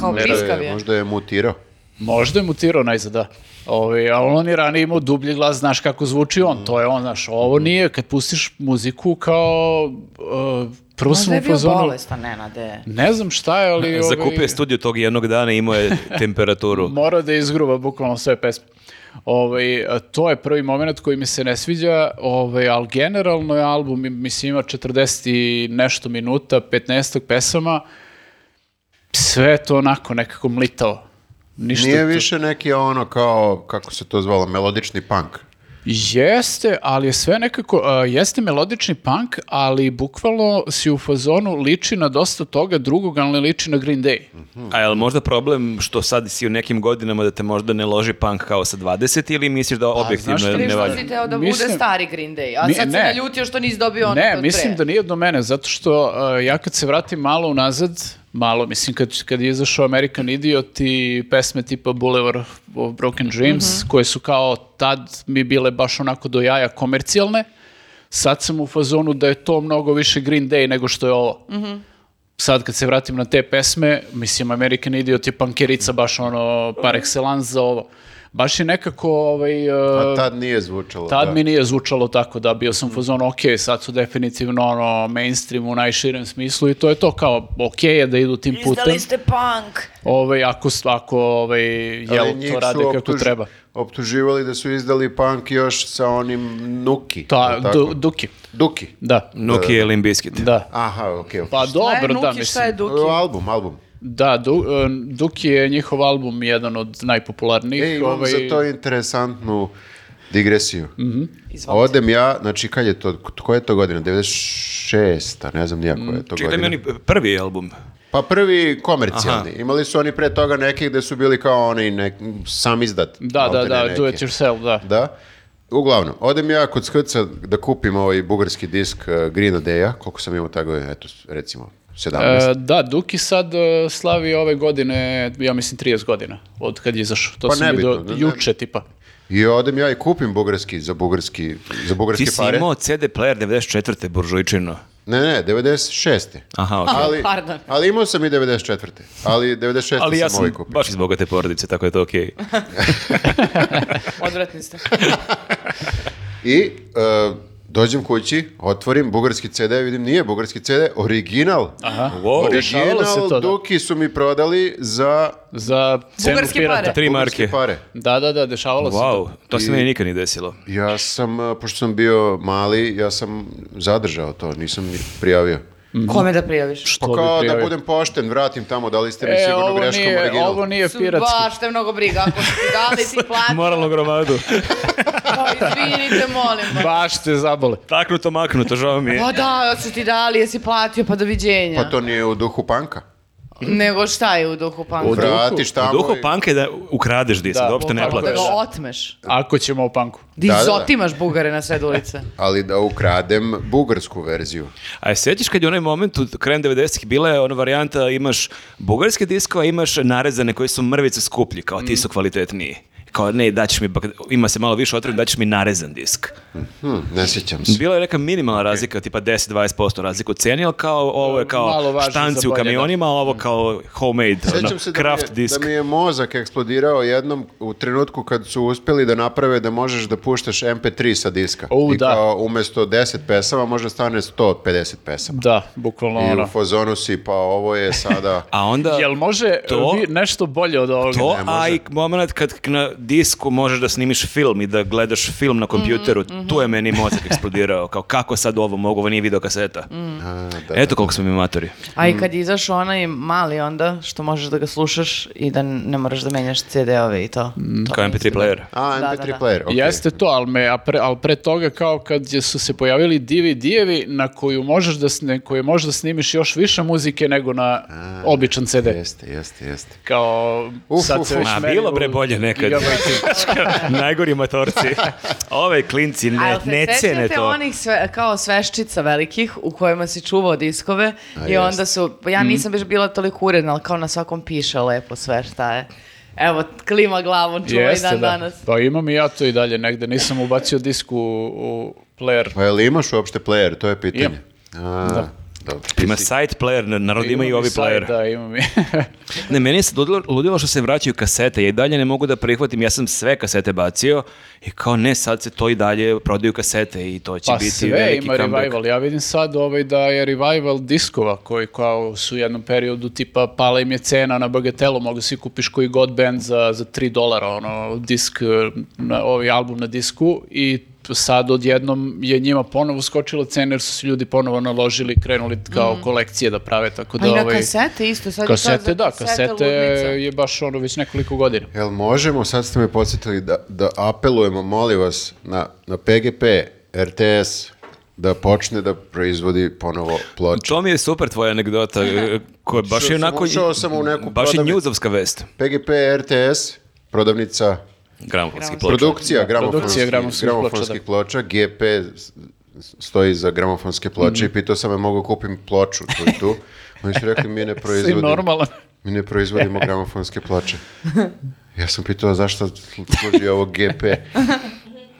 Kao bliskav je, je. možda je mutirao. Možda je mutirao najzad, da. Ovaj, a on je ranije imao dublji glas, znaš kako zvuči on, to je on, znaš, ovo nije, kad pustiš muziku kao, uh, prvo sam Možda je u bio fazonu, bolestan, Nenade. ne znam šta je, ali... ovaj, zakupio je studio tog jednog dana i imao je <laughs> temperaturu. Mora da izgruba bukvalno sve pesme. Ovaj, to je prvi moment koji mi se ne sviđa, ovaj, ali generalno je album, mislim, ima 40 i nešto minuta, 15 pesama, sve je to onako nekako mlitao. Ništa Nije to- više neki ono kao, kako se to zvalo, melodični punk. Jeste, ali je sve nekako, a, jeste melodični punk, ali bukvalno si u fazonu liči na dosta toga drugog, ali ne liči na Green Day. A je li možda problem što sad si u nekim godinama da te možda ne loži punk kao sa 20 ili misliš da objektivno znaš šta ne Ili valja? si teo da Mislim- bude stari Green Day, a Mi- sad se ne. naljutio što nisi dobio ono Ne, od mislim pre. da nije do mene, zato što a, ja kad se vratim malo unazad, malo, mislim, kad, kad je izašao American Idiot i pesme tipa Boulevard of Broken Dreams, koje su kao tad mi bile baš onako do jaja komercijalne, sad sam u fazonu da je to mnogo više Green Day nego što je ovo. Sad kad se vratim na te pesme, mislim American Idiot je pankerica baš ono par excellence za ovo. Baš je nekako ovaj, A uh, tad nije zvučalo. Tad da. mi nije zvučalo tako da bio sam u fazonu ok, sad su definitivno ono mainstream u najširem smislu i to je to kao ok je da idu tim putem. ste punk! Ovaj, ako, ako ovaj, Ali jel, to rade kako optuž- treba. Optuživali da su izdali punk još sa onim Nuki. Ta, du, Duki, Duki. da. Nuki je Limp Bizkit. Da. Aha, okej. okej. Pa Šta je dobro, da, Nuki, šta je mislim. Duki? Album, album. Da, du, e, Duki je njihov album jedan od najpopularnijih. E, imam ovaj, za to interesantnu digresiju. Mhm. Izvolite. Odem ja, znači kad je to, koja je to godina? 96. Ne znam nija koja je to Čekaj, godina. meni prvi album. Pa prvi komercijalni. Imali su oni pre toga neke gde su bili kao oni nek, sam izdat. Da, da, da, neke. do it yourself, da. Da. Uglavnom, odem ja kod Skrca da kupim ovaj bugarski disk uh, Green Day-a, koliko sam imao tako, eto, recimo, 17. E, da, Duki sad e, slavi ove godine, ja mislim 30 godina, od kad je izašao. To Pa sam nebitno, vidio ne- ne- juče, tipa. I odem ja i kupim bugarski za bugarski, za bugarske Ti si pare. imao CD player 94. buržujčino. Ne, ne, 96. Aha, okej. Ali, Pardon. ali imao sam i 94. Ali 96. Ali ja sam ovaj kupio. baš iz bogate porodice, tako je to okej. <laughs> Odvratni ste. I e, dođem kući, otvorim bugarski CD, vidim nije bugarski CD, original. Aha. Wow. Dešavalo se Original to, da. Duki su mi prodali za Za cenu Bugarske pirata. pare. Tri bugarske marke. pare. Da, da, da, dešavalo se Wow, to. to se I- meni nikad nije desilo. Ja sam, e, pošto sam bio mali, ja sam zadržao to, nisam ni prijavio. Kome da prijaviš? Što Pa kao da budem pošten, vratim tamo, dali ste mi E, sigurno ovo greškom nije, original. ovo nije piratski. Baš te mnogo briga, ako su ti dali, ti <laughs> plati. Moralnu gromadu. <laughs> Pa, izvinite, molim vas. Baš te zabole. Taknuto, maknuto, žao mi je. Pa da, su ti dali, jesi platio, pa doviđenja. Pa to nije u duhu panka. Nego šta je u duhu panka? U duhu- Vratiš tamo U duhu i- panka je da ukradeš disk, Da, da uopšte ne Da platiš. ga otmeš. Ako ćemo u panku. Da Da, da, da. izotimaš bugare na sred ulice. <laughs> ali da ukradem bugarsku verziju. A je sjećaš kad je u onaj moment, u krajem 90-ih, bila je ona varijanta, imaš bugarske diskove, a imaš narezane koji su mrvice skuplji, kao ti su kvalitetniji. Kao, ne, daćeš mi, bak- ima se malo više otvoren, daćeš mi narezan disk. Hm, ne sjećam se. Bila je neka minimalna razlika, tipa 10-20% razlika u ceni, ali kao ovo je kao štanci u bolje, kamionima, a ovo kao homemade, ono, Sjećam se da mi, craft je, disk. da mi je mozak eksplodirao jednom u trenutku kad su uspjeli da naprave da možeš da puštaš MP3 sa diska. U, I da. kao umjesto 10 pesama može stane 150 pesama. Da, bukvalno I ono. u fazonu si, pa ovo je sada... <laughs> A onda... Jel može To- nešto bolje od ovoga? To, Ne a i moment kad na disku možeš da snimiš film i da gledaš film na kompjuteru, Mhm, tu je meni mozak eksplodirao. Kao kako sad ovo mogu, ovo nije video kaseta. Mm. A, da, Eto koliko smo mi matori. A i kad je izašao onaj mali onda, što možeš da ga slušaš i da ne moraš da menjaš CD-ove i to. to Kao mi MP3 se da. player. A, Da, MP3 da, da. player, okej. Jeste to, ali, me, a pre, ali pre toga kao kad je- su se pojavili DVD-evi na koju možeš da, sne, koje možeš da snimiš još više muzike nego na običan CD. Jeste, jeste, jeste. Kao Uf, sad uf, se uf. već meri bilo bre bolje nekad. Gigabajtima. Najgori matorci. Ove klinci A ne, se ne cene sećate to. onih sve, kao sveščica velikih u kojima si čuvao diskove A, i onda jest. su, pa ja nisam baš bila toliko uredna, ali kao na svakom piše lepo sve šta je. Evo, klima glavom, čuva i Jeste, dan da. danas. Pa imam i ja to i dalje negde. Nisam ubacio disk u, u player. Pa jel imaš uopšte player, to je pitanje. A, Da. Dobro. Ima site player, na- narod ima i ovi player. Da, imam i. <laughs> Ne, meni se ludilo, ludilo što se vraćaju kasete. Ja i dalje ne mogu da prihvatim. Ja sam sve kasete bacio i kao ne, sad se to i dalje prodaju kasete i to će Pa biti sve veliki ima comeback. revival. Ja vidim sad ovaj da je revival diskova koji kao su u jednom periodu tipa pala im je cena na bagatelu, mogu si kupiš koji god band za, za 3 dolara, ono, disk, eh, na, ovaj album na disku i sad odjednom je njima ponovo skočila cena jer su se ljudi ponovo naložili i krenuli kao kolekcije da prave, tako A da i na ovaj, kasete isto, sad je sad kasete, za da, kasete kasete ludnica. je baš ono već nekoliko godina. Jel možemo, sad ste me podsjetili da, da apelujemo, molim vas, na, na PGP, RTS, da počne da proizvodi ponovo ploče. To mi je super tvoja anegdota, <laughs> koja baš je onako... ušao sam u neku Baš je njuzovska vest. PGP, RTS, prodavnica, Gramofonski Gramofonski. ploča. produkcija Da, gramofonskih, gramofonskih ploča, gramofonskih ploča, GP s- stoji za gramofonske ploče i pitao sam me mogu kupim ploču tu i tu. <laughs> Oni su rekli mi ne proizvodimo, normalan. mi ne proizvodimo gramofonske ploče. <laughs> Ja sam pitao zašto služi ovo GP.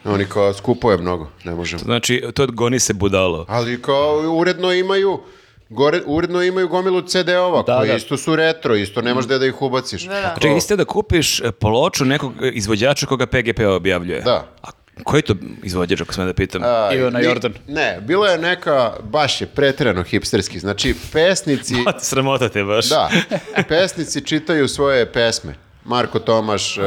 Oni kao skupo je mnogo, ne možemo. Znači, to je goni se budalo. Ali kao uredno imaju Gore, uredno imaju gomilu CD-ova Da, koji da. isto su retro, isto nemaš gde da ih ubaciš. Da, da. Čekaj, isto da kupiš e, ploču nekog e, izvođača koga PGP objavljuje. Da. A koji je to izvođač, ako smem da pitam? A, Ivana Jordan. Ne, bilo je neka, baš je pretrano hipsterski, znači pesnici, <laughs> Sramota te baš. da, pesnici čitaju svoje pesme. Marko Tomaš, e,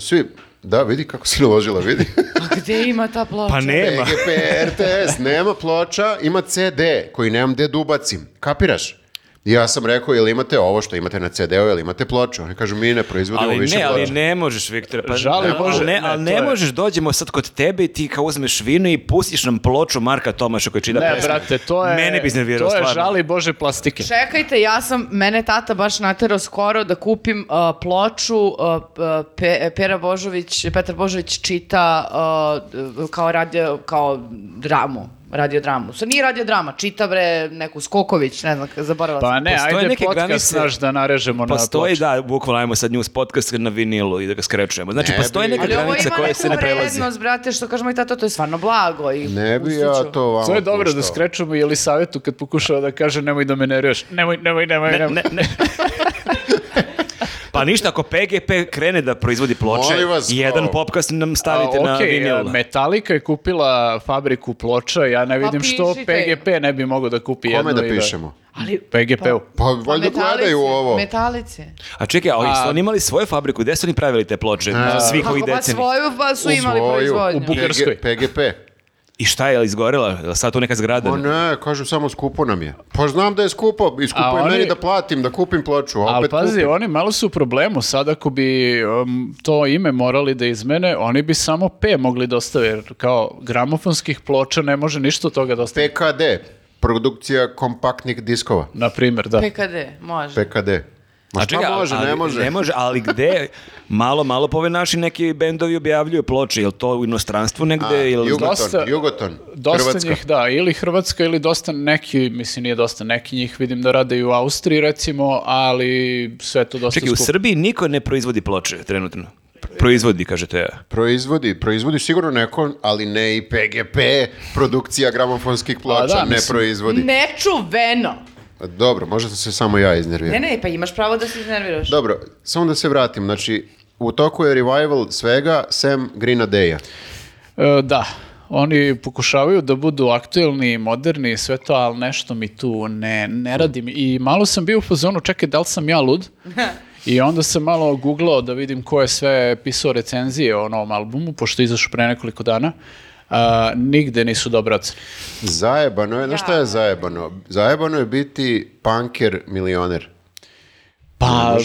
svi, da, vidi kako se naložila, vidi. <laughs> A gde ima ta ploča? Pa nema. PGP, RTS, nema ploča, ima CD koji nemam gde da ubacim. Kapiraš? Ja sam rekao, jel imate ovo što imate na CD-u, jel imate ploču? Oni kažu, mi ne proizvodimo Ali više ne, ali ne možeš, Viktore. Pa, Žali ali Bože, ne, ne, ali ne je- možeš, dođemo sad kod tebe i ti kao uzmeš vino i pustiš nam ploču Marka Tomaša koji čita Ne, pesme. brate, to je... Mene bi iznervirao, To je stvarno. žali Bože plastike. Čekajte, ja sam, mene tata baš naterao skoro da kupim uh, ploču, uh, Pe- Pera Božović, Petar Božović čita uh, kao radio, kao dramu, radio dramu. Sad nije radio drama, čita bre neku Skoković, ne znam, zaboravila Pa sam. ne, Postoje ajde neke podcast granice- naš da narežemo na Postoji, da, bukvalno ajmo sad news podcast na vinilu i da ga skrečujemo. Znači, Ne postoji bi- neka Ali ovo granica ima koja neku se ne prelazi. vrednost, brate, što kaže moj tata, to je stvarno blago. I Ne bi ja to vama To je dobro da puštao. skrečemo ili savjetu kad pokušava da kaže nemoj da me nerviraš. Nemoj, nemoj, nemoj, nemoj. Ne, ne. <laughs> pa ništa, ako PGP krene da proizvodi ploče, vas, jedan kao- popkast nam A, stavite na vinil. Metallica je kupila fabriku ploča, ja ne vidim što pišite. PGP ne bi mogao da kupi jednu Kome da i pišemo? Ali, PGP-u. Pa valjda metalice, gledaju ovo. Metalice. A čekaj, ali su A- oni imali svoju fabriku, gde su oni pravili te ploče? Svih ovih pa decenija. svoju pa su U imali svoju, proizvodnju. u Bugarskoj. PG- PGP. I šta je, je li izgorela? Je li sad tu neka zgrada? Ma ne, kažu samo skupo nam je. Pa znam da je skupo i skupo je oni- meni da platim, da kupim ploču, a Ali opet pazi, kupim. oni malo su u problemu. Sad ako bi um, to ime morali da izmene, oni bi samo P mogli dostave. Jer kao gramofonskih ploča ne može ništa od toga dostaviti. PKD, produkcija kompaktnih diskova. Na primjer, da. PKD, može. PKD. Ma A šta čekaj, može, ali- ne može. Ne može, ali gde? Malo, malo po ove naši neki bendovi objavljuju ploče. Je li to u inostranstvu negde? ili... Jugoton, Dosta- Jugoton, Dosta Hrvatska. njih, da, ili Hrvatska ili dosta neki, mislim nije dosta, neki njih vidim da rade i u Austriji recimo, ali sve to dosta Čekaj, u skupo. Srbiji niko ne proizvodi ploče trenutno. Proizvodi, kažete ja. Proizvodi, proizvodi sigurno neko, ali ne i PGP, produkcija gramofonskih ploča, da, ne mislim- proizvodi. Nečuveno. Dobro, možda se samo ja iznerviram. Ne, ne, pa imaš pravo da se iznerviraš. Dobro, samo da se vratim, znači, u toku je revival svega, sem Green Day-a. E, da, oni pokušavaju da budu aktuelni moderni i sve to, ali nešto mi tu ne, ne radi mi. I malo sam bio u fazonu, čekaj, da li sam ja lud? <laughs> I onda sam malo googlao da vidim ko je sve pisao recenzije o novom albumu, pošto je izašao pre nekoliko dana. A, nigde nisu dobre ocene. Zajebano je, znaš šta je zajebano? Zajebano je biti punker milioner. Pa.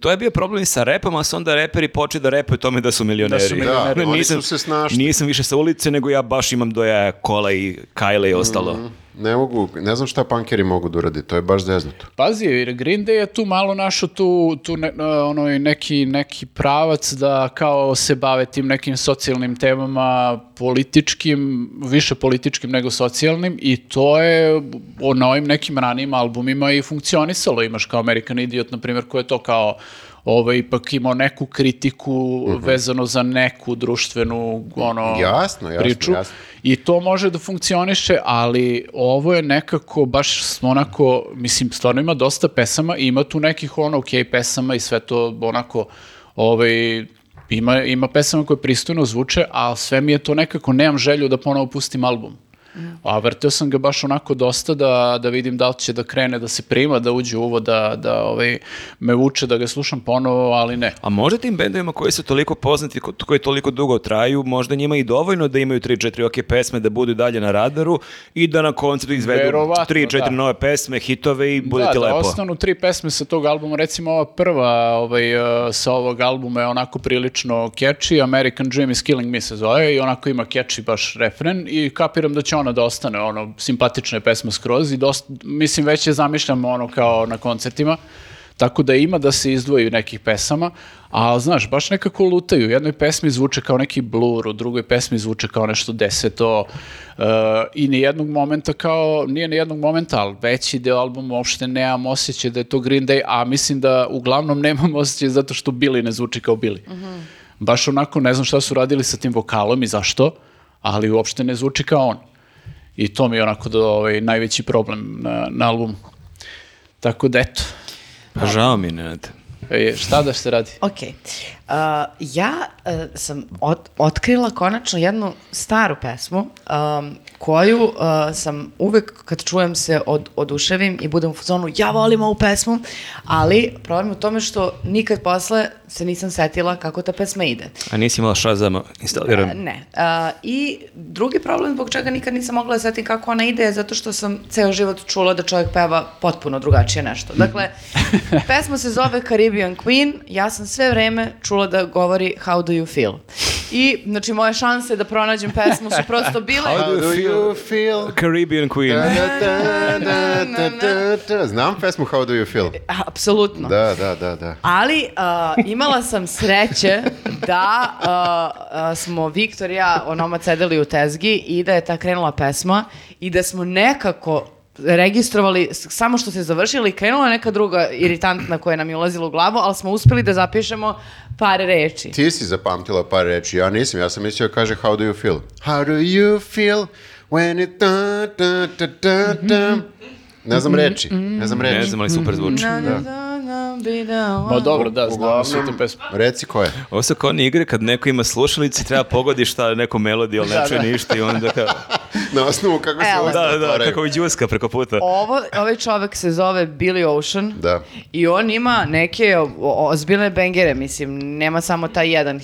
To je bio problem i sa repom, ali su onda reperi počeli da repaju tome da su milioneri. Da su milioneri. Da, oni su se snašli. Nisam više sa ulice, nego ja baš imam doja kola i kajle i ostalo. Mhm. Ne mogu, ne znam šta punkeri mogu da uradi, to je baš zeznuto. Pazi, jer Green Day je tu malo našao tu, tu ne- ono, i neki, neki pravac da kao se bave tim nekim socijalnim temama, političkim, više političkim nego socijalnim i to je o, na ovim nekim ranijim albumima i funkcionisalo. Imaš kao American Idiot, na primjer, koji je to kao ovaj, ipak imao neku kritiku vezano za neku društvenu ono, Jasno, jasno, priču. jasno. I to može da funkcioniše, ali ovo je nekako baš smo onako, mislim, stvarno ima dosta pesama i ima tu nekih ono ok pesama i sve to onako, ovaj, ima, ima pesama koje pristojno zvuče, a sve mi je to nekako, nemam želju da ponovo pustim album. A vrteo sam ga baš onako dosta da, da vidim da li će da krene, da se prima, da uđe u ovo, da, da ovaj, me vuče da ga slušam ponovo, ali ne. A možda tim bendovima koji su toliko poznati, ko- koji toliko dugo traju, možda njima i dovoljno da imaju 3-4 ok pesme, da budu dalje na radaru i da na koncertu izvedu Verovatno, 3-4 da. nove pesme, hitove i bude da, ti da lepo. ostanu tri pesme sa tog albuma, recimo ova prva ovaj, uh, sa ovog albuma je onako prilično catchy, American Dream is Killing Me se zove i onako ima catchy baš refren i kapiram da će ona da ostane, ono, simpatična je pesma skroz i dosta, mislim već je zamišljam ono kao na koncertima, tako da ima da se izdvoji nekih pesama, a znaš, baš nekako lutaju. U jednoj pesmi zvuče kao neki blur, u drugoj pesmi zvuče kao nešto deseto uh, i ni jednog momenta kao, nije ni jednog momenta, ali veći deo albuma uopšte nemam osjećaj da je to Green Day, a mislim da uglavnom nemam osjećaj zato što Billy ne zvuči kao Billy. Baš onako, ne znam šta su radili sa tim vokalom i zašto, ali uopšte ne zvuči kao on. I to mi je onako da, ovaj, najveći problem na, na albumu. Tako da eto, Pa žao mi, Nenad. E, šta da se radi? Ok. Uh, ja uh, sam ot- otkrila konačno jednu staru pesmu um, koju uh, sam uvek kad čujem se od, oduševim i budem u fazonu ja volim ovu pesmu, ali problem je u tome što nikad posle se nisam setila kako ta pesma ide. A nisi imala Shazama instaliran? A, ne. A, I drugi problem zbog čega nikad nisam mogla da setim kako ona ide je zato što sam ceo život čula da čovjek peva potpuno drugačije nešto. Dakle, <laughs> pesma se zove Caribbean Queen, ja sam sve vreme čula da govori How do you feel? I, znači, moje šanse da pronađem pesmu su prosto bile... How do you feel? Caribbean Queen. Da, da, da, da, da, da. Znam pesmu How do you feel? Apsolutno. Da, da, da, da. Ali a, imala sam sreće da a, a, smo Viktor i ja onoma sedeli u tezgi i da je ta krenula pesma i da smo nekako registrovali, samo što se završili, krenula neka druga iritantna koja nam je ulazila u glavu, ali smo uspeli da zapišemo par reči. Ti si zapamtila par reči, ja nisam, ja sam mislio da kaže how do you feel? How do you feel when it da, da, da, da, da. Ne znam reči, ne znam Ne reči. znam, ali super zvuči. Da, Ma dobro, da, znamo se tu pesmu. Reci ko je. Ovo su kao one igre kad neko ima slušalice, treba pogodi šta neku melodiju, ali ne čuje ništa i onda kao... <laughs> Na osnovu kako se Evo. ovo Da, da, kako i džuska preko puta. Ovo, ovaj čovek se zove Billy Ocean Da. i on ima neke ozbiljne bengere, mislim, nema samo taj jedan e,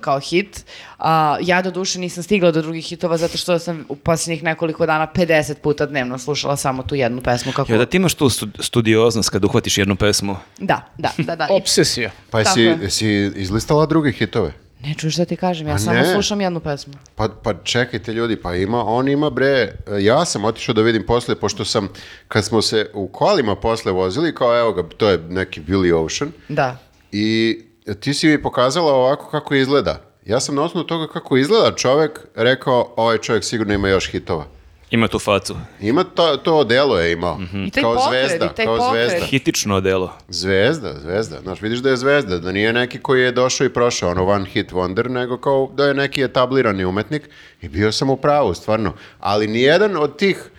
kao hit. A, ja do duše nisam stigla do drugih hitova zato što sam u posljednjih nekoliko dana 50 puta dnevno slušala samo tu jednu pesmu. Kako... Ja, da ti imaš tu stu- studioznost kad uhvatiš jednu pesmu. Da, da, da, da. Obsesija. Pa jesi, je. jesi izlistala druge hitove? Ne čuješ šta ti kažem, ja A samo ne. slušam jednu pesmu. Pa, pa čekajte ljudi, pa ima, on ima bre, ja sam otišao da vidim posle, pošto sam, kad smo se u kolima posle vozili, kao evo ga, to je neki Billy Ocean, Da. i ti si mi pokazala ovako kako izgleda. Ja sam na osnovu toga kako izgleda čovek rekao, ovaj čovjek sigurno ima još hitova. Ima tu facu. Ima to, to delo je imao. I taj kao pokret, zvezda, i taj kao pokret. zvezda. Hitično delo. Zvezda, zvezda. Znaš, vidiš da je zvezda, da nije neki koji je došao i prošao, ono one hit wonder, nego kao da je neki etablirani umetnik i bio sam u pravu, stvarno. Ali nijedan od tih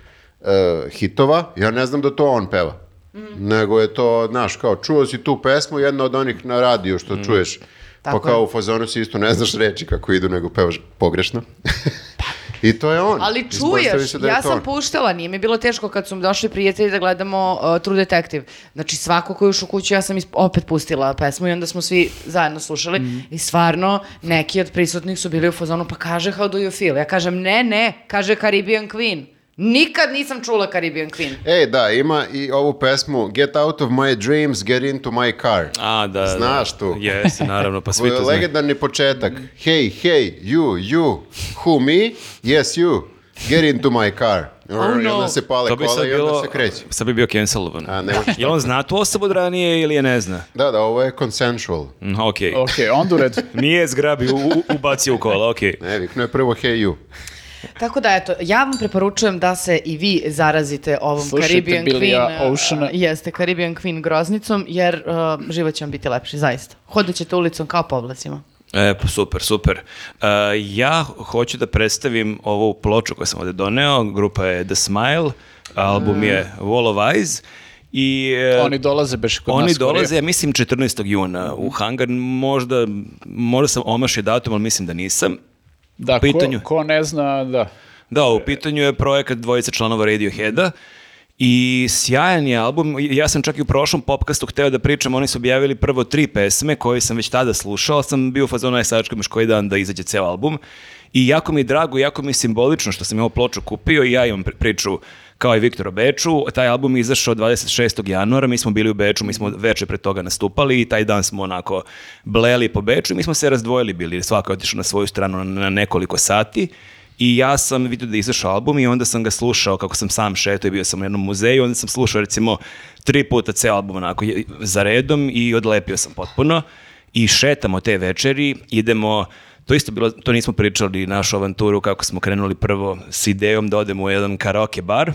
e, hitova, ja ne znam da to on peva. Nego je to, znaš, kao čuo si tu pesmu, jedna od onih na radiju što čuješ. Tako pa kao je. u fazonu si isto ne znaš reči kako idu, nego pevaš pogrešno. I to je on. Ali čuješ, da je ja to sam on. puštala, nije mi bilo teško kad su mi došli prijatelji da gledamo uh, True Detective. Znači svako ko je ušao u kuću, ja sam isp- opet pustila pesmu i onda smo svi zajedno slušali Mhm. i stvarno neki od prisutnih su bili u fazonu pa kaže how do you feel? Ja kažem ne, ne, kaže Caribbean Queen. Nikad nisam čula Caribbean Queen. Ej, da, ima i ovu pesmu Get out of my dreams, get into my car. A, da. Znaš da. tu. Jesi, naravno, pa svi to znaju. Legendarni početak. Hey, hey, you, you. Who, me? Yes, you. Get into my car. I no. onda se pale To bi kola i onda bilo, se kreće. sad bi bio cancelovan. A, ne možeš <laughs> Je on zna tu osobu od ranije ili je ne zna? Da, da, ovo je consensual. Mm, Okej. Ok, onda u redu. <laughs> Nije zgrabi, u, u- ubacio u kola, okej. Ne, vikno je prvo hey, you. Tako da, eto, ja vam preporučujem da se i vi zarazite ovom Slušajte Caribbean Billya Queen. uh, Oceana. jeste, Caribbean Queen groznicom, jer uh, život će vam biti lepši, zaista. Hodit ćete ulicom kao po oblacima. E, pa super, super. E, ja hoću da predstavim ovu ploču koju sam ovde doneo, grupa je The Smile, album je Wall of Eyes i... e, Oni dolaze beš kod Oni nas skorije. dolaze, ja mislim, 14. juna u hangar. Možda, možda sam omašio datum, ali mislim da nisam. Da, pitanju. ko, ko ne zna, da. Da, u pitanju je projekat dvojice članova Radioheada i sjajan je album. Ja sam čak i u prošlom popcastu hteo da pričam, oni su objavili prvo tri pesme koje sam već tada slušao, sam bio u fazonu sačekam još koji dan da izađe ceo album. I jako mi je drago, jako mi je simbolično što sam ovu ploču kupio i ja imam pri- priču kao i Viktor Beču. Taj album je izašao 26. januara, mi smo bili u Beču, mi smo veče pre toga nastupali i taj dan smo onako bleli po Beču i mi smo se razdvojili bili, svako je otišao na svoju stranu na- nekoliko sati. I ja sam vidio da je izašao album i onda sam ga slušao kako sam sam šetao i bio sam u jednom muzeju, onda sam slušao recimo tri puta ceo album onako za redom i odlepio sam potpuno. I šetamo te večeri, idemo, to isto bilo, to nismo pričali našu avanturu kako smo krenuli prvo s idejom da odemo u jedan karaoke bar,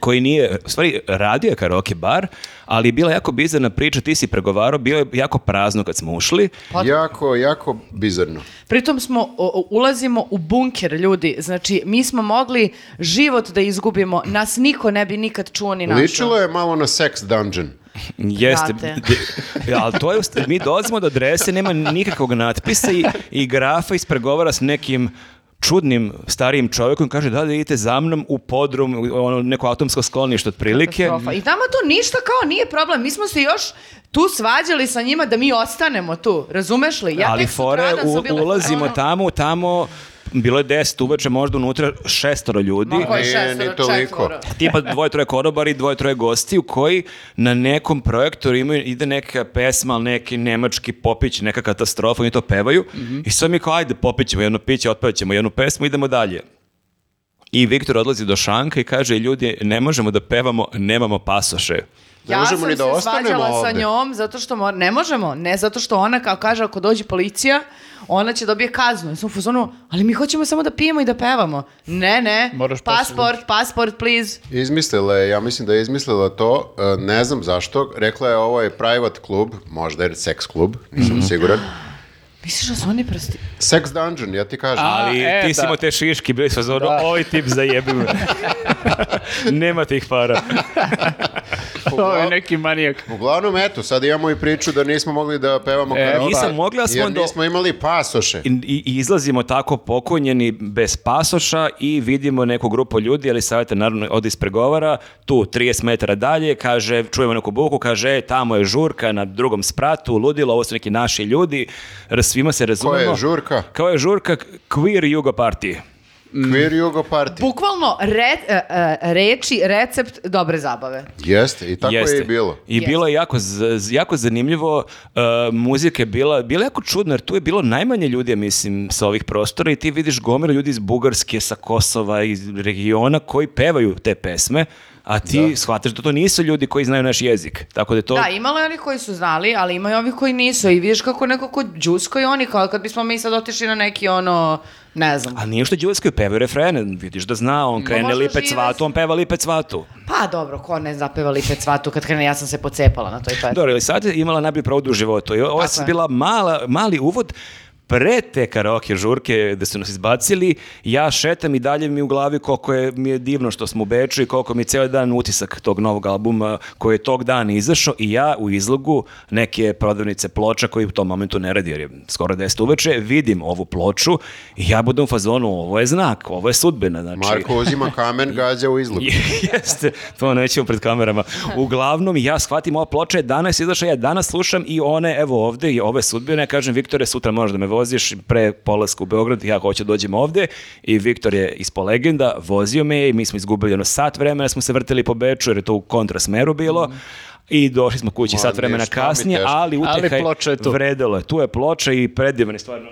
koji nije, u stvari radio je karaoke bar, ali je bila jako bizarna priča, ti si pregovarao, bilo je jako prazno kad smo ušli, Pa- Jako, jako bizarno. Pritom smo, o- o- ulazimo u bunker, ljudi. Znači, mi smo mogli život da izgubimo. Nas niko ne bi nikad čuo ni našao. Ličilo je malo na sex dungeon. Jeste, d- ali to je, mi dolazimo do adrese, nema nikakvog natpisa i, i grafa ispregovara s nekim čudnim starijim čovjekom kaže da da idete za mnom u podrum, ono neko atomsko sklonište otprilike. Katastrofa. I tamo to ništa kao nije problem. Mi smo se još tu svađali sa njima da mi ostanemo tu. Razumeš li? Ja ali fore, u- ulazimo tamo, tamo, bilo je deset uveče, možda unutra šestoro ljudi. Ma koji šestoro, toliko. četvoro. <laughs> tipa dvoje troje korobari, dvoje troje gostiju koji na nekom projektoru imaju, ide neka pesma, neki nemački popić, neka katastrofa, oni to pevaju i sad mi kao ajde popićemo jedno piće, otpevat ćemo jednu pesmu, idemo dalje. I Viktor odlazi do šanka i kaže ljudi ne možemo da pevamo, nemamo pasoše. Ne ja možemo sam ni da se svađala sa njom zato što mor... ne možemo, ne zato što ona kao kaže ako dođe policija, ona će dobije kaznu. Ja sam u fazonu, ali mi hoćemo samo da pijemo i da pevamo. Ne, ne, Moraš pasport, pasport, please. Izmislila je, ja mislim da je izmislila to, e, ne znam zašto, rekla je ovo je private klub, možda je seks klub, nisam Mhm. siguran. Misliš da su oni prsti? Sex dungeon, ja ti kažem. A, Ali e, ti si da. imao te šiški, bili su zonu, ovaj tip zajebi me. <laughs> Nema tih para. <laughs> Ovo je neki manijak. Uglavnom, eto, sad imamo i priču da nismo mogli da pevamo E, karaoke, nisam mogli, ali smo jer do- nismo imali pasoše. I, i- izlazimo tako pokonjeni bez pasoša i vidimo neku grupu ljudi, ali savjeta naravno od ispregovara, tu 30 metara dalje, kaže, čujemo neku buku, kaže, e, tamo je žurka na drugom spratu, ludilo, ovo su neki naši ljudi, r- svima se razumemo. Koja je žurka? Kao je žurka Queer Jugo Party. Queer Jugo Party. Bukvalno re, e, e, reči, recept dobre zabave. Jeste, i tako Jeste. je i bilo. I Jeste. bilo je jako, jako zanimljivo, uh, muzika je bila, bila jako čudna, jer tu je bilo najmanje ljudi, ja mislim, sa ovih prostora i ti vidiš gomilu ljudi iz Bugarske, sa Kosova, iz regiona koji pevaju te pesme, a ti shvataš da to nisu ljudi koji znaju naš jezik. Tako da je to... Da, imalo je onih koji su znali, ali ima i ovih koji nisu. I vidiš kako neko ko džusko i oni, kao kad bismo mi sad otišli na neki ono, ne znam. A nije što Đulesko pevaju refrene, vidiš da zna, on krene možda lipe žive cvatu, on peva lipe cvatu. Pa dobro, ko ne zapeva lipe cvatu kad krene, ja sam se pocepala na toj pesmi. Dobro, ali sad je imala najbolji provod u životu. I ovo je. bila mala, mali uvod pre te karaoke žurke da su nas izbacili, ja šetam i dalje mi u glavi koliko je, mi je divno što smo u Beču i koliko mi je cijeli dan utisak tog novog albuma koji je tog dana izašao i ja u izlogu neke prodavnice ploča koji u tom momentu ne radi jer je skoro 10 uveče, vidim ovu ploču i ja budem u fazonu, ovo je znak, ovo je sudbina. Znači, Marko uzima kamen, <laughs> gađa u izlog. Jeste, to nećemo pred kamerama. Uglavnom, ja shvatim, ova ploča je danas izašla, ja danas slušam i one, evo ovde, i ove sudbine, kažem, Viktore, sutra možeš da me voziš pre polaska u Beograd, ja hoću da dođem ovde i Viktor je ispo legenda, vozio me je i mi smo izgubili ono sat vremena, smo se vrteli po Beču jer je to u kontrasmeru bilo. I došli smo kući sat vremena kasnije, ali uteha Ali ploča je tu. vredelo je. Tu je ploča i predivan je stvarno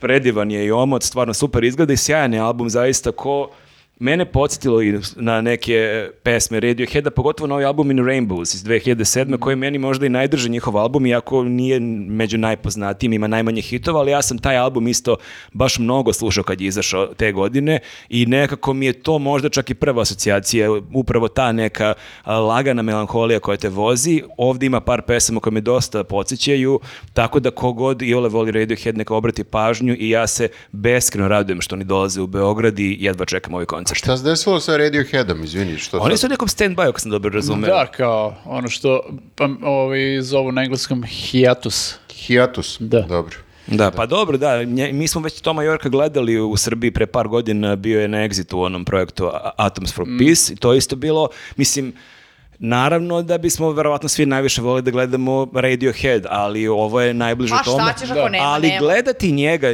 predivan je i omot, stvarno super izgleda i sjajan je album zaista ko mene podsjetilo i na neke pesme Radioheada, pogotovo novi album In Rainbows iz 2007. koji je meni možda i najdrži njihov album, iako nije među najpoznatijim, ima najmanje hitova, ali ja sam taj album isto baš mnogo slušao kad je izašao te godine i nekako mi je to možda čak i prva asocijacija, upravo ta neka lagana melanholija koja te vozi. Ovdje ima par pesama koje me dosta podsjećaju, tako da kogod i ole voli Radiohead neka obrati pažnju i ja se beskreno radujem što oni dolaze u Beograd i jedva čekam ovaj koncert. Šta se desilo sa Radioheadom, izvini, što Oni su u nekom stand-by, ako sam dobro razumeo. Da, kao ono što pa, ovaj, zovu na engleskom hiatus. Hiatus, Da. dobro. Da, pa dobro, da, nje- mi smo već Toma Jorka gledali u Srbiji pre par godina, bio je na Exitu u onom projektu Atoms for Peace i to isto bilo, mislim, Naravno da bismo verovatno svi najviše volili da gledamo Radiohead, ali ovo je najbliže Pa tome. šta ćeš ako nema, ali nema. gledati njega,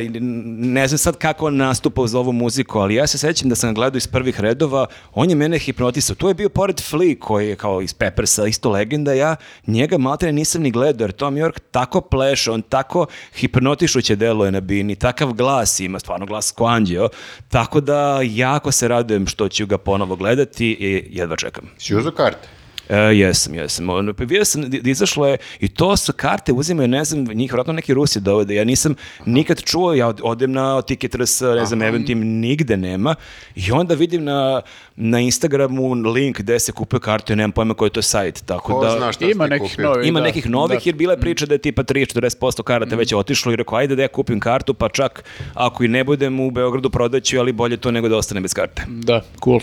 ne znam sad kako on nastupa uz ovu muziku, ali ja se sećam da sam gledao iz prvih redova, on je mene hipnotisao. Tu je bio pored Flea koji je kao iz Peppersa, isto legenda, ja njega maltene nisam ni gledao, jer Tom York tako pleše, on tako hipnotišuće deluje na bini, takav glas ima, stvarno glas ko anđeo, tako da jako se radujem što ću ga ponovo gledati i jedva čekam. Si uzeo karte? E, jesam, jesam. Ono, pa vidio sam da izašlo je i to su karte uzimaju, ne znam, njih vratno neki Rusi dovode. Ja nisam nikad čuo, ja od- odem na Ticketrs, ne znam, eventim, nigde nema. I onda vidim na, na Instagramu link gde se kupuje kartu i nemam pojma koji je to sajt. Tako Ko da, zna šta Ima nekih kupio? novih. ima da. nekih novih, Da. jer bila je priča da je tipa 30-40% karata već otišlo i rekao, ajde da ja kupim kartu, pa čak ako i ne budem u Beogradu prodaću, ali bolje to nego da ostane bez karte. Da, cool.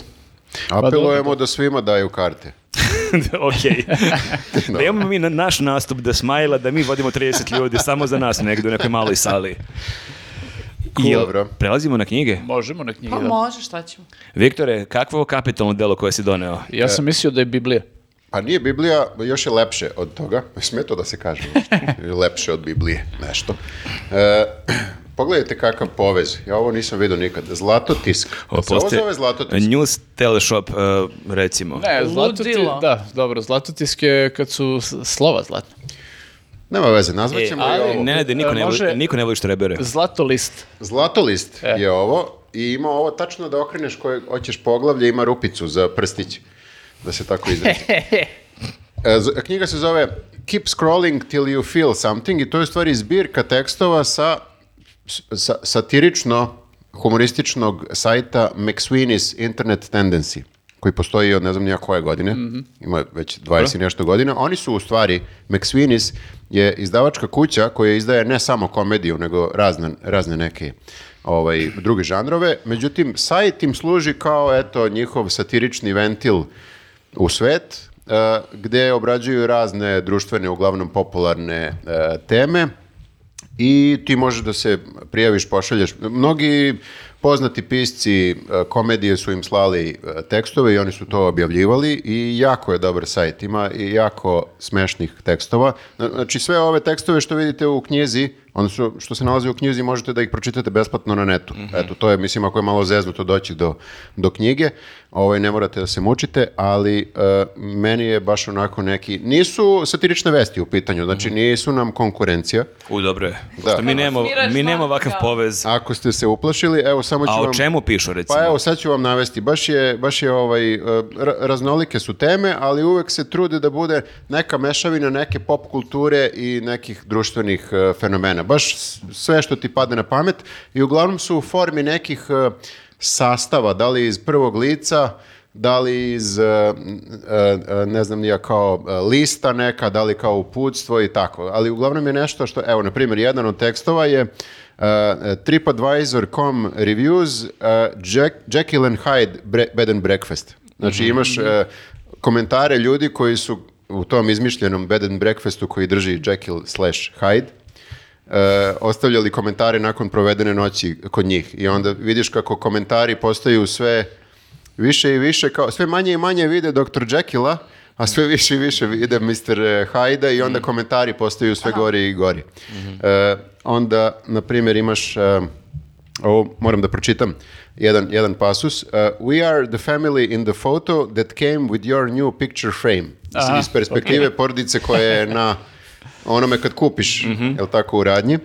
Apelujemo da svima daju karte. <laughs> ok. <laughs> da imamo mi na, naš nastup da smajla, da mi vodimo 30 ljudi samo za nas negdje u nekoj maloj sali. I jel- Dobro. prelazimo na knjige. Možemo na knjige. Pa da. može, šta ćemo? Viktore, kakvo kapitalno delo koje si doneo? Ja sam mislio da je Biblija. Pa nije Biblija, još je lepše od toga. <laughs> Sme to da se kaže. lepše od Biblije, nešto. E, <clears throat> pogledajte kakav povez. Ja ovo nisam vidio nikad. Zlatotisk. Ovo Se ovo postoji zove Zlatotisk? News Teleshop, uh, recimo. Ne, zlatotis, Ludilo. da, dobro, zlatotisk je kad su slova zlatna. Nema veze, nazvat E, ćemo ali- i ovo. Ne, ne, da niko, E, ne, voli, niko ne voli štrebere. Zlatolist. Zlatolist E. je ovo i ima ovo tačno da okreneš koje hoćeš poglavlje, ima rupicu za prstić. Da se tako izrazi. <laughs> E, Knjiga se zove Keep Scrolling Till You Feel Something i to je u stvari zbirka tekstova sa, sa satirično humorističnog sajta McSweeney's Internet Tendency koji postoji od ne znam nija koje godine, ima već 20 i nešto godina. Oni su u stvari, McSweeney's je izdavačka kuća koja izdaje ne samo komediju, nego razne, razne neke ovaj, druge žanrove. Međutim, sajt im služi kao eto njihov satirični ventil u svet, e, gde obrađuju razne društvene, uglavnom popularne e, teme i ti možeš da se prijaviš, pošalješ. Mnogi poznati pisci e, komedije su im slali e, tekstove i oni su to objavljivali i jako je dobar sajt. Ima i jako smešnih tekstova. Zna- Znači sve ove tekstove što vidite u knjizi, odnosno što se nalazi u knjizi, možete da ih pročitate besplatno na netu. Eto, to je, mislim, ako je malo zeznuto doći do, do knjige, ovaj, ne morate da se mučite, ali e, meni je baš onako neki... Nisu satirične vesti u pitanju, znači nisu nam konkurencija. U, dobro je. Pošto mi nemamo, mi nemamo ovakav da. povez. Ako ste se uplašili, evo samo ću A vam... o čemu pišu, recimo? Pa evo, sad ću vam navesti. Baš je, baš je ovaj, e, ra- raznolike su teme, ali uvek se trude da bude neka mešavina neke pop kulture i nekih društvenih e, fenomena. Baš sve što ti padne na pamet i uglavnom su u formi nekih e, sastava, da li iz prvog lica, da li iz, e, e, e, ne znam nija, kao lista neka, da li kao uputstvo i tako. Ali uglavnom je nešto što, evo, na primjer, jedan od tekstova je uh, TripAdvisor.com reviews uh, Jack, Jekyll and Hyde bre- bed and breakfast. Znači imaš e, komentare ljudi koji su u tom izmišljenom bed and breakfastu koji drži Jekyll slash Hyde ostavljali komentare nakon provedene noći kod njih i onda vidiš kako komentari postaju sve više i više, kao, sve manje i manje vide dr. Jekylla, a sve više i više vide Mr. Hyde i onda komentari postaju sve gori i gori. E, onda, na primjer, imaš, ovo moram da pročitam, jedan, jedan pasus. Uh, we are the family in the photo that came with your new picture frame. Aha, iz perspektive porodice koja je na <laughs> onome kad kupiš, jel tako, u radnji.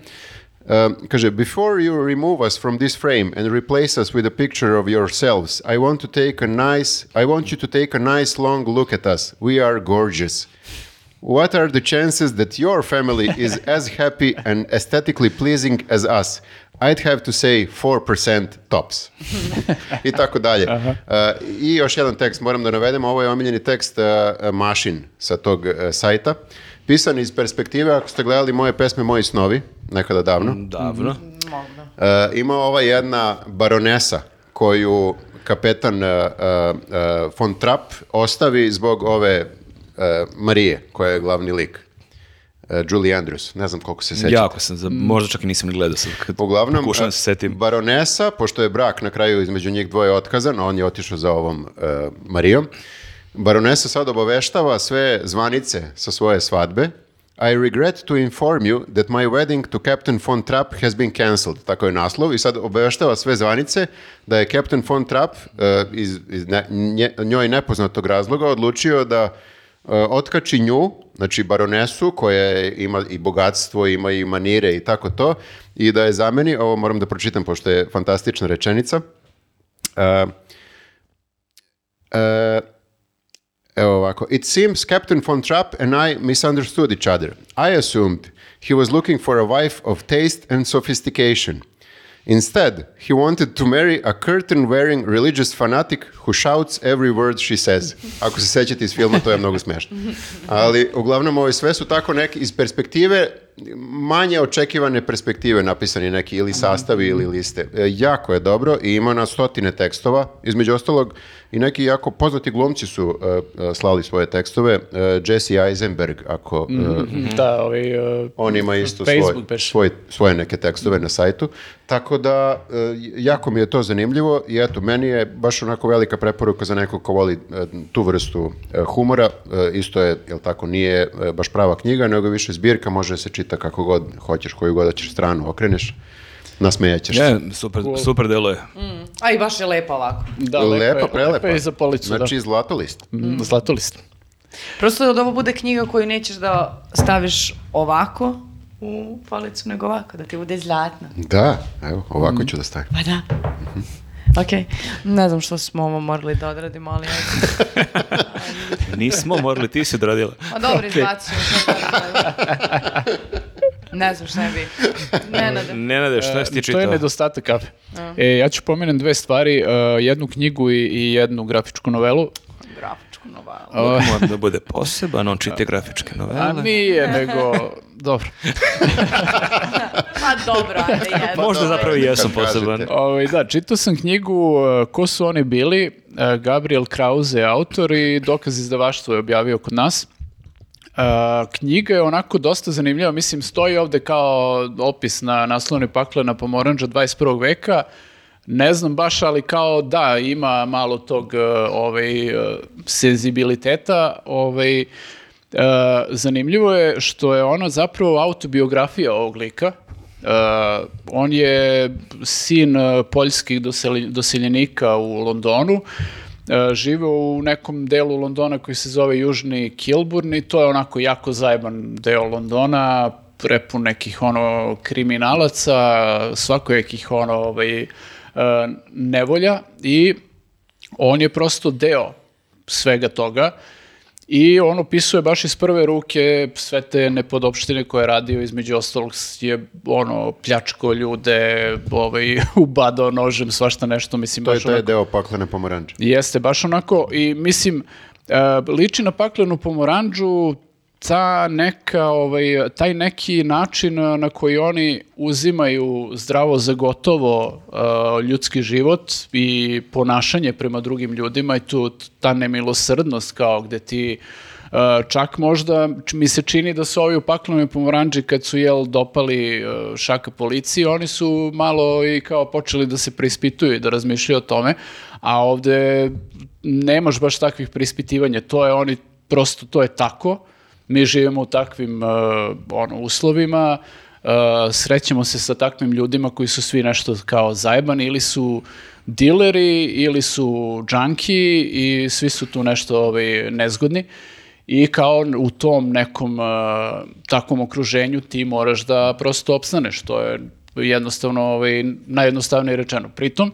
Um, kaže, before you remove us from this frame and replace us with a picture of yourselves, I want to take a nice, I want you to take a nice long look at us. We are gorgeous. What are the chances that your family <laughs> is as happy and aesthetically pleasing as us? I'd have to say 4% tops. <laughs> I tako dalje. Uh, I još jedan tekst moram da navedem, ovo je omiljeni tekst uh, Mašin sa tog uh, sajta. Pisan iz perspektive, ako ste gledali moje pesme Moji snovi, nekada davno, Davno. Uh, ima ova jedna baronesa koju kapetan uh, uh, uh, von Trapp ostavi zbog ove uh, Marije, koja je glavni lik. Uh, Julie Andrews, ne znam koliko se sećate. Jako sam, za, možda čak i nisam ni gledao sad. Kad Uglavnom, da se setim. baronesa, pošto je brak na kraju između njih dvoje otkazan, on je otišao za ovom uh, Marijom, baronesa sad obaveštava sve zvanice sa svoje svadbe. I regret to inform you that my wedding to Captain von Trapp has been cancelled. Tako je naslov i sad obaveštava sve zvanice da je Captain von Trapp uh, iz, iz ne- nje- njoj nepoznatog razloga odlučio da uh, otkači nju, znači baronesu koja ima i bogatstvo, ima i manire i tako to, i da je zameni, ovo moram da pročitam pošto je fantastična rečenica, uh, uh, Evo ovako. It seems Captain von Trapp and I misunderstood each other. I assumed he was looking for a wife of taste and sophistication. Instead, he wanted to marry a curtain-wearing religious fanatic who shouts every word she says. Ako se sećate iz filma, to je mnogo smešno. Ali, uglavnom, ove sve su tako neki, iz perspektive, manje očekivane perspektive napisani neki ili sastavi ili liste. E, jako je dobro i ima na stotine tekstova. Između ostalog, i neki jako poznati glumci su e, slali svoje tekstove. E, Jesse Eisenberg, ako... e, Da, ovaj, uh, on ima isto svoj, svoj- svoje neke tekstove na sajtu. Tako da, jako mi je to zanimljivo i eto, meni je baš onako velika preporuka za nekog ko voli tu vrstu humora. Isto je, jel tako, nije baš prava knjiga, nego više zbirka, može se čita kako god hoćeš, koju god hoćeš stranu okreneš, nasmejaćeš se. Je, super, super delo je. A i baš je lepa ovako. da, Lepa, lepo je, prelepa. lepo je i za policu, Znači, zlatolist. da. Mm, Zlatolist. Prosto da ovo bude knjiga koju nećeš da staviš ovako u policu, nego ovako, da ti bude zlatna. Da, evo, ovako ću da stavim. Pa da. Ok, ne znam što smo ovo morali da odradimo, ali ajde. <laughs> Nismo morali, ti si odradila. Ma dobro, izbacimo. Ne znam šta je bi. Nenade. Nenade, šta si ti E, čitao? To je nedostatak kafe. E, ja ću pomenem dve stvari, uh, jednu knjigu i, i jednu grafičku novelu. Grafičku novalu. Uvijek Mora da bude poseban, on čita grafičke A novele. nije, nego... <laughs> Dobro. <laughs> Pa dobro, ajde jedno. Možda zapravo i jesam poseban. kažete. Ovaj, da, čitao sam knjigu uh, Ko su oni bili, uh, Gabriel Krause je autor i dokaz izdavaštvo je objavio kod nas. Uh, knjiga je onako dosta zanimljiva, mislim stoji ovde kao opis na naslovnoj pakle na pomoranđa 21. veka, ne znam baš, ali kao da, ima malo tog uh, ovaj, uh, senzibiliteta, ovaj, uh, zanimljivo je što je ono zapravo autobiografija ovog lika, Uh, on je sin poljskih doseljenika u Londonu. Žive u nekom delu Londona koji se zove Južni Kilburn i to je onako jako zajeban deo Londona, prepun nekih ono kriminalaca, svakojakih ono ovaj, nevolja i on je prosto deo svega toga I on opisuje baš iz prve ruke sve te nepodopštine koje je radio, između ostalog je ono pljačko ljude, ovaj, <laughs> ubadao nožem, svašta nešto, mislim, To je taj onako- deo paklene pomoranče. Jeste, baš onako i mislim, e, liči na paklenu pomoranđu ta neka, ovaj, taj neki način na koji oni uzimaju zdravo za gotovo e, ljudski život i ponašanje prema drugim ljudima i tu ta nemilosrdnost kao gde ti e, čak možda mi se čini da su ovi u paklenoj pomoranđi kad su jel dopali e, šaka policiji, oni su malo i kao počeli da se preispituju i da razmišljaju o tome, a ovde nemaš baš takvih preispitivanja, to je oni prosto to je tako, mi živimo u takvim e, ono, uslovima, e, srećemo se sa takvim ljudima koji su svi nešto kao zajebani ili su dileri ili su džanki i svi su tu nešto ovaj, nezgodni i kao u tom nekom e, takvom okruženju ti moraš da prosto opstaneš, to je jednostavno ovaj, najjednostavnije rečeno. Pritom,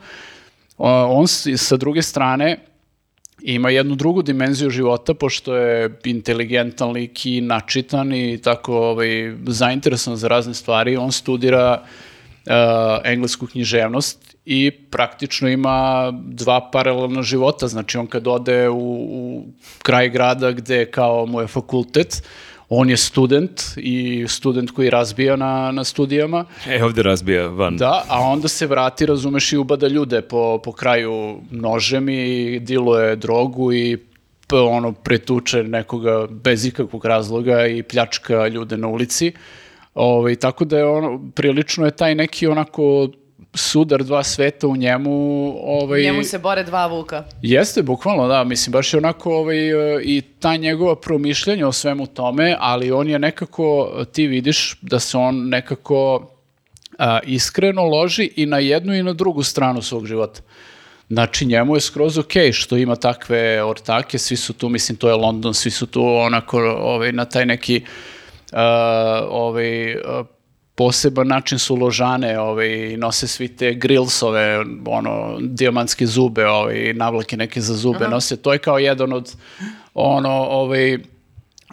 on sa druge strane ima jednu drugu dimenziju života, pošto je inteligentan lik i načitan i tako ovaj, zainteresovan za razne stvari. On studira uh, englesku književnost i praktično ima dva paralelna života. Znači, on kad ode u, u kraj grada gde kao mu je fakultet, on je student i student koji razbija na, na studijama. E, ovdje razbija van. Da, a onda se vrati, razumeš, i ubada ljude po, po kraju nožem i diluje drogu i p- ono pretuče nekoga bez ikakvog razloga i pljačka ljude na ulici. Ovaj, tako da je ono, prilično je taj neki onako sudar dva sveta u njemu. Ovaj, Njemu se bore dva vuka. Jeste, bukvalno, da, mislim, baš je onako ovaj, e, i ta njegova promišljanja o svemu tome, ali on je nekako, ti vidiš da se on nekako a, iskreno loži i na jednu i na drugu stranu svog života. Znači, njemu je skroz ok što ima takve ortake, svi su tu, mislim, to je London, svi su tu onako ovaj, na taj neki a, ovaj, poseban način su ložane, ovaj, nose svi te grillsove, ono, dijamantske zube, ovaj, navlake neke za zube, nose, to je kao jedan od, ono, ovaj,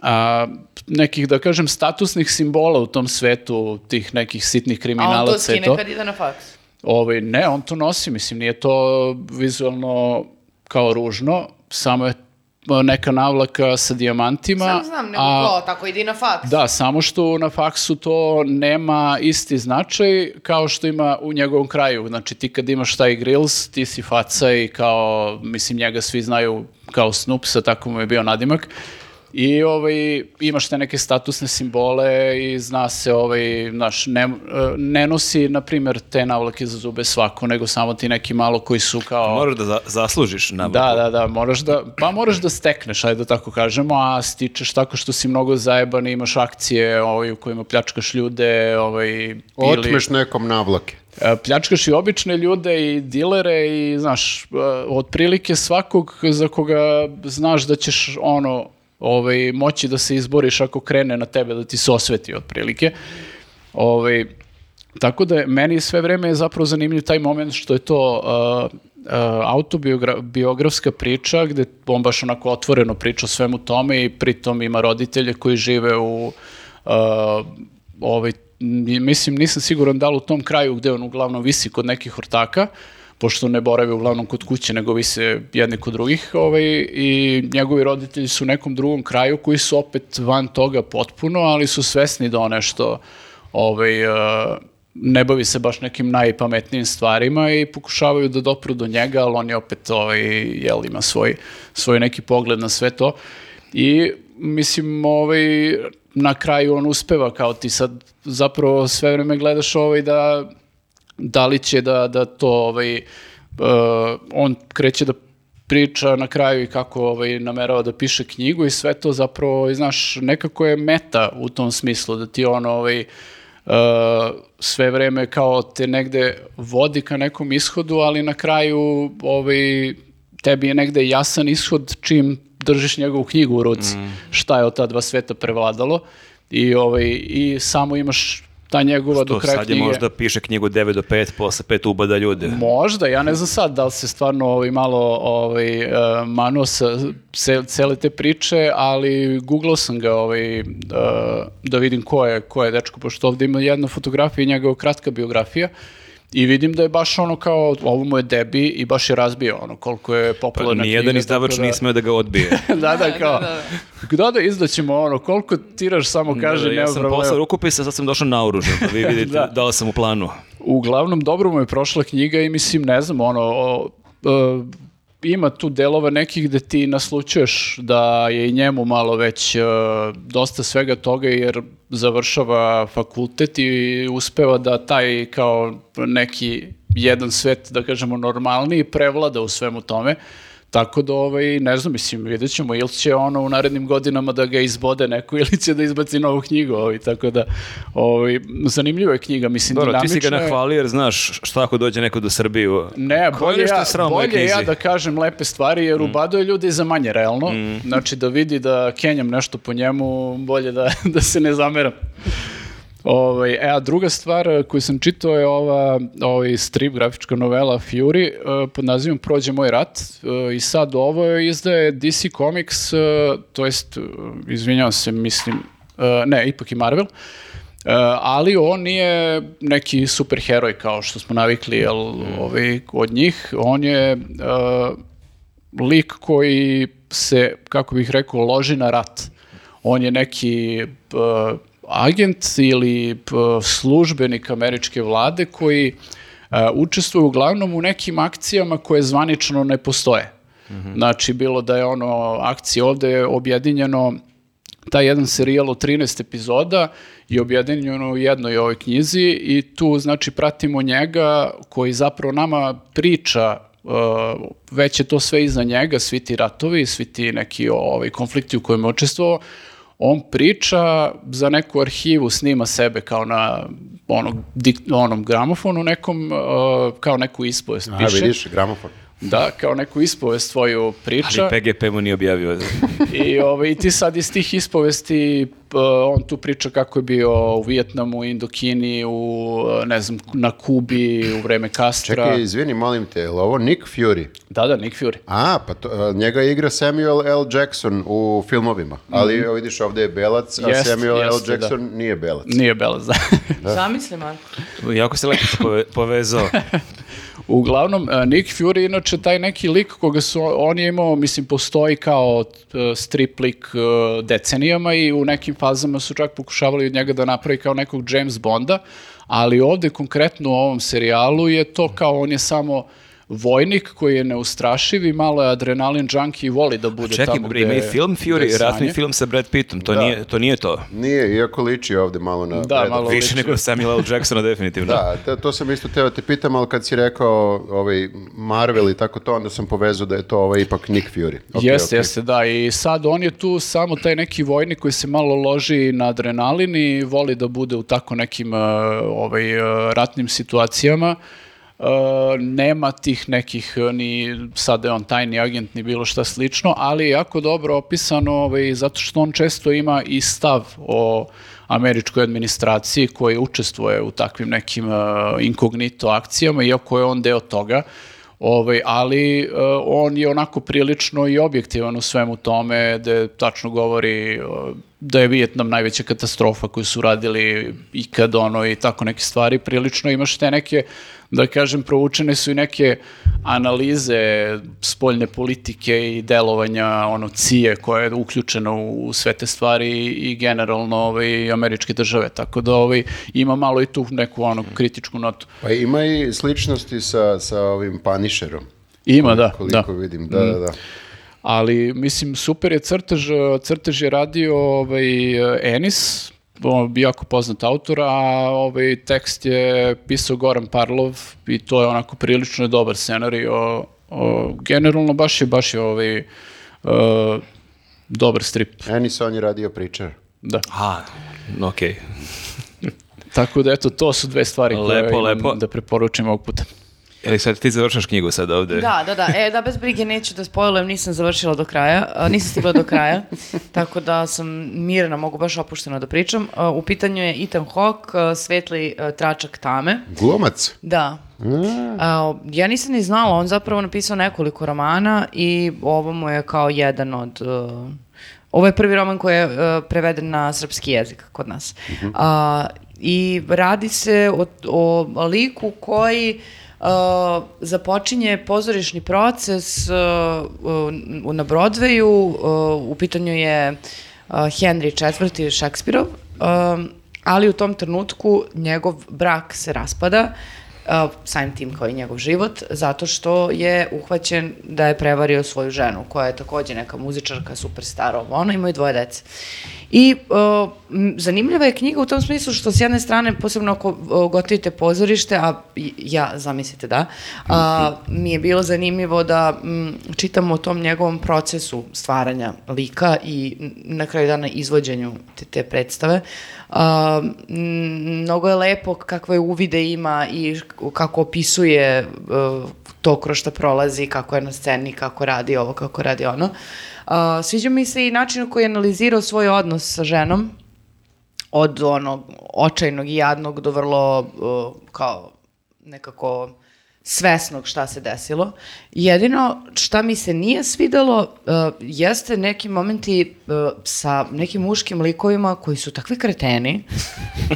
a, nekih, da kažem, statusnih simbola u tom svetu, tih nekih sitnih A on kriminalaca to skine to. kad ide na faks. Ovaj, ne, on to nosi, mislim, nije to vizualno kao ružno, samo je neka navlaka sa dijamantima. Sam znam, nego a- ko, tako ide i na faks. Da, samo što na faksu to nema isti značaj kao što ima u njegovom kraju. Znači ti kad imaš taj grills, ti si faca i kao, mislim njega svi znaju kao Snoopsa, tako mu je bio nadimak. I ovaj, imaš te neke statusne simbole i zna se, ovaj, znaš, ne, ne nosi, na primjer, te navlake za zube svako, nego samo ti neki malo koji su kao... Moraš da za- zaslužiš navlaku. Da, da, da, moraš da, pa moraš da stekneš, ajde da tako kažemo, a stičeš tako što si mnogo zajeban, i imaš akcije ovaj, u kojima pljačkaš ljude, ovaj, ili Otmeš nekom navlake. e, pljačkaš i obične ljude i dilere i, znaš, e, otprilike svakog za koga znaš da ćeš, ono, ovaj, moći da se izboriš ako krene na tebe da ti se osveti otprilike. Ovaj, tako da meni sve vreme je zapravo zanimljiv taj moment što je to uh, uh, autobiografska priča gde on baš onako otvoreno priča o svemu tome i pritom ima roditelje koji žive u uh, ovaj, mislim nisam siguran da li u tom kraju gde on uglavnom visi kod nekih ortaka pošto ne boravi uglavnom kod kuće, nego vise jedni kod drugih, ovaj, i njegovi roditelji su u nekom drugom kraju koji su opet van toga potpuno, ali su svesni da on nešto ovaj, uh, ne bavi se baš nekim najpametnijim stvarima i pokušavaju da dopru do njega, ali on je opet ovaj, jel, ima svoj, svoj neki pogled na sve to. I mislim, ovaj, na kraju on uspeva kao ti sad zapravo sve vreme gledaš ovaj da da li će da, da to ovaj, uh, on kreće da priča na kraju i kako ovaj, namerava da piše knjigu i sve to zapravo, i znaš, nekako je meta u tom smislu, da ti on ovaj, uh, sve vreme kao te negde vodi ka nekom ishodu, ali na kraju ovaj, tebi je negde jasan ishod čim držiš njegovu knjigu u ruci, šta je od ta dva sveta prevladalo. I, ovaj, i samo imaš ta njegova do To kraja sad je knjige... možda piše knjigu 9 do 5, posle 5 ubada ljude. Možda, ja ne znam sad da li se stvarno ovaj, malo ovaj, uh, manuo sa ce- cele te priče, ali googlao sam ga ovaj, uh, da vidim ko je, ko je dečko, pošto ovdje ima jedna fotografija i njegova kratka biografija i vidim da je baš ono kao, ovo mu je debi i baš je razbio ono koliko je Pa popularna nijedan knjiga, izdavač da- nije smeo da ga odbije. <laughs> da, da, kao, da, da, izdaćemo ono, koliko tiraš samo kaže, Da, da, ja sam poslao rukopisa, sad sam došao naoružan, pa vi <laughs> vidite Da. da. li sam u planu. Uglavnom, dobro mu je prošla knjiga i mislim, ne znam, ono, o, e, ima tu delova nekih gde ti naslučuješ da je i njemu malo već e, dosta svega toga jer završava fakultet i uspeva da taj kao neki jedan svet, da kažemo, normalniji prevlada u svemu tome. Tako da, ovaj, ne znam, mislim, vidjet ćemo ili će ono u narednim godinama da ga izbode neko <laughs> ili će da izbaci novu knjigu, ovaj, tako da, ovaj, zanimljiva je knjiga, mislim, Dobro, ti si ga dinamična je. nahvalio jer znaš šta ako dođe neko do Srbiju. Ne, je bolje, ja, bolje ja da kažem lepe stvari, jer ubaduje ljudi za manje, realno. Znači, da vidi da kenjam nešto po njemu, bolje da, <laughs> da se ne zameram. Ovaj, e, a druga stvar eh, koju sam čitao je ova ovaj strip, grafička novela Fury eh, pod nazivom Prođe moj rat eh, i sad ovo izdaje DC Comics, to jest, izvinjavam se, mislim, ne, ipak i Marvel, E, ali on nije neki superheroj kao što smo navikli jel, ovaj, od njih. On je e, lik koji se, kako bih rekao, loži na rat. On je neki e, agent ili službenik američke vlade koji e, učestvuje uglavnom u nekim akcijama koje zvanično ne postoje. Znači, bilo da je ono akcije ovde je objedinjeno taj jedan serijal od 13 epizoda je objedinjeno u jednoj ovoj knjizi i tu znači pratimo njega koji zapravo nama priča uh, već je to sve iza njega, svi ti ratovi, svi ti neki ovaj, konflikti u kojima je učestvovao, on priča za neku arhivu, snima sebe kao na dik- onom gramofonu nekom, uh, kao neku ispovest piše. vidiš, gramofon. Da, kao neku ispovest svoju priča. Ali PGP mu nije objavio. I, ovaj, i ti sad iz tih ispovesti, on tu priča kako je bio u Vijetnamu, Indokini, u, ne znam, na Kubi, u vreme Kastra. Čekaj, izvini, molim te, je li ovo Nick Fury? Da, da, Nick Fury. A, pa to, njega igra Samuel L. Jackson u filmovima, ali evo vidiš ovdje je belac, a Jest, Samuel jeste, L. Jackson nije belac. Nije Belac, da. Zamisli, Marko. jako se lepo povezao. <laughs> Uglavnom, e, Nick Fury, inače, taj neki lik koga su, on je imao, mislim, postoji kao e, strip lik e, decenijama i u nekim fazama su čak pokušavali od njega da napravi kao nekog James Bonda, ali ovde konkretno u ovom serijalu je to kao on je samo vojnik koji je neustrašiv i malo je adrenalin junkie i voli da bude Čekaj, tamo bre, ima i gde- film gde je Fury, ratni film sa Brad Pittom, to, Da. nije, to nije to. Nije, iako liči ovdje malo na... Da, Brada malo. Više nego Samuel L. Jacksona, definitivno. Da, to, to sam isto teo te pitam, ali kad si rekao ovaj, Marvel i tako to, onda sam povezao da je to ovaj ipak Nick Fury. Ok, jeste, ok. jeste, da. I sad on je tu samo taj neki vojnik koji se malo loži na adrenalin i voli da bude u tako nekim uh, ovaj, uh, ratnim situacijama. Uh, nema tih nekih uh, ni sad je on tajni agent ni bilo šta slično, ali je jako dobro opisano ovaj, zato što on često ima i stav o američkoj administraciji koji učestvuje u takvim nekim uh, inkognito akcijama, iako je on deo toga. Ovaj, ali e, on je onako prilično i objektivan u svemu tome, da tačno govori e, da je Vijetnam najveća katastrofa koju su radili ikad ono i tako neke stvari. Prilično imaš te neke, da kažem, proučene su i neke analize spoljne politike i delovanja ono cije koje je uključeno u sve te stvari i generalno ovaj, američke države. Tako da ovaj, ima malo i tu neku ono kritičku notu. Pa ima i sličnosti sa, sa ovim Punisherom. Ima, da. Koliko da. vidim, da, da, da. Ali, mislim, super je crtež, crtež je radio ovaj, Enis, jako poznat autor, a ovaj tekst je pisao Goran Parlov i to je onako prilično dobar scenario. O, generalno baš je, baš je ovaj, e, dobar strip, Ennis on je radio pričar. da. A, okej. Tako da, eto, to su dve stvari koje Lepo, imam lepo. da preporučim ovog puta. Ili sad ti završaš knjigu sad ovde? Da, da, da. E, da, bez brige neću da spojlujem, nisam završila do kraja, nisam stigla do kraja, <laughs> tako da sam mirna, mogu baš opušteno da pričam. U pitanju je Ethan Hawke, svetli tračak tame. Glumac. Da. A, ja nisam ni znala, on zapravo napisao nekoliko romana i ovo mu je kao jedan od... uh, ovo je prvi roman koji je uh, preveden na srpski jezik kod nas. A, I radi se o, o liku koji uh, započinje pozorišni proces uh, na Broadwayu, uh, u pitanju je uh, Henry IV. Šekspirov, um, ali u tom trenutku njegov brak se raspada, uh, tim kao i njegov život, zato što je uhvaćen da je prevario svoju ženu, koja je takođe neka muzičarka, superstar, ovo ono, imaju dvoje dece. I uh, zanimljiva je knjiga u tom smislu što s jedne strane, posebno ako gotivite pozorište, a ja, zamislite da, a, mi je bilo zanimljivo da m, čitam o tom njegovom procesu stvaranja lika i na kraju dana izvođenju te, te predstave. A, m, mnogo je lepo kakve uvide ima i kako opisuje uh, to kroz šta prolazi, kako je na sceni, kako radi ovo, kako radi ono. A, sviđa mi se i način na koji je analizirao svoj odnos sa ženom, od onog očajnog i jadnog do vrlo uh, kao nekako svesnog šta se desilo. Jedino šta mi se nije svidelo uh, jeste neki momenti uh, sa nekim muškim likovima koji su takvi kreteni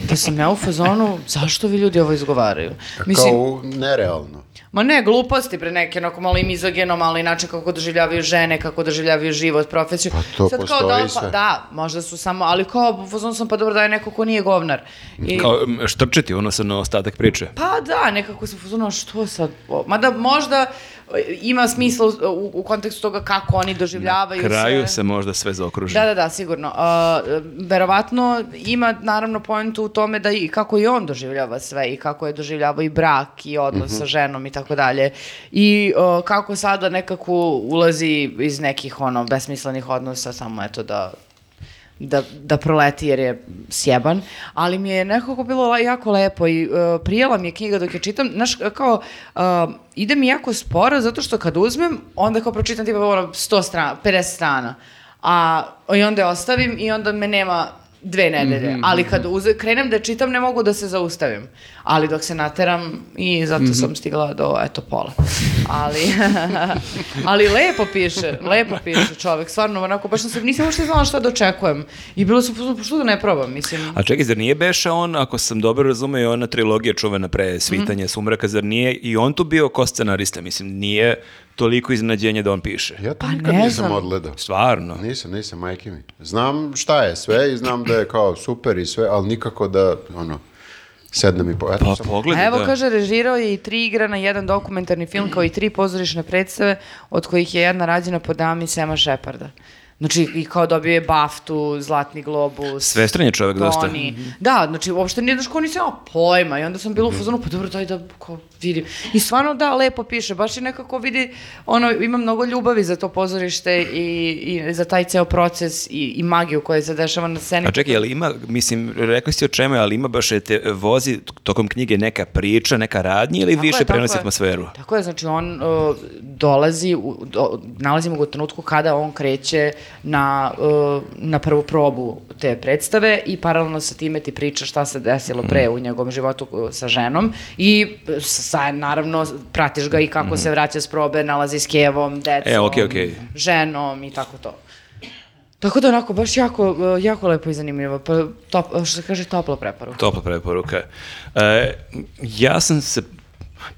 da sam ja u fazonu zašto vi ljudi ovo izgovaraju? Kao u- nerealno. Ma ne, gluposti pre neke, onako malo i mizogeno, malo i način kako doživljavaju žene, kako doživljavaju život, profesiju. Pa to kao postoji da, pa, sve. da, možda su samo, ali kao, u fazonu sam pa dobro da je neko ko nije govnar. I, Kao m, štrčeti ono sa na ostatak priče. Pa da, nekako sam fazonu, što sad, mada možda ima smisla u, u, kontekstu toga kako oni doživljavaju Kraju sve. se možda sve zaokruži. Da, da, da, sigurno. Uh, verovatno ima naravno pojentu u tome da i kako i on doživljava sve i kako je doživljavao i brak i odnos sa ženom i tako dalje. I uh, kako sada nekako ulazi iz nekih ono besmislenih odnosa samo eto da da, da proleti jer je sjeban, ali mi je nekako bilo jako lepo i uh, prijela mi je knjiga dok je čitam, znaš, kao, uh, ide mi jako sporo zato što kad uzmem, onda kao pročitam tipa ono 100 strana, 50 strana, a i onda je ostavim i onda me nema dve nedelje, ali kad uze, krenem da čitam ne mogu da se zaustavim, ali dok se nateram i zato sam stigla do eto pola, ali <laughs> ali lepo piše, lepo piše čovek, stvarno onako baš sam nisam uopšte znala šta da očekujem i bilo sam, pa što da ne probam, mislim. A čekaj, zar nije beša on, ako sam dobro razumeo, ona trilogija čuvena pre svitanje Mhm. sumraka, zar nije i on tu bio ko scenarista? Mislim, nije toliko iznenađenje da on piše. Ja to Pa nikad ne nisam znam. odgledao. Stvarno. Nisam, nisam, majke mi. Znam šta je sve i znam da je kao super i sve, ali nikako da, ono, sednem i po... Eto, Pa sam- pogledaj, A evo da. kaže, režirao je i tri igrana, jedan dokumentarni film kao i tri pozorišne predstave, od kojih je jedna rađena po dami Sema Šeparda. Znači, i kao dobio je Baftu, Zlatni globus. Svestran je čovjek dosta. Tony. Da, znači, uopšte nije daš kao nisam imala pojma i onda sam bila u fazonu, pa dobro, daj da kao vidim. I stvarno da, lepo piše, baš je nekako vidi, ono, ima mnogo ljubavi za to pozorište i, i za taj ceo proces i, i magiju koja se dešava na sceni. A čekaj, ali ima, mislim, rekli si o čemu, je, ali ima baš te vozi tokom knjige neka priča, neka radnja ili Tako više je, tako prenosi je. atmosferu? Tako je, znači on uh, dolazi, u, do, nalazimo ga u trenutku kada on kreće na, uh, na prvu probu te predstave i paralelno sa time ti priča šta se desilo Mhm. pre u njegovom životu uh, sa ženom i sa, naravno pratiš ga i kako se vraća s probe, nalazi s kevom, decom, Mhm. E, okej, okej. ženom i tako to. Tako da onako, baš jako, uh, jako lepo i zanimljivo. Pa, top, što se kaže, topla preporuka. Topla preporuka. E, ja sam se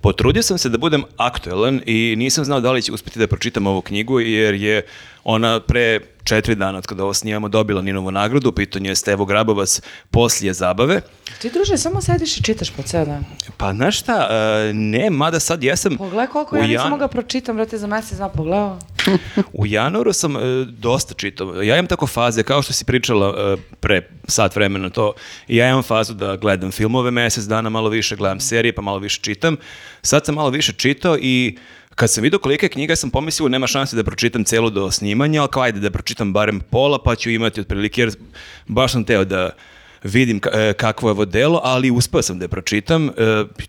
Potrudio sam se da budem aktuelan i nisam znao da li će uspjeti da pročitam ovu knjigu jer je ona pre četiri dana od kada ovo snimamo dobila Ninovu nagradu, u pitanju je Stevo Grabovac poslije zabave. Ti, druže, samo sediš i čitaš po ceo dan. Pa znaš šta, e, ne, mada sad jesam... Pogledaj koliko ja nisam jan- mogla pročitam, brate, za mesec dana pogledao. U januaru sam e, dosta čitao. Ja imam tako faze, kao što si pričala e, pre sat vremena to, ja imam fazu da gledam filmove mesec dana, malo više gledam serije, pa malo više čitam. Sad sam malo više čitao i kad sam vidio kolike knjiga sam pomislio nema šanse da pročitam celu do snimanja, ali kao ajde da pročitam barem pola pa ću imati otprilike jer baš sam teo da vidim e, kakvo je ovo delo, ali uspeo sam da je pročitam, e,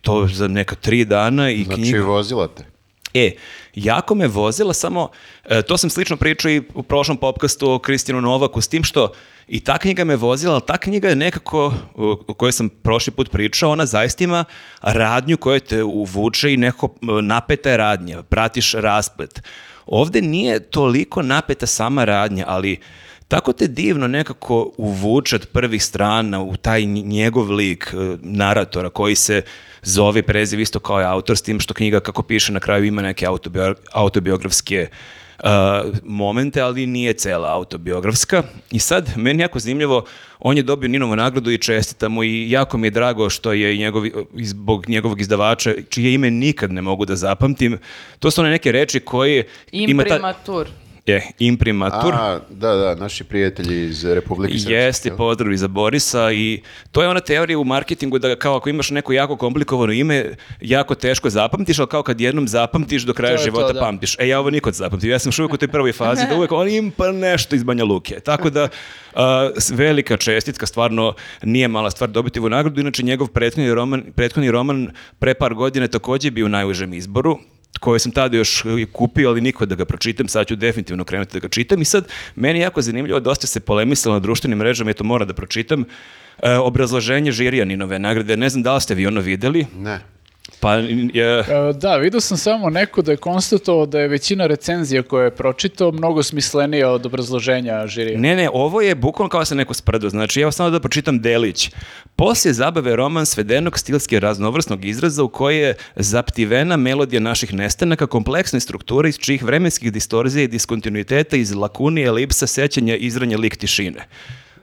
to za neka tri dana i Znači, knjiga... vozila te. E, jako me vozila, samo e, to sam slično pričao i u prošlom popkastu o Kristijanu Novaku, s tim što i ta knjiga me vozila, ali ta knjiga je nekako, o kojoj sam prošli put pričao, ona zaista ima radnju koja te uvuče i nekako m, napeta je radnja, pratiš rasplet. Ovde nije toliko napeta sama radnja, ali tako te divno nekako uvuče od prvih strana u taj nj- njegov lik e, naratora koji se zove preziv isto kao i autor s tim što knjiga kako piše na kraju ima neke autobio- autobiografske uh, momente, ali nije cela autobiografska. I sad, meni jako zanimljivo, on je dobio Ninovu nagradu i čestita mu i jako mi je drago što je i njegovi, i zbog njegovog izdavača, čije ime nikad ne mogu da zapamtim. To su one neke reči koje... ima ta- Imprimatur. Je, imprimatur. A, da, da, naši prijatelji iz Republike Srpske. Jeste, pozdrav i za Borisa i to je ona teorija u marketingu da kao ako imaš neko jako komplikovano ime, jako teško zapamtiš, ali kao kad jednom zapamtiš do kraja To je to, života da. pamtiš. E, ja ovo nikad zapamtio. Ja sam još uvijek u toj prvoj fazi da uvijek on im pa nešto iz Banja Luke. Tako da, a, velika čestitka, stvarno nije mala stvar dobiti ovu nagradu. Inače, njegov prethodni roman, prethodni roman pre par godina je takođe bio u najužem izboru koje sam tada još i kupio, ali niko da ga pročitam, sad ću definitivno krenuti da ga čitam. I sad meni je jako zanimljivo, dosta se polemisalo na društvenim mrežama i to moram da pročitam, e, obrazloženje žirija Ninove nagrade, ne znam da li ste vi ono videli, Ne. Pa je, E, Da, vidio sam samo neko da je konstatovao da je većina recenzija koje je pročitao mnogo smislenija od obrazloženja žirija. Ne, ne, ovo je bukvalno kao da se neko sprdo. Znači, evo samo da pročitam delić. Poslije zabave roman svedenog stilski raznovrsnog izraza u koji je zaptivena melodija naših nestanaka, kompleksne strukture iz čijih vremenskih distorzija i diskontinuiteta iz lakunije, elipsa, sećanja, izranja lik tišine.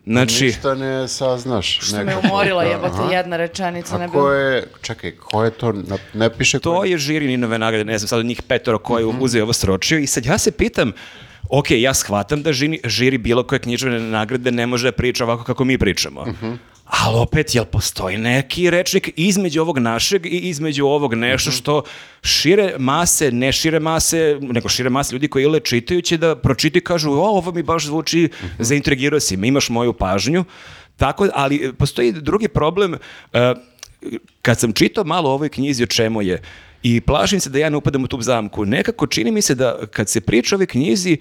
Znači, Ništa ne saznaš. Što me nekako. umorila Da, jebote aha. jedna rečenica. ne A bi- ko je, čekaj, ko je to, na- ne piše ko to je žiri Ninove nagrade, ne znam, sad od njih petoro ko je uzeo ovo sročio i sad ja se pitam, ok, ja shvatam da žiri, žiri bilo koje književne nagrade ne može da priča ovako kako mi pričamo. Ali opet, jel postoji neki rečnik između ovog našeg i između ovog nešto što šire mase, ne šire mase, nego šire mase ljudi koji ile čitajući da pročitaju i kažu, o, ovo mi baš zvuči, zaintrigirao si me, imaš moju pažnju. Tako, ali e, postoji drugi problem, e, kad sam čitao malo o ovoj knjizi o čemu je, i plašim se da ja ne upadam u tu zamku, nekako čini mi se da kad se priča o ovoj knjizi,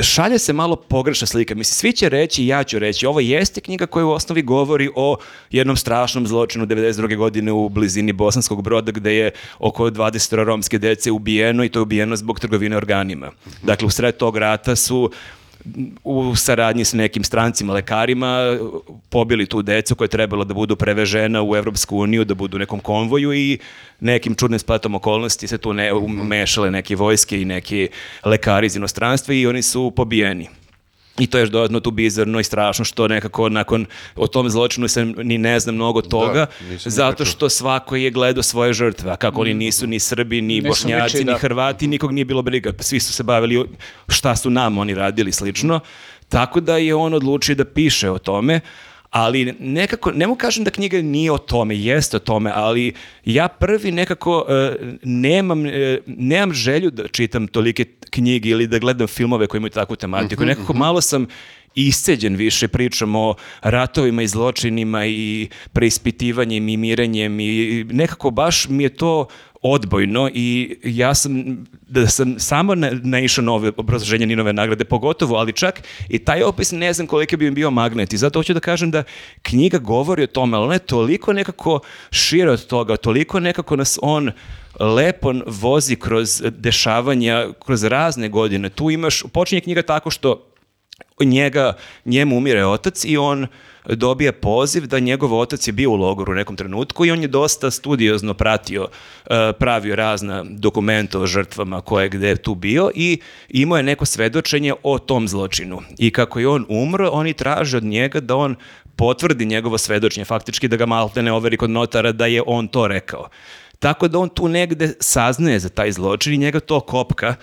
šalje se malo pogrešna slika. Mislim, svi će reći, ja ću reći, ovo jeste knjiga koja u osnovi govori o jednom strašnom zločinu 92. godine u blizini Bosanskog broda gde je oko 20 romske dece ubijeno i to je ubijeno zbog trgovine organima. Dakle, u sred tog rata su u saradnji s nekim strancima lekarima pobili tu decu koja je trebalo da budu prevežena u Evropsku uniju, da budu u nekom konvoju i nekim čudnim spletom okolnosti se tu ne, umešale neke vojske i neki lekari iz inostranstva i oni su pobijeni. I to je još dodatno tu bizarno i strašno što nekako nakon o tom zločinu se ni ne zna mnogo toga, nisam ni zato što svako je gledao svoje žrtve, a kako oni nisu ni Srbi, ni Nisu Bošnjaci, ničiji, ni da. Hrvati, nikog nije bilo briga, svi su se bavili šta su nam oni radili slično, tako da je on odlučio da piše o tome, ali nekako, ne mu kažem da knjiga nije o tome, jeste o tome, ali ja prvi nekako e, nemam, e, nemam želju da čitam tolike knjige ili da gledam filmove koji imaju takvu tematiku. Nekako malo sam isceđen više pričam o ratovima i zločinima i preispitivanjem i mirenjem i nekako baš mi je to odbojno i ja sam, da sam samo na, naišao na ove obrazloženje Ninove nagrade, pogotovo, ali čak i taj opis ne znam koliki bi im bio magnet i zato hoću da kažem da knjiga govori o tome, ali ona je toliko nekako šire od toga, toliko nekako nas on lepo vozi kroz dešavanja, kroz razne godine. Tu imaš, počinje knjiga tako što njega, njemu umire otac i on dobije poziv da njegov otac je bio u logoru u nekom trenutku i on je dosta studiozno pratio, e, pravio razna dokumenta o žrtvama koje je gde je tu bio i imao je neko svedočenje o tom zločinu. I kako je on umro, oni traže od njega da on potvrdi njegovo svedočenje, faktički da ga malte ne overi kod notara da je on to rekao. Tako da on tu negde saznaje za taj zločin i njega to kopka,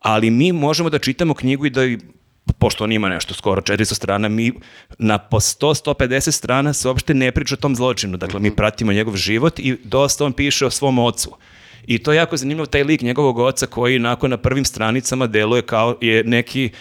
ali mi možemo da čitamo knjigu i da pošto on ima nešto skoro 400 strana, mi na po 100-150 strana se uopšte ne priča o tom zločinu. Dakle, mi pratimo njegov život i dosta on piše o svom ocu. I to je jako zanimljivo, taj lik njegovog oca koji nakon na prvim stranicama deluje kao je neki o,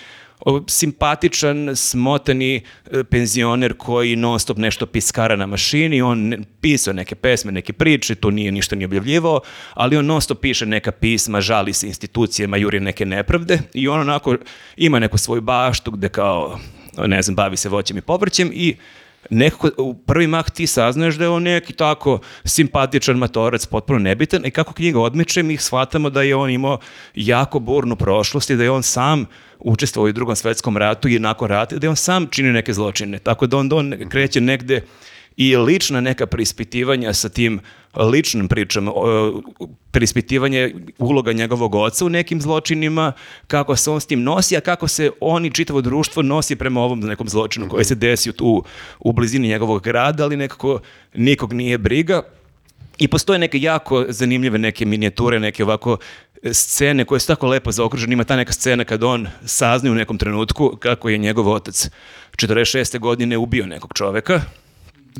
simpatičan, smotani e, penzioner koji non stop nešto piskara na mašini, on pisao neke pesme, neke priče, to nije ništa ni objavljivao, ali on non stop piše neka pisma, žali se institucijama, juri neke nepravde i on onako ima neku svoju baštu gde kao, ne znam, bavi se voćem i povrćem i nekako u prvi mah ti saznaješ da je on neki tako simpatičan matorac, potpuno nebitan i kako knjiga odmiče mi shvatamo da je on imao jako burnu prošlost i da je on sam učestvovao u drugom svetskom ratu i nakon rata, da on sam čini neke zločine. Tako da onda on kreće negde i lična neka preispitivanja sa tim ličnim pričama, o, preispitivanje uloga njegovog oca u nekim zločinima, kako se on s tim nosi, a kako se on i čitavo društvo nosi prema ovom nekom zločinu koji se desio tu u blizini njegovog grada, ali nekako nikog nije briga. I postoje neke jako zanimljive neke minijature, neke ovako e, scene koje su tako lepo zaokružene. Ima ta neka scena kad on sazna u nekom trenutku kako je njegov otac 46. godine ubio nekog čoveka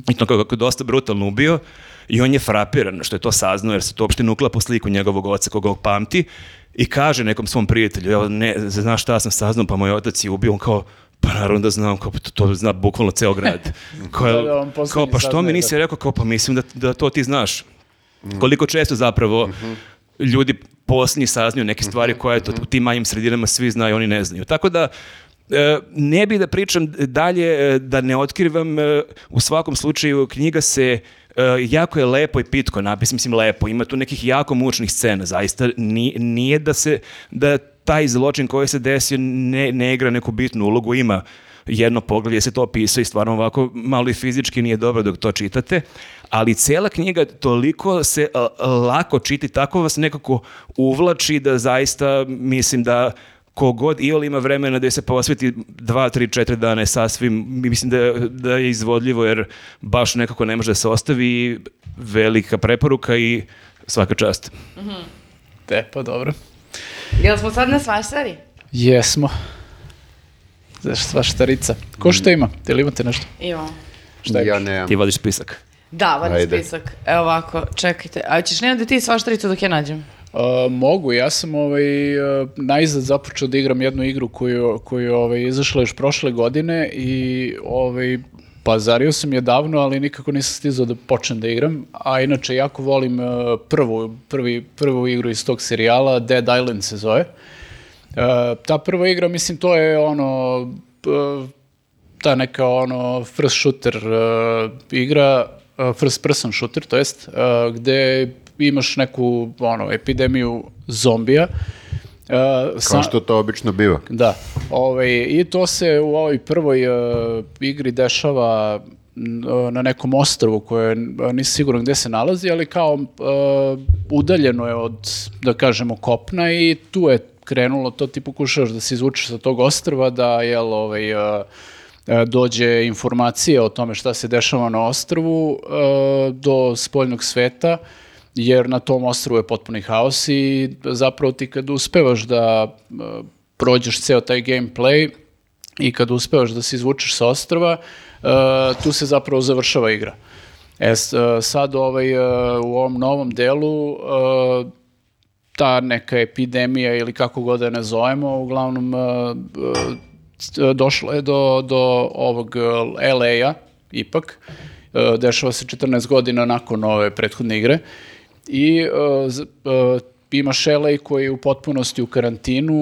i to kako je dosta brutalno ubio i on je frapiran što je to saznao jer se to uopšte ne uklapa u sliku njegovog oca koga on pamti i kaže nekom svom prijatelju, evo ne, znaš šta sam saznao, pa moj otac je ubio, on kao, pa naravno da znam, kao, to, to zna bukvalno ceo grad. <laughs> Kao, Da, da, kao pa što mi nisi rekao, kao, pa mislim da, da to ti znaš. Koliko često zapravo ljudi posljednji saznaju neke stvari koje eto, u tim manjim sredinama svi znaju, oni ne znaju. Tako da, e, ne bih da pričam dalje, e, da ne otkrivam, e, u svakom slučaju knjiga se jako je lepo i pitko napis, mislim lepo, ima tu nekih jako mučnih scena, zaista ni- nije da se, da taj zločin koji se desio ne, ne igra neku bitnu ulogu, ima jedno poglavlje se to opisuje i stvarno ovako malo i fizički nije dobro dok to čitate, ali cela knjiga toliko se lako čiti, tako vas nekako uvlači da zaista mislim da kogod iol ima vremena da se posveti dva, tri, četiri dana je sasvim, mislim da, je- da je izvodljivo jer baš nekako ne može da se ostavi i velika preporuka i svaka čast. Te, pa dobro. Jel smo sad na svaštari? Jesmo. Znaš, sva štarica. Ko što ima? Jel imate nešto? Imamo. Šta ja nemam. Ti vodiš spisak. Da, vadi Ajde. spisak. Evo ovako, čekajte. A ćeš nemati ti svaštaricu dok ja nađem? A, mogu, ja sam ovaj, a, najzad započeo da igram jednu igru koju, koju ovaj, izašla još prošle godine i ovaj, pazario sam je davno, ali nikako nisam stizao da počnem da igram, a inače jako volim a, prvu, prvi, prvu igru iz tog serijala, Dead Island se zove. A, ta prva igra, mislim, to je ono, ta neka ono first shooter uh, igra, uh, first person shooter, to jest, uh, gde imaš neku ono epidemiju zombija. Uh, Kao sa- što to obično biva. da, ovaj, i to se u ovoj prvoj uh, igri dešava uh, na nekom ostrvu koje uh, nisam siguran gde se nalazi, ali kao uh, udaljeno je od, da kažemo, kopna i tu je krenulo to ti pokušavaš da se izvučeš sa tog ostrva, da jel, ovaj, uh, uh, dođe informacija o tome šta se dešava na ostrvu uh, do spoljnog sveta, jer na tom ostrvu je potpuni haos i zapravo ti kad uspevaš da uh, prođeš ceo taj gameplay i kad uspevaš da se izvučeš sa ostrva, tu se zapravo završava igra. E, sad ovaj, u ovom novom delu ta neka epidemija ili kako god da je nazovemo, uglavnom došlo je do, do ovog uh, LA-a, ipak. Uh, dešava se 14 godina nakon ove prethodne igre. I uh, imaš LA koji je u potpunosti u karantinu,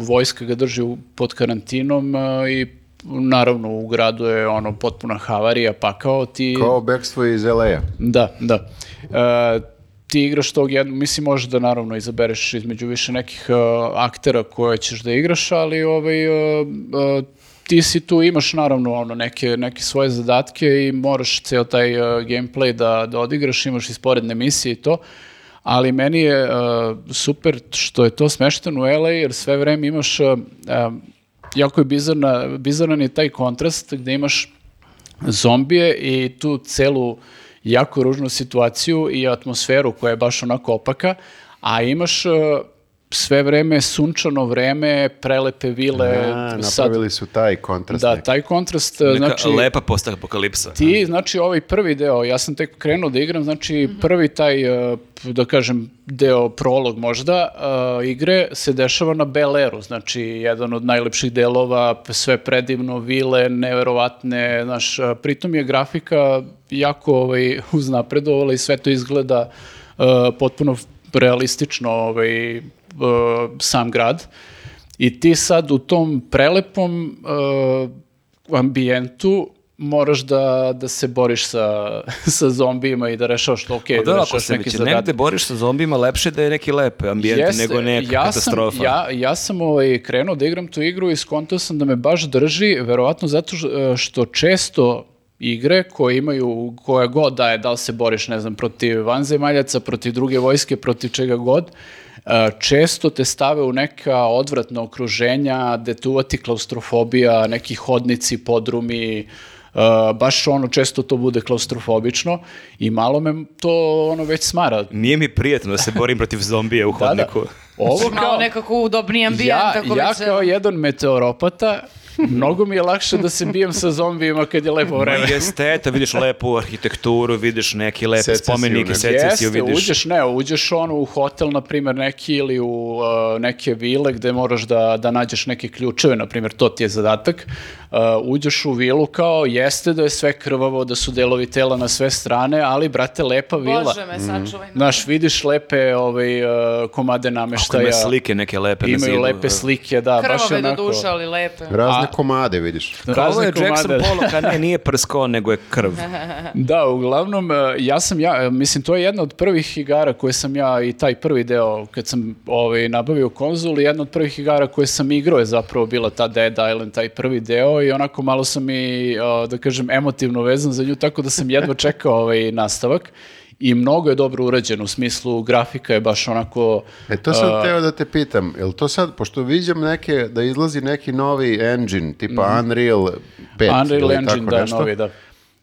vojska ga drži pod karantinom i naravno u gradu je ono potpuna havarija, pakao ti... Kao bekstvo iz LA-a. Da, da. E, ti igraš tog jednog, mislim možeš da naravno izabereš između više nekih e, aktera koje ćeš da igraš, ali ovaj, e, e, ti si tu, imaš naravno ono, neke, neke svoje zadatke i moraš ceo taj e, gameplay da, da odigraš, imaš i sporedne misije i to, ali meni je e, super što je to smešteno u LA jer sve vreme imaš, e, jako je bizarna, bizaran je taj kontrast gde imaš zombije i tu celu jako ružnu situaciju i atmosferu koja je baš onako opaka, a imaš uh, sve vreme sunčano vreme, prelepe vile. A, sad- napravili su taj kontrast. da, neki. taj kontrast, Neka znači... lepa postapokalipsa. Ti, znači, ovaj prvi deo, ja sam tek krenuo da igram, znači, prvi taj, uh, da kažem, deo, prolog možda, uh, igre se dešava na Bel Airu, znači, jedan od najlepših delova, sve predivno, vile, neverovatne, znaš, pritom je grafika jako ovaj, <laughs> uznapredovala i sve to izgleda uh, potpuno realistično, ovaj, uh, sam grad. I ti sad u tom prelepom uh, ambijentu moraš da, da se boriš sa, <laughs> sa zombijima i da rešavaš to, ok, da, da, ako rešavaš se neki zadatak. negde boriš sa zombijima, lepše da je neki lep ambijent Jeste, nego neka ja katastrofa. Sam, ja, ja sam ovaj, krenuo da igram tu igru i skontao sam da me baš drži, verovatno zato što često igre koje imaju, koja god da je, da li se boriš, ne znam, protiv vanzemaljaca, protiv druge vojske, protiv čega god, e, često te stave u neka odvratna okruženja, gde te uvati klaustrofobija, neki hodnici, podrumi, Uh, baš ono često to bude klaustrofobično i malo me to ono već smara. Nije mi prijetno da se borim protiv zombije u Da, da. hodniku. Ovo Malo kao, nekako udobniji ambijent. ja, tako ja kao jedan meteoropata, mnogo mi je lakše da se bijem sa zombijima kad je lepo vreme. Ma <laughs> jeste, eto, vidiš lepu arhitekturu, vidiš neki lepe Secesiju spomenike, secesiju Jeste, vidiš. uđeš, ne, uđeš ono u hotel, na primjer, neki ili u uh, neke vile gde moraš da, da nađeš neke ključeve, na primjer, to ti je zadatak. Uh, uđeš u vilu kao, jeste da je sve krvavo, da su delovi tela na sve strane, ali, brate, lepa vila. Bože me, sačuvaj. me. Znaš, vidiš lepe ovaj, uh, komade Ako nameštaja. ima slike neke lepe na zidu. Imaju lepe slike, da, baš je Krvave do onako... duša, ali lepe. Razne A- komade, vidiš. Kao je Jackson. Pollock, a ne, nije prsko, nego je krv. <laughs> Da, uglavnom, e, ja sam ja, e, mislim, to je jedna od prvih igara koje sam ja i taj prvi deo, kad sam ovaj, nabavio konzol, jedna od prvih igara koje sam igrao je zapravo bila ta Dead Island, taj prvi deo i onako malo sam i, e, da kažem, emotivno vezan za nju, tako da sam jedva <laughs> čekao ovaj nastavak i mnogo je dobro urađeno u smislu grafika je baš onako E, to sam a, teo da te pitam, jel to sad, pošto viđam neke, da izlazi neki novi engine, tipa Unreal 5 Unreal ili Engine, tako da, nešto, novi, da.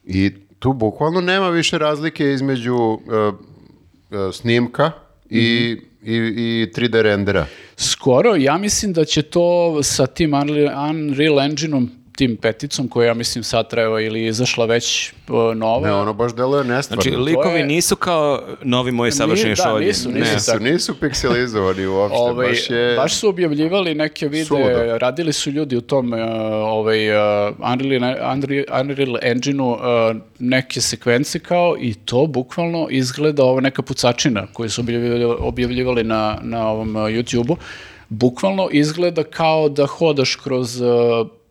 i tu bukvalno nema više razlike između uh, uh, snimka i, i, i 3D rendera. Skoro, ja mislim da će to sa tim Unreal, Unreal Engine-om, tim peticom koja ja mislim sad treba ili izašla već e, nova. Ne, ono baš deluje nestvarno. Znači, likovi je- nisu kao novi moji savršeni da, šolji. nisu, Ne. nisu. nisu, tako. nisu pikselizovani uopšte, Ovaj, baš je... baš su objavljivali neke videe, Suludo. radili su ljudi u tom uh, ovaj, uh, Unreal, Unreal, Unreal Engine-u uh, neke sekvence kao i to bukvalno izgleda ovo neka pucačina koju su objavljivali, objavljivali na, na ovom uh, YouTube-u. Bukvalno izgleda kao da hodaš kroz uh,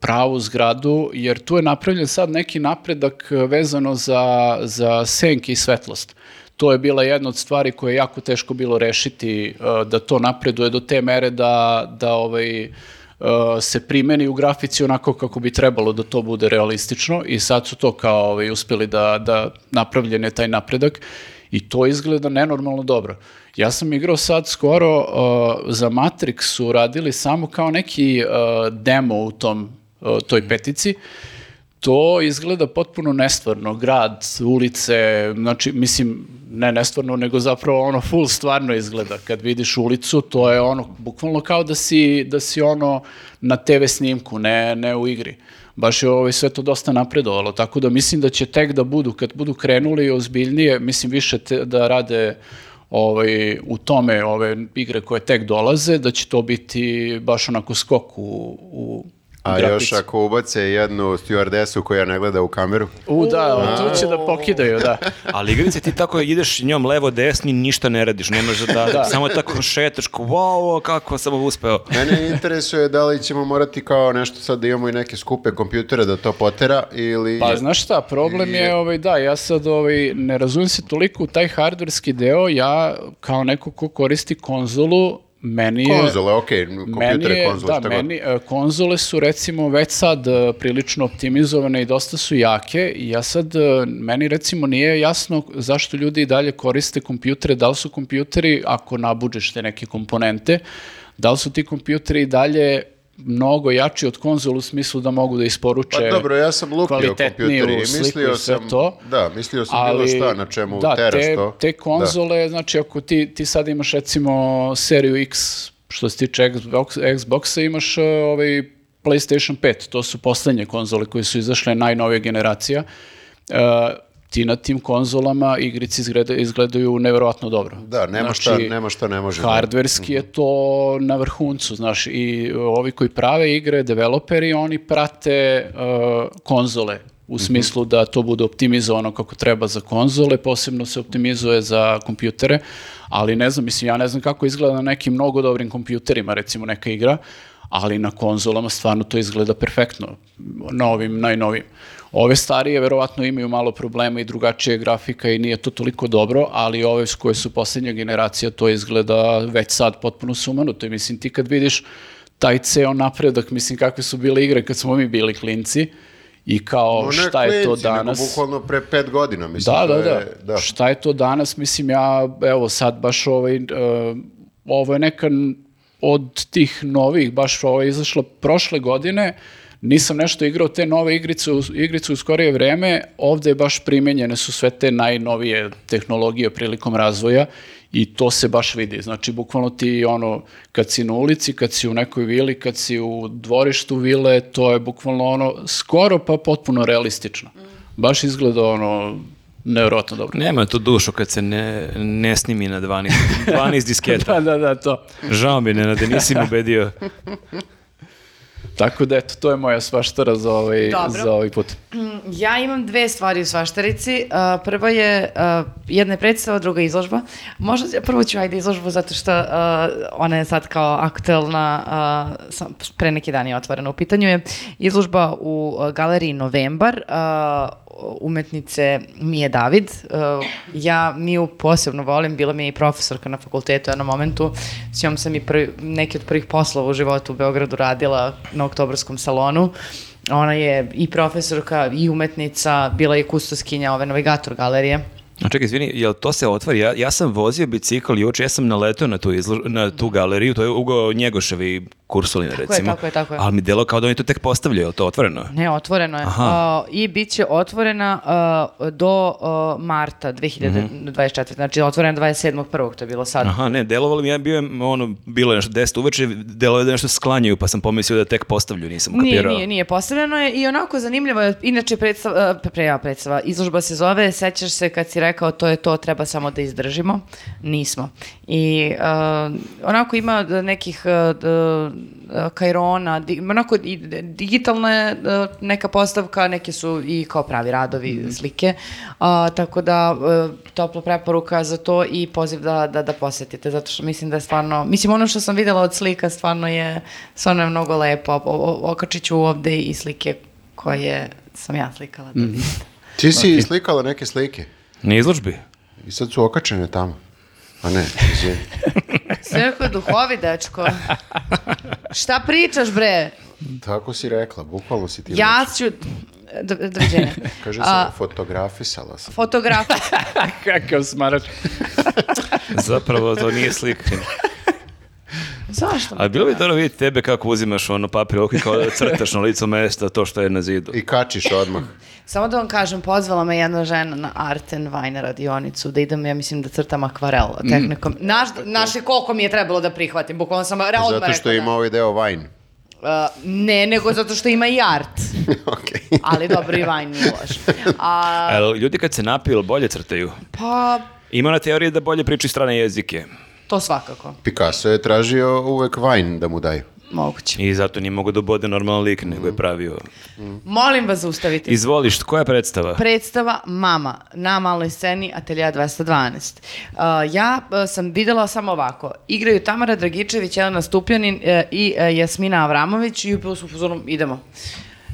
pravu zgradu, jer tu je napravljen sad neki napredak uh, vezano za, za senke i svetlost. To je bila jedna od stvari koje je jako teško bilo rešiti, uh, da to napreduje do te mere da, da ovaj, uh, se primeni u grafici onako kako bi trebalo da to bude realistično i sad su to kao ovaj, uspeli da, da napravljen je taj napredak i to izgleda nenormalno dobro. Ja sam igrao sad skoro uh, za Matrix su radili samo kao neki uh, demo u tom, toj petici to izgleda potpuno nestvarno, grad, ulice, znači, mislim, ne nestvarno, nego zapravo ono full stvarno izgleda. Kad vidiš ulicu, to je ono, bukvalno kao da si, da si ono na TV snimku, ne, ne u igri. Baš je ovaj, sve to dosta napredovalo, tako da mislim da će tek da budu, kad budu krenuli ozbiljnije, mislim više te, da rade ovaj, u tome ove igre koje tek dolaze, da će to biti baš onako skok u, u A grafici. još ako ubace jednu stewardessu koja ne gleda u kameru. U, da, tu će da pokidaju, da. <laughs> Ali igrice ti tako ideš njom levo desni, ništa ne radiš, nemaš <laughs> da, samo tako šetaš, kao, wow, kako sam ovo uspeo. <laughs> Mene interesuje da li ćemo morati kao nešto sad da imamo i neke skupe kompjutere da to potera ili... Pa znaš šta, problem je, ovaj, da, ja sad ovaj, ne razumijem se toliko u taj hardverski deo, ja kao neko ko koristi konzolu, meni je... Konzole, Meni kompjutere, konzole, da, šta meni, e, konzole su recimo već sad e, prilično optimizovane i dosta su jake. I ja sad, e, meni recimo nije jasno zašto ljudi i dalje koriste kompjutere, da li su kompjuteri, ako nabuđeš te neke komponente, da li su ti kompjuteri i dalje mnogo jači od konzol u smislu da mogu da isporuče Pa dobro, ja sam lupio kompjuteri i mislio sam, to. da, mislio sam bilo šta na čemu da, teraš te, to. te konzole, znači ako ti, ti sad imaš recimo seriju X Što se tiče Xbox, Xboxa imaš uh, ovaj PlayStation 5, to su poslednje konzole koje su izašle najnovija generacija. Uh, ti na tim konzolama igrice izgleda, izgledaju neverovatno dobro. Da, nema šta- nema šta ne može da- Hardverski je to na vrhuncu, znaš, i ovi koji prave igre, developeri, oni prate uh, konzole u smislu da to bude optimizovano kako treba za konzole, posebno se optimizuje za kompjutere, ali ne znam, mislim, ja ne znam kako izgleda na nekim mnogo dobrim kompjuterima, recimo neka igra, ali na konzolama stvarno to izgleda perfektno, na ovim najnovijim. Ove starije verovatno imaju malo problema i drugačije grafika i nije to toliko dobro, ali ove s koje su posljednja generacija to izgleda već sad potpuno sumanuto i mislim ti kad vidiš taj ceo napredak, mislim kakve su bile igre kad smo mi bili klinci i kao No, šta je to klinci, nego danas. Bukvalno pre pet godina, mislim. Da, to da, je- da, Šta je to danas? Mislim, ja, evo sad baš ovaj, uh, ovo je neka od tih novih, baš ovo je izašlo prošle godine, nisam nešto igrao te nove igrice, igrice u skorije vreme, ovde je baš primenjene su sve te najnovije tehnologije prilikom razvoja i to se baš vidi. Znači, bukvalno ti ono, kad si na ulici, kad si u nekoj vili, kad si u dvorištu vile, to je bukvalno ono, skoro pa potpuno realistično. Baš izgleda ono, nevjerojatno dobro. Nema tu dušu kad se ne, ne snimi na 12, 12 <laughs> disketa. Da, da, da, to. Žao mi je, Nenade, nisi me <laughs> ubedio. Tako da, eto, to je moja svaštara za ovaj, Dobro. za ovaj put. Ja imam dve stvari u svaštarici. Uh, prva je, uh, jedna je predstava, druga je izložba. Možda prvo ću ajde izložbu zato što uh, ona je sad kao aktuelna, sam, pre neki dan je otvorena. U pitanju je izložba u galeriji Novembar, umetnice Mije David. Uh, ja Miju posebno volim, bila mi je i profesorka na fakultetu u jednom momentu. S njom sam i prvi, neki od prvih poslova u životu u Beogradu radila na oktobarskom salonu. Ona je i profesorka i umetnica, bila je kustoskinja ove navigator galerije. A čekaj, izvini, jel to se otvori? Ja, ja sam vozio bicikl juče, ja sam naletao na tu, izlož- na tu galeriju, to je Ugo Njegoševi kursulina, je, recimo. tako je, tako je. Ali mi delo kao da oni to tek postavljaju, je to otvoreno? Ne, otvoreno je. Aha. Uh, I bit će otvorena uh, do uh, marta 2024. Znači, otvorena 27.1. to je bilo sad. Aha, ne, delovalo mi, ja bio je, ono, bilo je nešto 10 uveče, delo je da nešto sklanjaju, pa sam pomislio da tek postavljaju, nisam Nije, kapirao. nije, nije. Postavljeno je i onako zanimljivo je. Inače, predstava, uh, pre, predstava, izložba se zove, sećaš se kad si rekao to je to, treba samo da izdržimo. Nismo. I uh, onako ima nekih uh, uh, kajrona, di, onako i digitalna je uh, neka postavka, neke su i kao pravi radovi, slike. Uh, tako da, uh, topla preporuka za to i poziv da, da, da posetite, zato što mislim da je stvarno, mislim ono što sam videla od slika stvarno je, stvarno je mnogo lepo. O, o, okačit ću ovde i slike koje sam ja slikala. da vidite. Ti si slikala neke slike Na izložbi? i sad su okačene tamo. A ne, izvini. <laughs> Sve kod duhovi, dečko. Šta pričaš, bre? Tako si rekla, bukvalno si ti Ja ću... Do, doviđenja. <laughs> Kaže A, se, fotografisala sam. Fotograf. <laughs> Kakav smarač. Zapravo to nije slika. Zašto? Ali bilo bi dobro vidjeti tebe kako uzimaš ono papir ovako i kao da crtaš na licu mesta to što je na zidu. I kačiš odmah. Samo da vam kažem, pozvala me jedna žena na Art and Wine radionicu da idem, ja mislim da crtam akvarel tehnikom. Naš, naše koliko mi je trebalo da prihvatim, bukvalno sam odmah Zato što rekla ima ovaj deo Vine. da. Uh, ne, nego zato što ima i art. <laughs> Okej. Ali dobro, i Vine nije loš. A, Ali ljudi kad se napiju, bolje crtaju? pa, Ima na teoriji da bolje pričaju strane jezike. to svakako. Picasso je tražio uvek Vine da mu daju. Moguće. I zato nije mogu da bude normalan lik, nego je pravio. Molim vas zaustavite. Izvoliš, koja je predstava? Predstava Mama na maloj sceni Atelja 212. Uh, ja uh, sam videla samo ovako. Igraju Tamara Dragičević, Jelena Stupljanin uh, i uh, Jasmina Avramović i upravo su fazonu, idemo.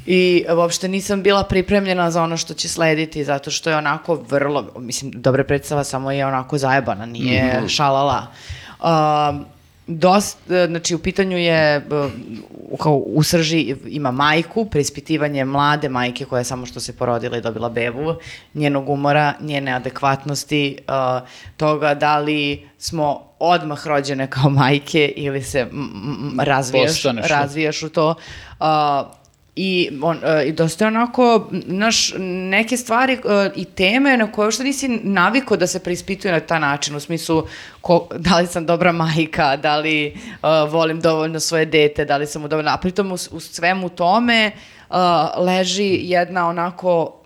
I uh, uopšte nisam bila pripremljena za ono što će slediti, zato što je onako vrlo, mislim, dobra predstava, samo je onako zajebana, nije šalala. Um, Dost, e, znači u pitanju je e, kao u srži ima majku, preispitivanje mlade majke koja je samo što se porodila i dobila bebu, njenog umora, njene adekvatnosti, e, toga da li smo odmah rođene kao majke ili se razvijaš, razvijaš u to. Uh, I, on, e, I dosta je onako, znaš, neke stvari e, i teme na koje uopšte nisi naviko da se preispituju na taj način, u smislu ko, da li sam dobra majka, da li e, volim dovoljno svoje dete, da li sam mu dovoljno, a pritom u, u svemu tome e, leži jedna onako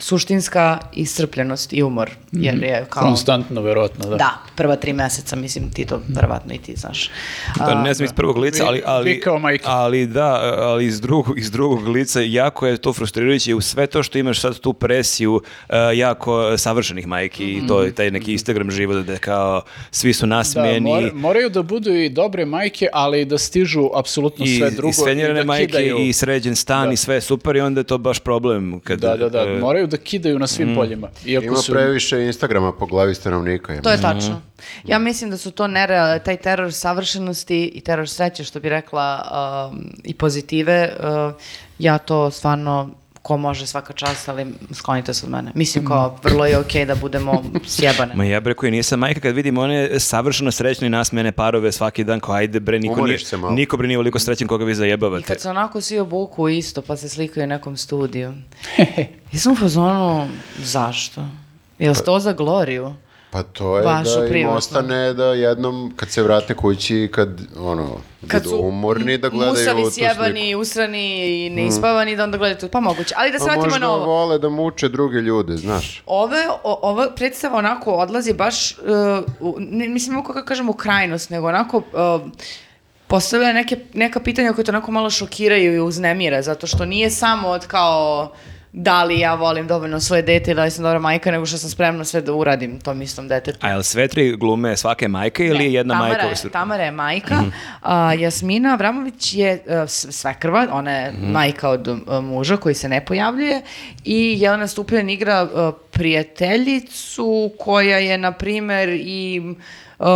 suštinska iscrpljenost i umor, jer je kao... Konstantno, verovatno, da. Da, prva tri meseca, mislim, ti to verovatno i ti znaš. Da, ne znam iz prvog lica, ali, ali, majke. ali da, ali iz drugog, iz drugog lica jako je to frustrirajuće u sve to što imaš sad tu presiju uh, jako savršenih majki i to je taj neki Instagram život da kao svi su Da, nasmijeni mor- moraju da budu i dobre majke, ali da stižu apsolutno i, sve drugo i da majke kidaju. i sređen stan i sve super i onda je to baš problem. Kad, Da, da, da, e, moraju da kidaju na svim poljima. Iako Ima su... previše Instagrama po glavi stanovnika. ja To je mislim. tačno. Ja mislim da su to nereal, taj teror savršenosti i teror sreće, što bi rekla, um, i pozitive. uh, ja to stvarno ko može svaka čast, ali sklonite se od mene. Mislim kao, vrlo je okej da budemo <laughs> sjebane. Ma ja bre koji nisam majka kad vidim one savršeno srećne i nasmijene parove svaki dan kao ajde bre niko, nije, niko bre nije ovoliko srećen koga vi I zajebavate. kad se onako svi obuku isto, pa se slikaju u nekom studiju. <laughs> Ja sam u fazonu, zašto? Jel to za gloriju? Pa to je Vašu da im privatnu. ostane da jednom kad se vrate kući, kad ono, Kad budu su umorni da gledaju musavi, tu sjebani, usrani i neispavani, da onda gledaju to. Pa moguće. Ali da se Pa vratimo možda na ovo. vole da muče druge ljude, znaš. Ove, o, ova predstava onako odlazi baš, uh, u- ne, mislim mogu kako kažem u krajnost, nego onako uh, postavlja neke, neka pitanja koje te onako malo šokiraju i uznemire, zato što nije samo od kao da li ja volim dovoljno svoje dete da li sam dobra majka, nego što sam spremna sve da uradim tom istom detetu. A jel sve tri glume svake majke ili Ne, jedna Tamara majka? Je? Tamara je majka, a, Jasmina Avramović je uh, svekrva, ona je majka od uh, muža koji se ne pojavljuje i Jelena Stupljan igra uh, prijateljicu koja je, na primer, i uh,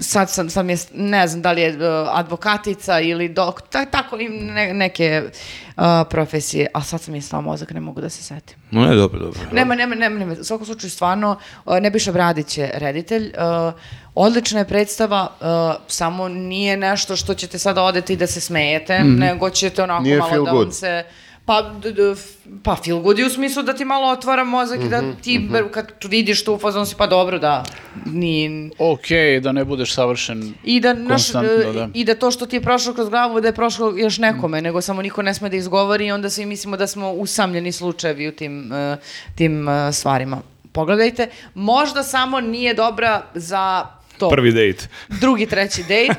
sad sam, sam je, ne znam da li je uh, advokatica ili dok, ta- tako i ne- neke uh, profesije, a sad sam je stao mozak, ne mogu da se setim. No, ne, dobro, dobro. Nema, nema, nema, nema. U svakom slučaju, stvarno, uh, Nebojša Bradić je reditelj. uh, odlična je predstava, uh, samo nije nešto što ćete sada odeti da se smejete, nego ćete onako Nije malo da good. vam se... Pa, d- d- f- pa feel good je u smislu da ti malo otvara mozak i da ti ber- kad vidiš tu fazon si pa dobro da ni Ok, da ne budeš savršen. i da, naš, Konstantno, e, da. i da to što ti je prošlo kroz glavu da je prošlo još nekome, nego samo niko ne sme da izgovori i onda svi mislimo da smo usamljeni slučajevi u tim, e, tim e, stvarima. Pogledajte, možda samo nije dobra za to. Prvi dejt. Drugi, treći dejt.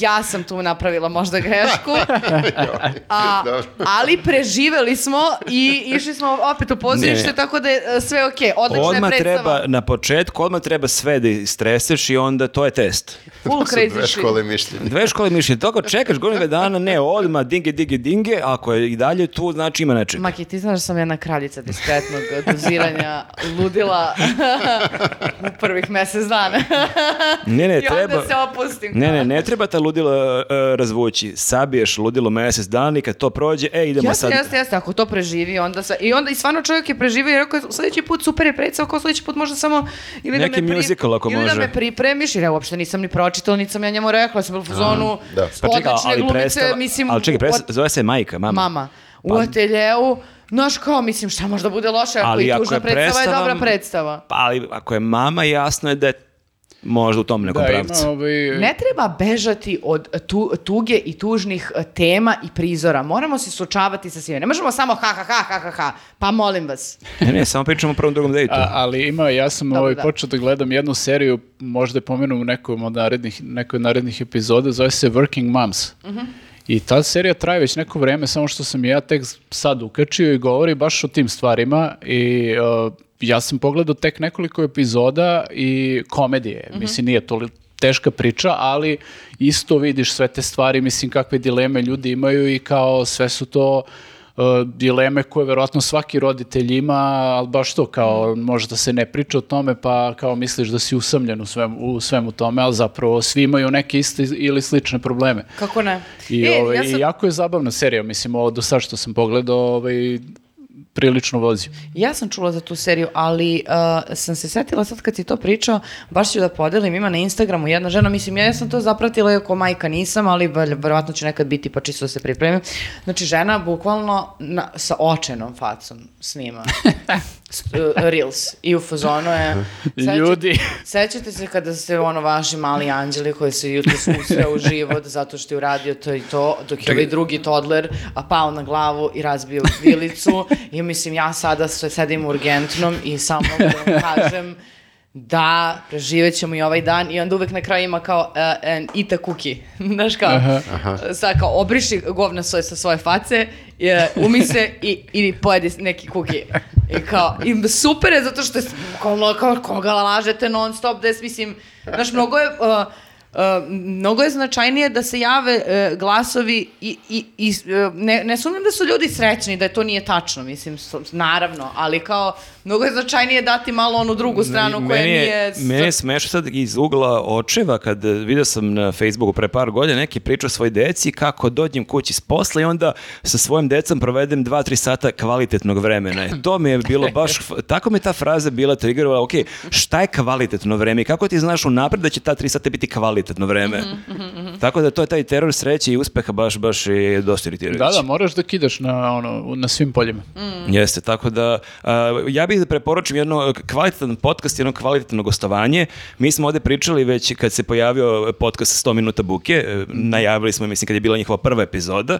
Ja sam tu napravila možda grešku. <laughs> A, ali preživeli smo i išli smo opet u pozorište, Ne. tako da je e, sve okej. Odlična je Odmah predstava. treba, na početku, odmah treba sve da istreseš i onda to je test. Full crazy dve shit. škole mišljenja. Dve škole mišljenja, toga čekaš godinu dana, ne, odmah, dinge, dinge, dinge, ako je i dalje tu, znači ima nečeg. Maki, ti znaš da sam jedna kraljica diskretnog doziranja ludila <laughs> u prvih mesec dana. Ne, ne, I treba... onda se opustim. Ne, ne, ne treba ta ludilo e, razvući. Sabiješ ludilo mesec dana i kad to prođe, e, idemo Jeste, sad. jeste, jeste, ako to preživi, onda sve, i onda i stvarno čovjek je preživio i rekao je, sljedeći put super je predstav, kao sljedeći put možda samo, ili Neki da me, musical ako ili da može. me pripremiš, jer ja uopšte nisam ni pročitala, niti sam ja njemu rekla, sam bila u fazonu, da. Pa čekaj, ali glumice, predstava, mislim, ali čekaj, predstava, zove se majka, mama. mama, u Pa- ateljeu, znaš kao, mislim, šta možda bude loše, ako Ali i ako tužna je predstava je predstava- dobra predstava. Pa, ali ako je mama, jasno je da je možda u tom nekom Da, ima pravcu. ovaj... Ne treba bežati od tu, tuge i tužnih e, tema i prizora. Moramo se suočavati sa svime. Ne možemo samo ha, ha, ha, ha, ha, ha. Pa molim vas. Ne, <laughs> ne, samo pričamo o prvom drugom dejtu. A, ali ima, ja sam Dobro, ovaj, da. počeo da gledam jednu seriju, možda je pomenu u nekom od narednih, nekoj od narednih epizoda, zove se Working Moms. I ta serija traje već neko vreme, samo što sam ja tek sad ukačio i govori baš o tim stvarima i uh, ja sam pogledao tek nekoliko epizoda i komedije. Mislim, nije to teška priča, ali isto vidiš sve te stvari, mislim, kakve dileme ljudi imaju i kao sve su to uh, dileme koje verovatno svaki roditelj ima, ali baš to kao možda se ne priča o tome pa kao misliš da si usamljen u svemu, u svemu tome, ali zapravo svi imaju neke iste ili slične probleme. Kako ne? I, E, ovaj, ja i sam- jako je zabavna serija, mislim, ovo do sad što sam pogledao, ovaj, prilično vozi. Ja sam čula za tu seriju, ali uh, sam se setila sad kad si to pričao, baš ću da podelim, ima na Instagramu jedna žena, mislim, ja sam to zapratila, iako majka nisam, ali ver- verovatno će nekad biti, pa čisto da se pripremim. Znači, žena bukvalno na, sa očenom facom snima <laughs> Reels. I u fazonu je... <laughs> Seća- Ljudi. <laughs> Sećate se kada se ono vaši mali anđeli koji se jutro susreo u život zato što je uradio to i to, dok je ovaj drugi toddler a pao na glavu i razbio vilicu. I mislim ja sada sedim u urgentnom i samo da kažem da preživet ćemo i ovaj dan i onda uvek na kraju ima kao uh, an eat a cookie. Znaš kao, sad kao obriši govna svoje sa svoje face, je, umi se i, i pojedi neki kuki. I kao, i super je zato što je kao, kao koga lažete non stop, da je, mislim, znaš, mnogo je, uh, Uh, mnogo je značajnije da se jave uh, glasovi i, i, i uh, ne, ne sumnjam da su ljudi srećni, da to nije tačno, mislim, naravno, ali kao, mnogo je značajnije dati malo onu drugu stranu koja meni je, nije... Meni je smešno sad iz ugla očeva kad eh, vidio sam na Facebooku pre par godina neki priča o svoj deci kako dođem kući s posla i onda sa svojim decom provedem 2-3 sata kvalitetnog vremena. E, to mi je bilo baš, <laughs> tako mi je ta fraza bila triggerovala, ok, šta je kvalitetno vreme i kako ti znaš unapred da će ta 3 sata biti kvalitetno vreme? Mhm, Tako da to je taj teror sreće i uspeha baš, baš je dosta iritirajući. Da, da, moraš da kidaš na, ono, na svim poljima. Jeste, tako da a, ja bih da preporučim jedno kvalitetan podcast, jedno kvalitetno gostovanje. Mi smo ovde pričali već kad se pojavio podcast 100 minuta buke, e, najavili smo, mislim, kad je bila njihova prva epizoda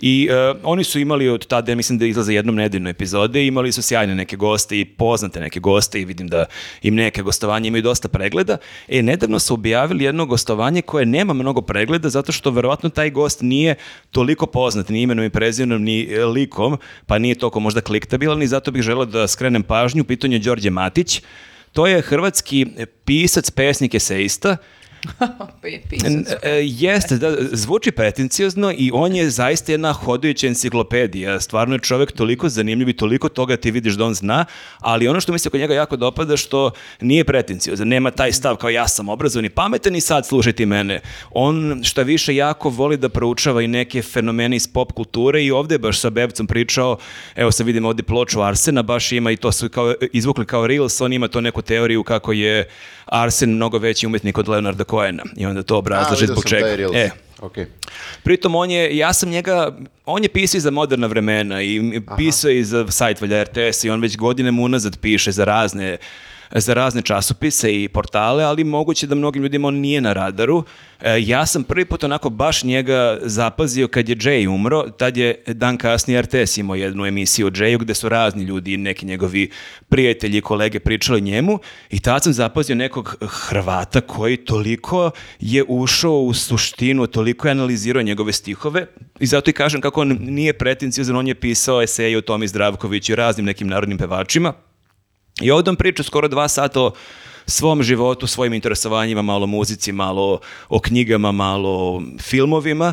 i e, oni su imali od tada, ja mislim da izlaze jednom nedeljno epizode, imali su sjajne neke goste i poznate neke goste i vidim da im neke gostovanje imaju dosta pregleda. E, nedavno su objavili jedno gostovanje koje nema mnogo pregleda zato što verovatno taj gost nije toliko poznat ni imenom i prezimenom ni e, likom, pa nije toliko možda kliktabilan i zato bih želeo da skrenem pažnju. U pitanju je Đorđe Matić. To je hrvatski pisac, pesnik, esejista E, jeste, da, zvuči pretenciozno i on je zaista jedna hodajuća enciklopedija. Stvarno je čovjek toliko zanimljiv i toliko toga ti vidiš da on zna, ali ono što mi se kod njega jako dopada što nije pretenciozan, nema taj stav kao ja sam obrazovan i pametan i sad slušajte mene. On šta više jako voli da proučava i neke fenomene iz pop kulture i ovdje je baš sa Bebcom pričao, evo sad vidim ovdje ploču Arsena, baš ima i to su kao, izvukli kao Reels, on ima to neku teoriju kako je Arsen mnogo veći umetnik od Leonarda Cohena i onda to obrazlaže zbog čega. E, Ok. Pritom on je, ja sam njega, on je pisao i za moderna vremena i pisao je i za sajt valja RTS i on već godinama unazad piše za razne za razne časopise i portale, ali moguće da mnogim ljudima on nije na radaru. E, ja sam prvi put onako baš njega zapazio kad je Jay umro, tad je dan kasnije RTS imao jednu emisiju o Jayu gde su razni ljudi, neki njegovi prijatelji i kolege pričali njemu i tad sam zapazio nekog Hrvata koji toliko je ušao u suštinu, toliko je analizirao njegove stihove i zato i kažem kako on nije pretenciozan, on je pisao eseje o Tomi Zdravkoviću i raznim nekim narodnim pevačima. I ovdje on priča skoro dva sata o svom životu, svojim interesovanjima, malo muzici, malo o knjigama, malo o filmovima,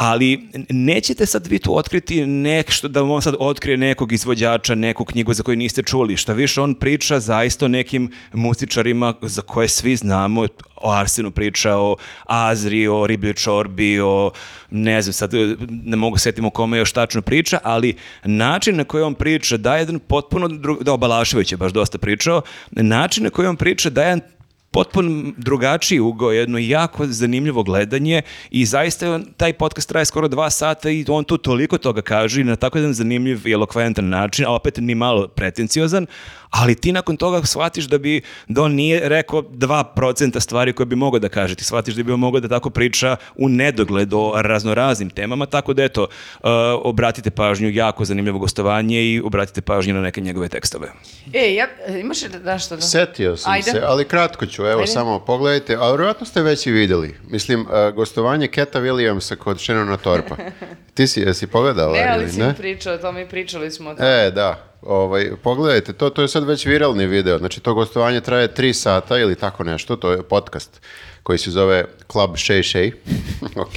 ali nećete sad vi tu otkriti nešto, da on sad otkrije nekog izvođača, neku knjigu za koju niste čuli. Šta više, on priča zaista o nekim muzičarima za koje svi znamo, o Arsenu priča, o Azri, o Ribljoj čorbi, o ne znam, sad ne mogu setiti o kome još tačno priča, ali način na koji on priča daje jedan potpuno, da, o Balašević je baš dosta pričao, način na koji on priča daje jedan potpuno drugačiji ugao, jedno jako zanimljivo gledanje i zaista taj podcast traje skoro dva sata i on tu toliko toga kaže na tako jedan zanimljiv i elokventan način, a opet ni malo pretenciozan, ali ti nakon toga shvatiš da bi da on nije rekao 2% stvari koje bi mogao da kaže. Ti shvatiš da bi on mogao da tako priča u nedogled o raznoraznim temama, tako da eto, uh, obratite pažnju, jako zanimljivo gostovanje i obratite pažnju na neke njegove tekstove. E, ja, imaš li da što da... Setio sam Ajde. se, ali kratko ću, evo Ajde. samo pogledajte, ali vjerojatno ste već i vidjeli. Mislim, uh, gostovanje Keta Williamsa kod Shannona Torpa. <laughs> Ti si, jesi pogledala Ne, ali ili si ne? mi pričao o tome i pričali smo o tome. E, da. Ovaj, pogledajte, to, to je sad već viralni video. Znači, to gostovanje traje tri sata ili tako nešto. To je podcast koji se zove Club Shay Shay. <laughs> ok.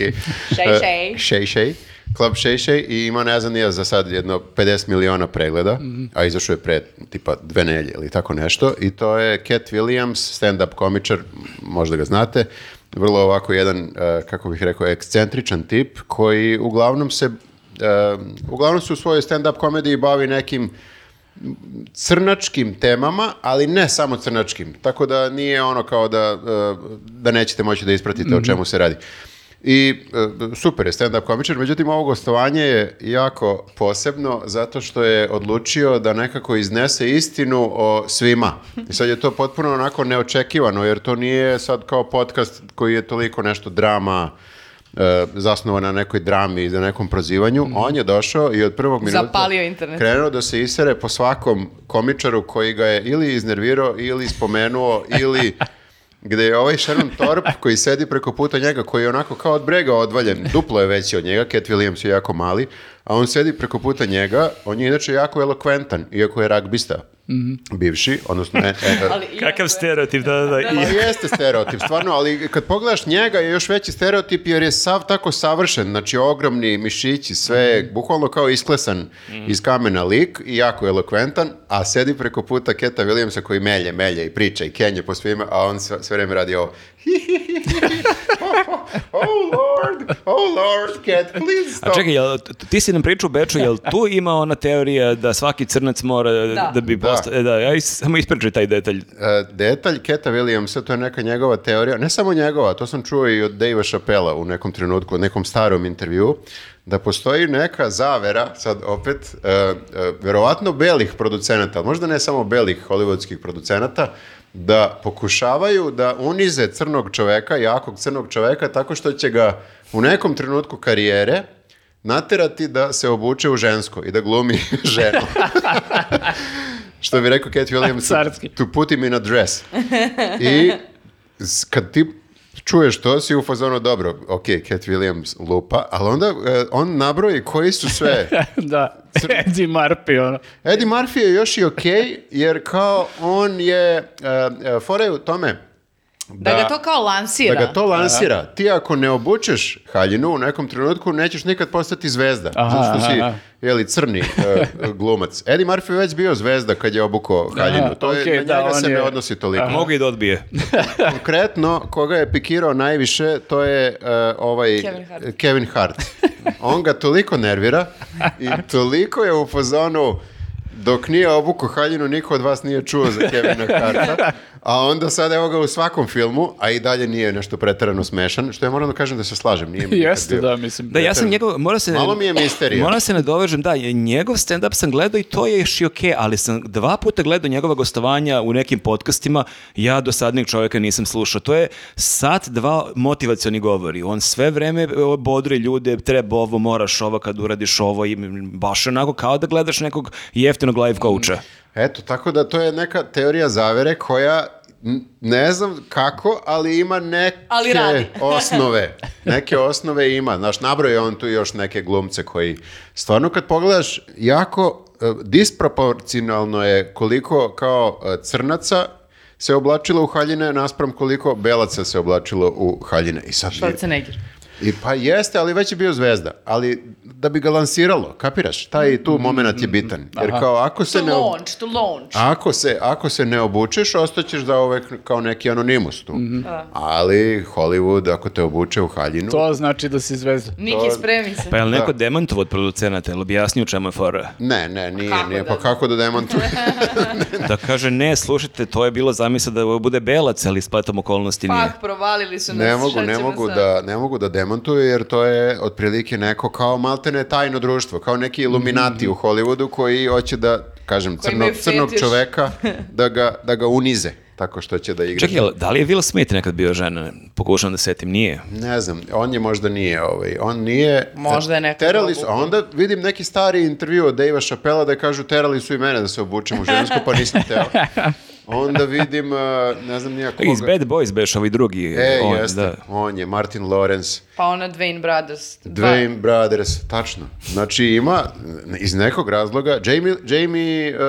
Shay E, Shay. Shay Shay. Club Shay Shay i ima, ne znam, nije za sad jedno 50 miliona pregleda, a izašao je pre tipa dve nelje ili tako nešto. I to je Cat Williams, stand-up komičar, možda ga znate, vrlo ovako jedan, e, kako bih rekao, ekscentričan tip koji uglavnom se e, uglavnom se u svojoj stand-up komediji bavi nekim crnačkim temama, ali ne samo crnačkim. Tako da nije ono kao da, e, da nećete moći da ispratite o čemu se radi. I e, super je stand-up komičar, međutim ovo gostovanje je jako posebno zato što je odlučio da nekako iznese istinu o svima. I sad je to potpuno onako neočekivano, jer to nije sad kao podcast koji je toliko nešto drama, e, zasnovan na nekoj drami i na nekom prozivanju. On je došao i od prvog minuta Zapalio internet. krenuo da se isere po svakom komičaru koji ga je ili iznervirao ili spomenuo ili <laughs> gde je ovaj Shannon Thorpe <laughs> koji sedi preko puta njega, koji je onako kao od brega odvaljen, duplo je veći od njega, Cat Williams je jako mali, a on sedi preko puta njega, on je inače jako elokventan, iako je ragbista, bivši, odnosno ne, e, <laughs> Ali iako Kakav je- stereotip, da, da, da. Pa I- jeste stereotip, stvarno, ali kad pogledaš njega je još veći stereotip jer je sav tako savršen, znači ogromni mišići, sve, bukvalno kao isklesan iz kamena lik i jako elokventan, a sedi preko puta Keta Williamsa koji melje, melje i priča i kenje po svima, a on sve, sve vreme radi ovo. <laughs> oh lord, oh lord, Cat, please stop. A čekaj, jel, ti si nam pričao Beču, jel tu ima ona teorija da svaki crnac mora da, Da. bi Da. postao... E, da, ja is- samo ispričaj taj detalj. E, detalj Keta Williamsa, to je neka njegova teorija, ne samo njegova, to sam čuo i od Davea Chappella u nekom trenutku, u nekom starom intervju, da postoji neka zavera, sad opet, e, e, verovatno belih producenata, možda ne samo belih hollywoodskih producenata, da pokušavaju da unize crnog čoveka, jakog crnog čoveka, tako što će ga u nekom trenutku karijere naterati da se obuče u žensko i da glumi <laughs> ženu. <laughs> Što bi rekao Cat Williams, to put him in a dress. I kad ti čuješ to, si u fazonu dobro, ok, Cat Williams lupa, ali onda e, on nabroji koji su sve. <laughs> da, Eddie Murphy, ono. Eddie Murphy je još i ok, jer kao on je, uh, fora je u tome Da ga to kao lansira. da ga to lansira. Ti ako ne obučeš haljinu u nekom trenutku, nećeš nikad postati zvezda. Aha, zato što si, aha. jeli, crni e, <laughs> glumac. Eddie Murphy je već bio zvezda kad je obukao haljinu. Aha, to je, okej, na da, njega on se je- ne odnosi toliko. Mogu i da odbije. <laughs> Konkretno, koga je pikirao najviše, to je e, ovaj Kevin Hart. Kevin Hart. On ga toliko nervira i toliko je u fazonu dok nije obuko haljinu, niko od vas nije čuo za Kevina Harta, <laughs> a onda sad evo ga u svakom filmu, a i dalje nije nešto preterano smešan, što ja moram da kažem da se slažem. Nije mi nikad Jeste, da, mislim. Da, ja sam njegov, mora se... Malo mi je misterija. Mora se nadovežem, da, njegov stand-up sam gledao i to je još i okej, ali sam dva puta gledao njegova gostovanja u nekim podcastima, ja do sadnijeg čovjeka nisam slušao. To je sat, dva motivacioni govori. On sve vreme bodri ljude, treba ovo, moraš ovo kad uradiš ovo i baš onako kao da gledaš nekog jeftinog life coacha. Eto, tako da to je neka teorija zavere koja ne znam kako, ali ima neke Ali radi. <laughs> osnove. Neke osnove ima. Znaš, nabroje on tu još neke glumce koji stvarno kad pogledaš jako e, disproporcionalno je koliko kao e, crnaca se oblačilo u haljine naspram koliko belaca se oblačilo u haljine. I sad Schwarzenegger. I pa jeste, ali već je bio zvezda. Ali da bi ga lansiralo, kapiraš? Taj tu moment je bitan. Jer kao ako se To ne... launch, to launch. ako se, ako se ne obučeš, ostaćeš da uvek kao neki anonimus tu. Ali Hollywood, ako te obuče u haljinu... To znači da si zvezda. Niki, spremi se. Pa je li neko demantovo od producenata, ili objasnio u čemu je fora? Ne, ne, nije, Kako nije. da- Pa kako da demantuje? <laughs> Da kaže, ne, slušajte, to je bilo zamisla da ovo bude belac, ali spletom okolnosti nije. Pak, provalili su nas. ne mogu, ne mogu sad? da, ne mogu da demantuju, jer to je otprilike neko kao maltene tajno društvo, kao neki iluminati u Hollywoodu koji hoće da, kažem, Koji crnog, čoveka <laughs> da ga, da ga unize, tako što će da igra. Čekaj, da li je Will Smith nekad bio žena? Pokušam da setim, nije. Ne znam, on je možda nije ovaj, on nije... Možda je neko Terali su, a obuku. onda vidim neki stari intervju od Davea Chappella da kažu terali su i mene da se obučem u žensku, pa nisam teo. <laughs> Onda vidim, uh, ne znam nija koga. Iz Bad Boys beš ovaj drugi. E, on, jeste, da. on je, Martin Lawrence, Pa ona Dwayne Brothers. Dwayne Brothers, tačno. Znači ima, iz nekog razloga, Jamie, Jamie uh,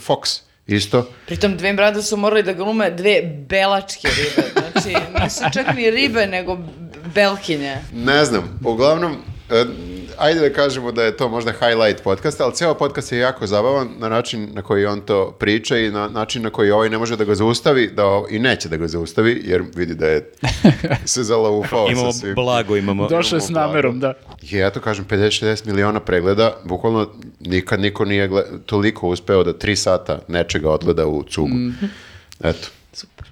Fox, isto. Pritom Dwayne Brothers su morali da glume dve belačke ribe. Znači, nisu čak ni ribe, nego belkinje. Ne znam, uglavnom, ajde da kažemo da je to možda highlight podcasta, ali ceo podcast je jako zabavan na način na koji on to priča i na način na koji ovaj ne može da ga zaustavi da, i neće da ga zaustavi, jer vidi da je <laughs> se zalaufao Imamo sa svim. blago, imamo... Došao je s namerom, da. Je, ja to kažem, 50-60 miliona pregleda, bukvalno nikad niko nije gle- toliko uspeo da tri sata nečega odgleda u cugu. Mhm. Eto. Super.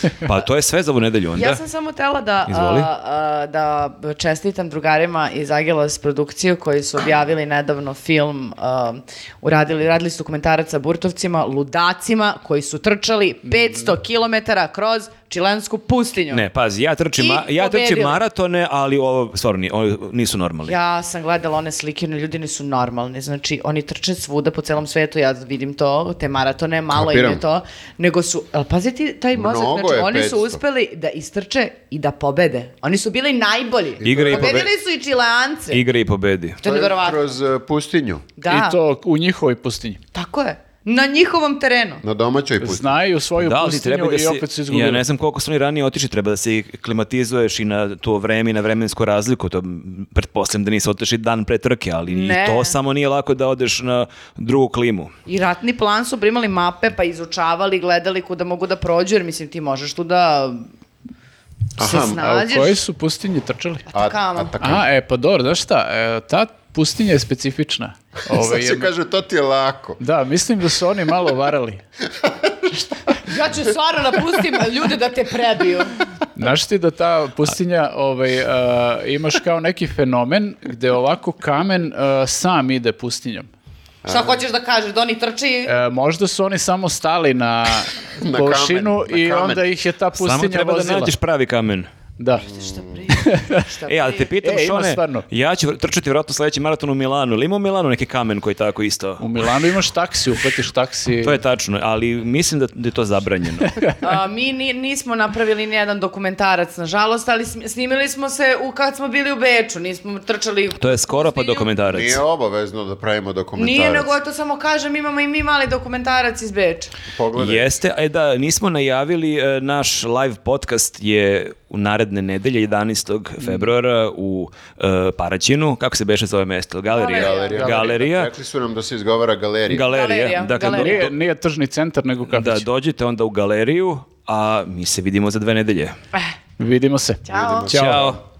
<laughs> Pa to je sve za ovu nedelju onda. Ja sam samo tela da, a, a, da čestitam drugarima iz Agelas produkciju koji su objavili nedavno film, a, uradili, radili su dokumentarac sa burtovcima, ludacima koji su trčali 500 km kroz čilensku pustinju. Ne, pazi, ja trčim, ma- ja trčim maratone, ali ovo stvarno ni- ovo nisu normalni. Ja sam gledala one slike, oni ljudi nisu normalni, znači oni trče svuda po celom svetu, ja vidim to, te maratone, malo im je to, nego su, ali pazi ti taj mozak, Mnogo znači oni su 500. uspeli da istrče i da pobede. Oni su bili najbolji. Igra i pobe- Pobedili su i Čileance. Igre i pobedi. To je To je nevjerovatno. kroz e, pustinju, Da, I to u njihovoj pustinji. tako je. Na njihovom terenu. na domaćoj pustinji. Znaju svoju Da, pustinju treba da i se, opet su izgubili. ja ne znam koliko su oni ranije otišli, treba da se i klimatizuješ i na to vreme i na vremensku razliku, to pretpostavljam da nisu otišli dan pre trke, ali Ne. i to samo nije lako da odeš na drugu klimu. I ratni plan su primali mape, pa izučavali, gledali kuda mogu da prođu, jer mislim ti možeš tu da se Aha, a u A u snađeš. kojoj su pustinji trčali? A- Atakama. Atakama. A, e, pa dobro, znaš šta, e, ta pustinja je specifična. Ove, Sad se jer- kaže, to ti je lako. Da, mislim da su oni malo varali. <laughs> Ja ću stvarno napustim ljude da te prebiju. Znaš ti da ta pustinja ovaj, e, imaš kao neki fenomen gde ovako kamen e, sam ide pustinjom. Šta hoćeš da kažeš, da oni trče i... E, možda su oni samo stali na, <laughs> Na površinu kamen, na i kamen. onda ih je ta pustinja Samo treba vozila. da nađeš pravi kamen. Da. Šta pričaš? E, ali te pitam, E, Šone, stvarno. ja ću trčati vjerojatno sledeći maraton u Milanu. Ili ima u Milanu neki kamen koji tako isto? U Milanu imaš taksi, uplatiš taksi. To je tačno, ali mislim da, da je to zabranjeno. <laughs> A, mi ni- nismo napravili ni jedan dokumentarac, nažalost, ali snimili smo se u, kad smo bili u Beču, nismo trčali... To je skoro pa dokumentarac. Nije obavezno da pravimo dokumentarac. Nije, nego to samo kažem, imamo i mi mali dokumentarac iz Beča. Pogledaj. Jeste, a da, nismo najavili, e, naš live podcast je u naredne nedelje, 11. februara u e, Paraćinu, kako se beše zove mesto? Galerija. Galerija. Galerija. Rekli su nam da se izgovara galerija. Galerija. Galerija, Dakle, do- galerija. Nije, nije tržni centar, nego kafić. da dođete onda u galeriju, a mi se vidimo za dve nedelje. Vidimo se. Ćao. Ćao. Ćao.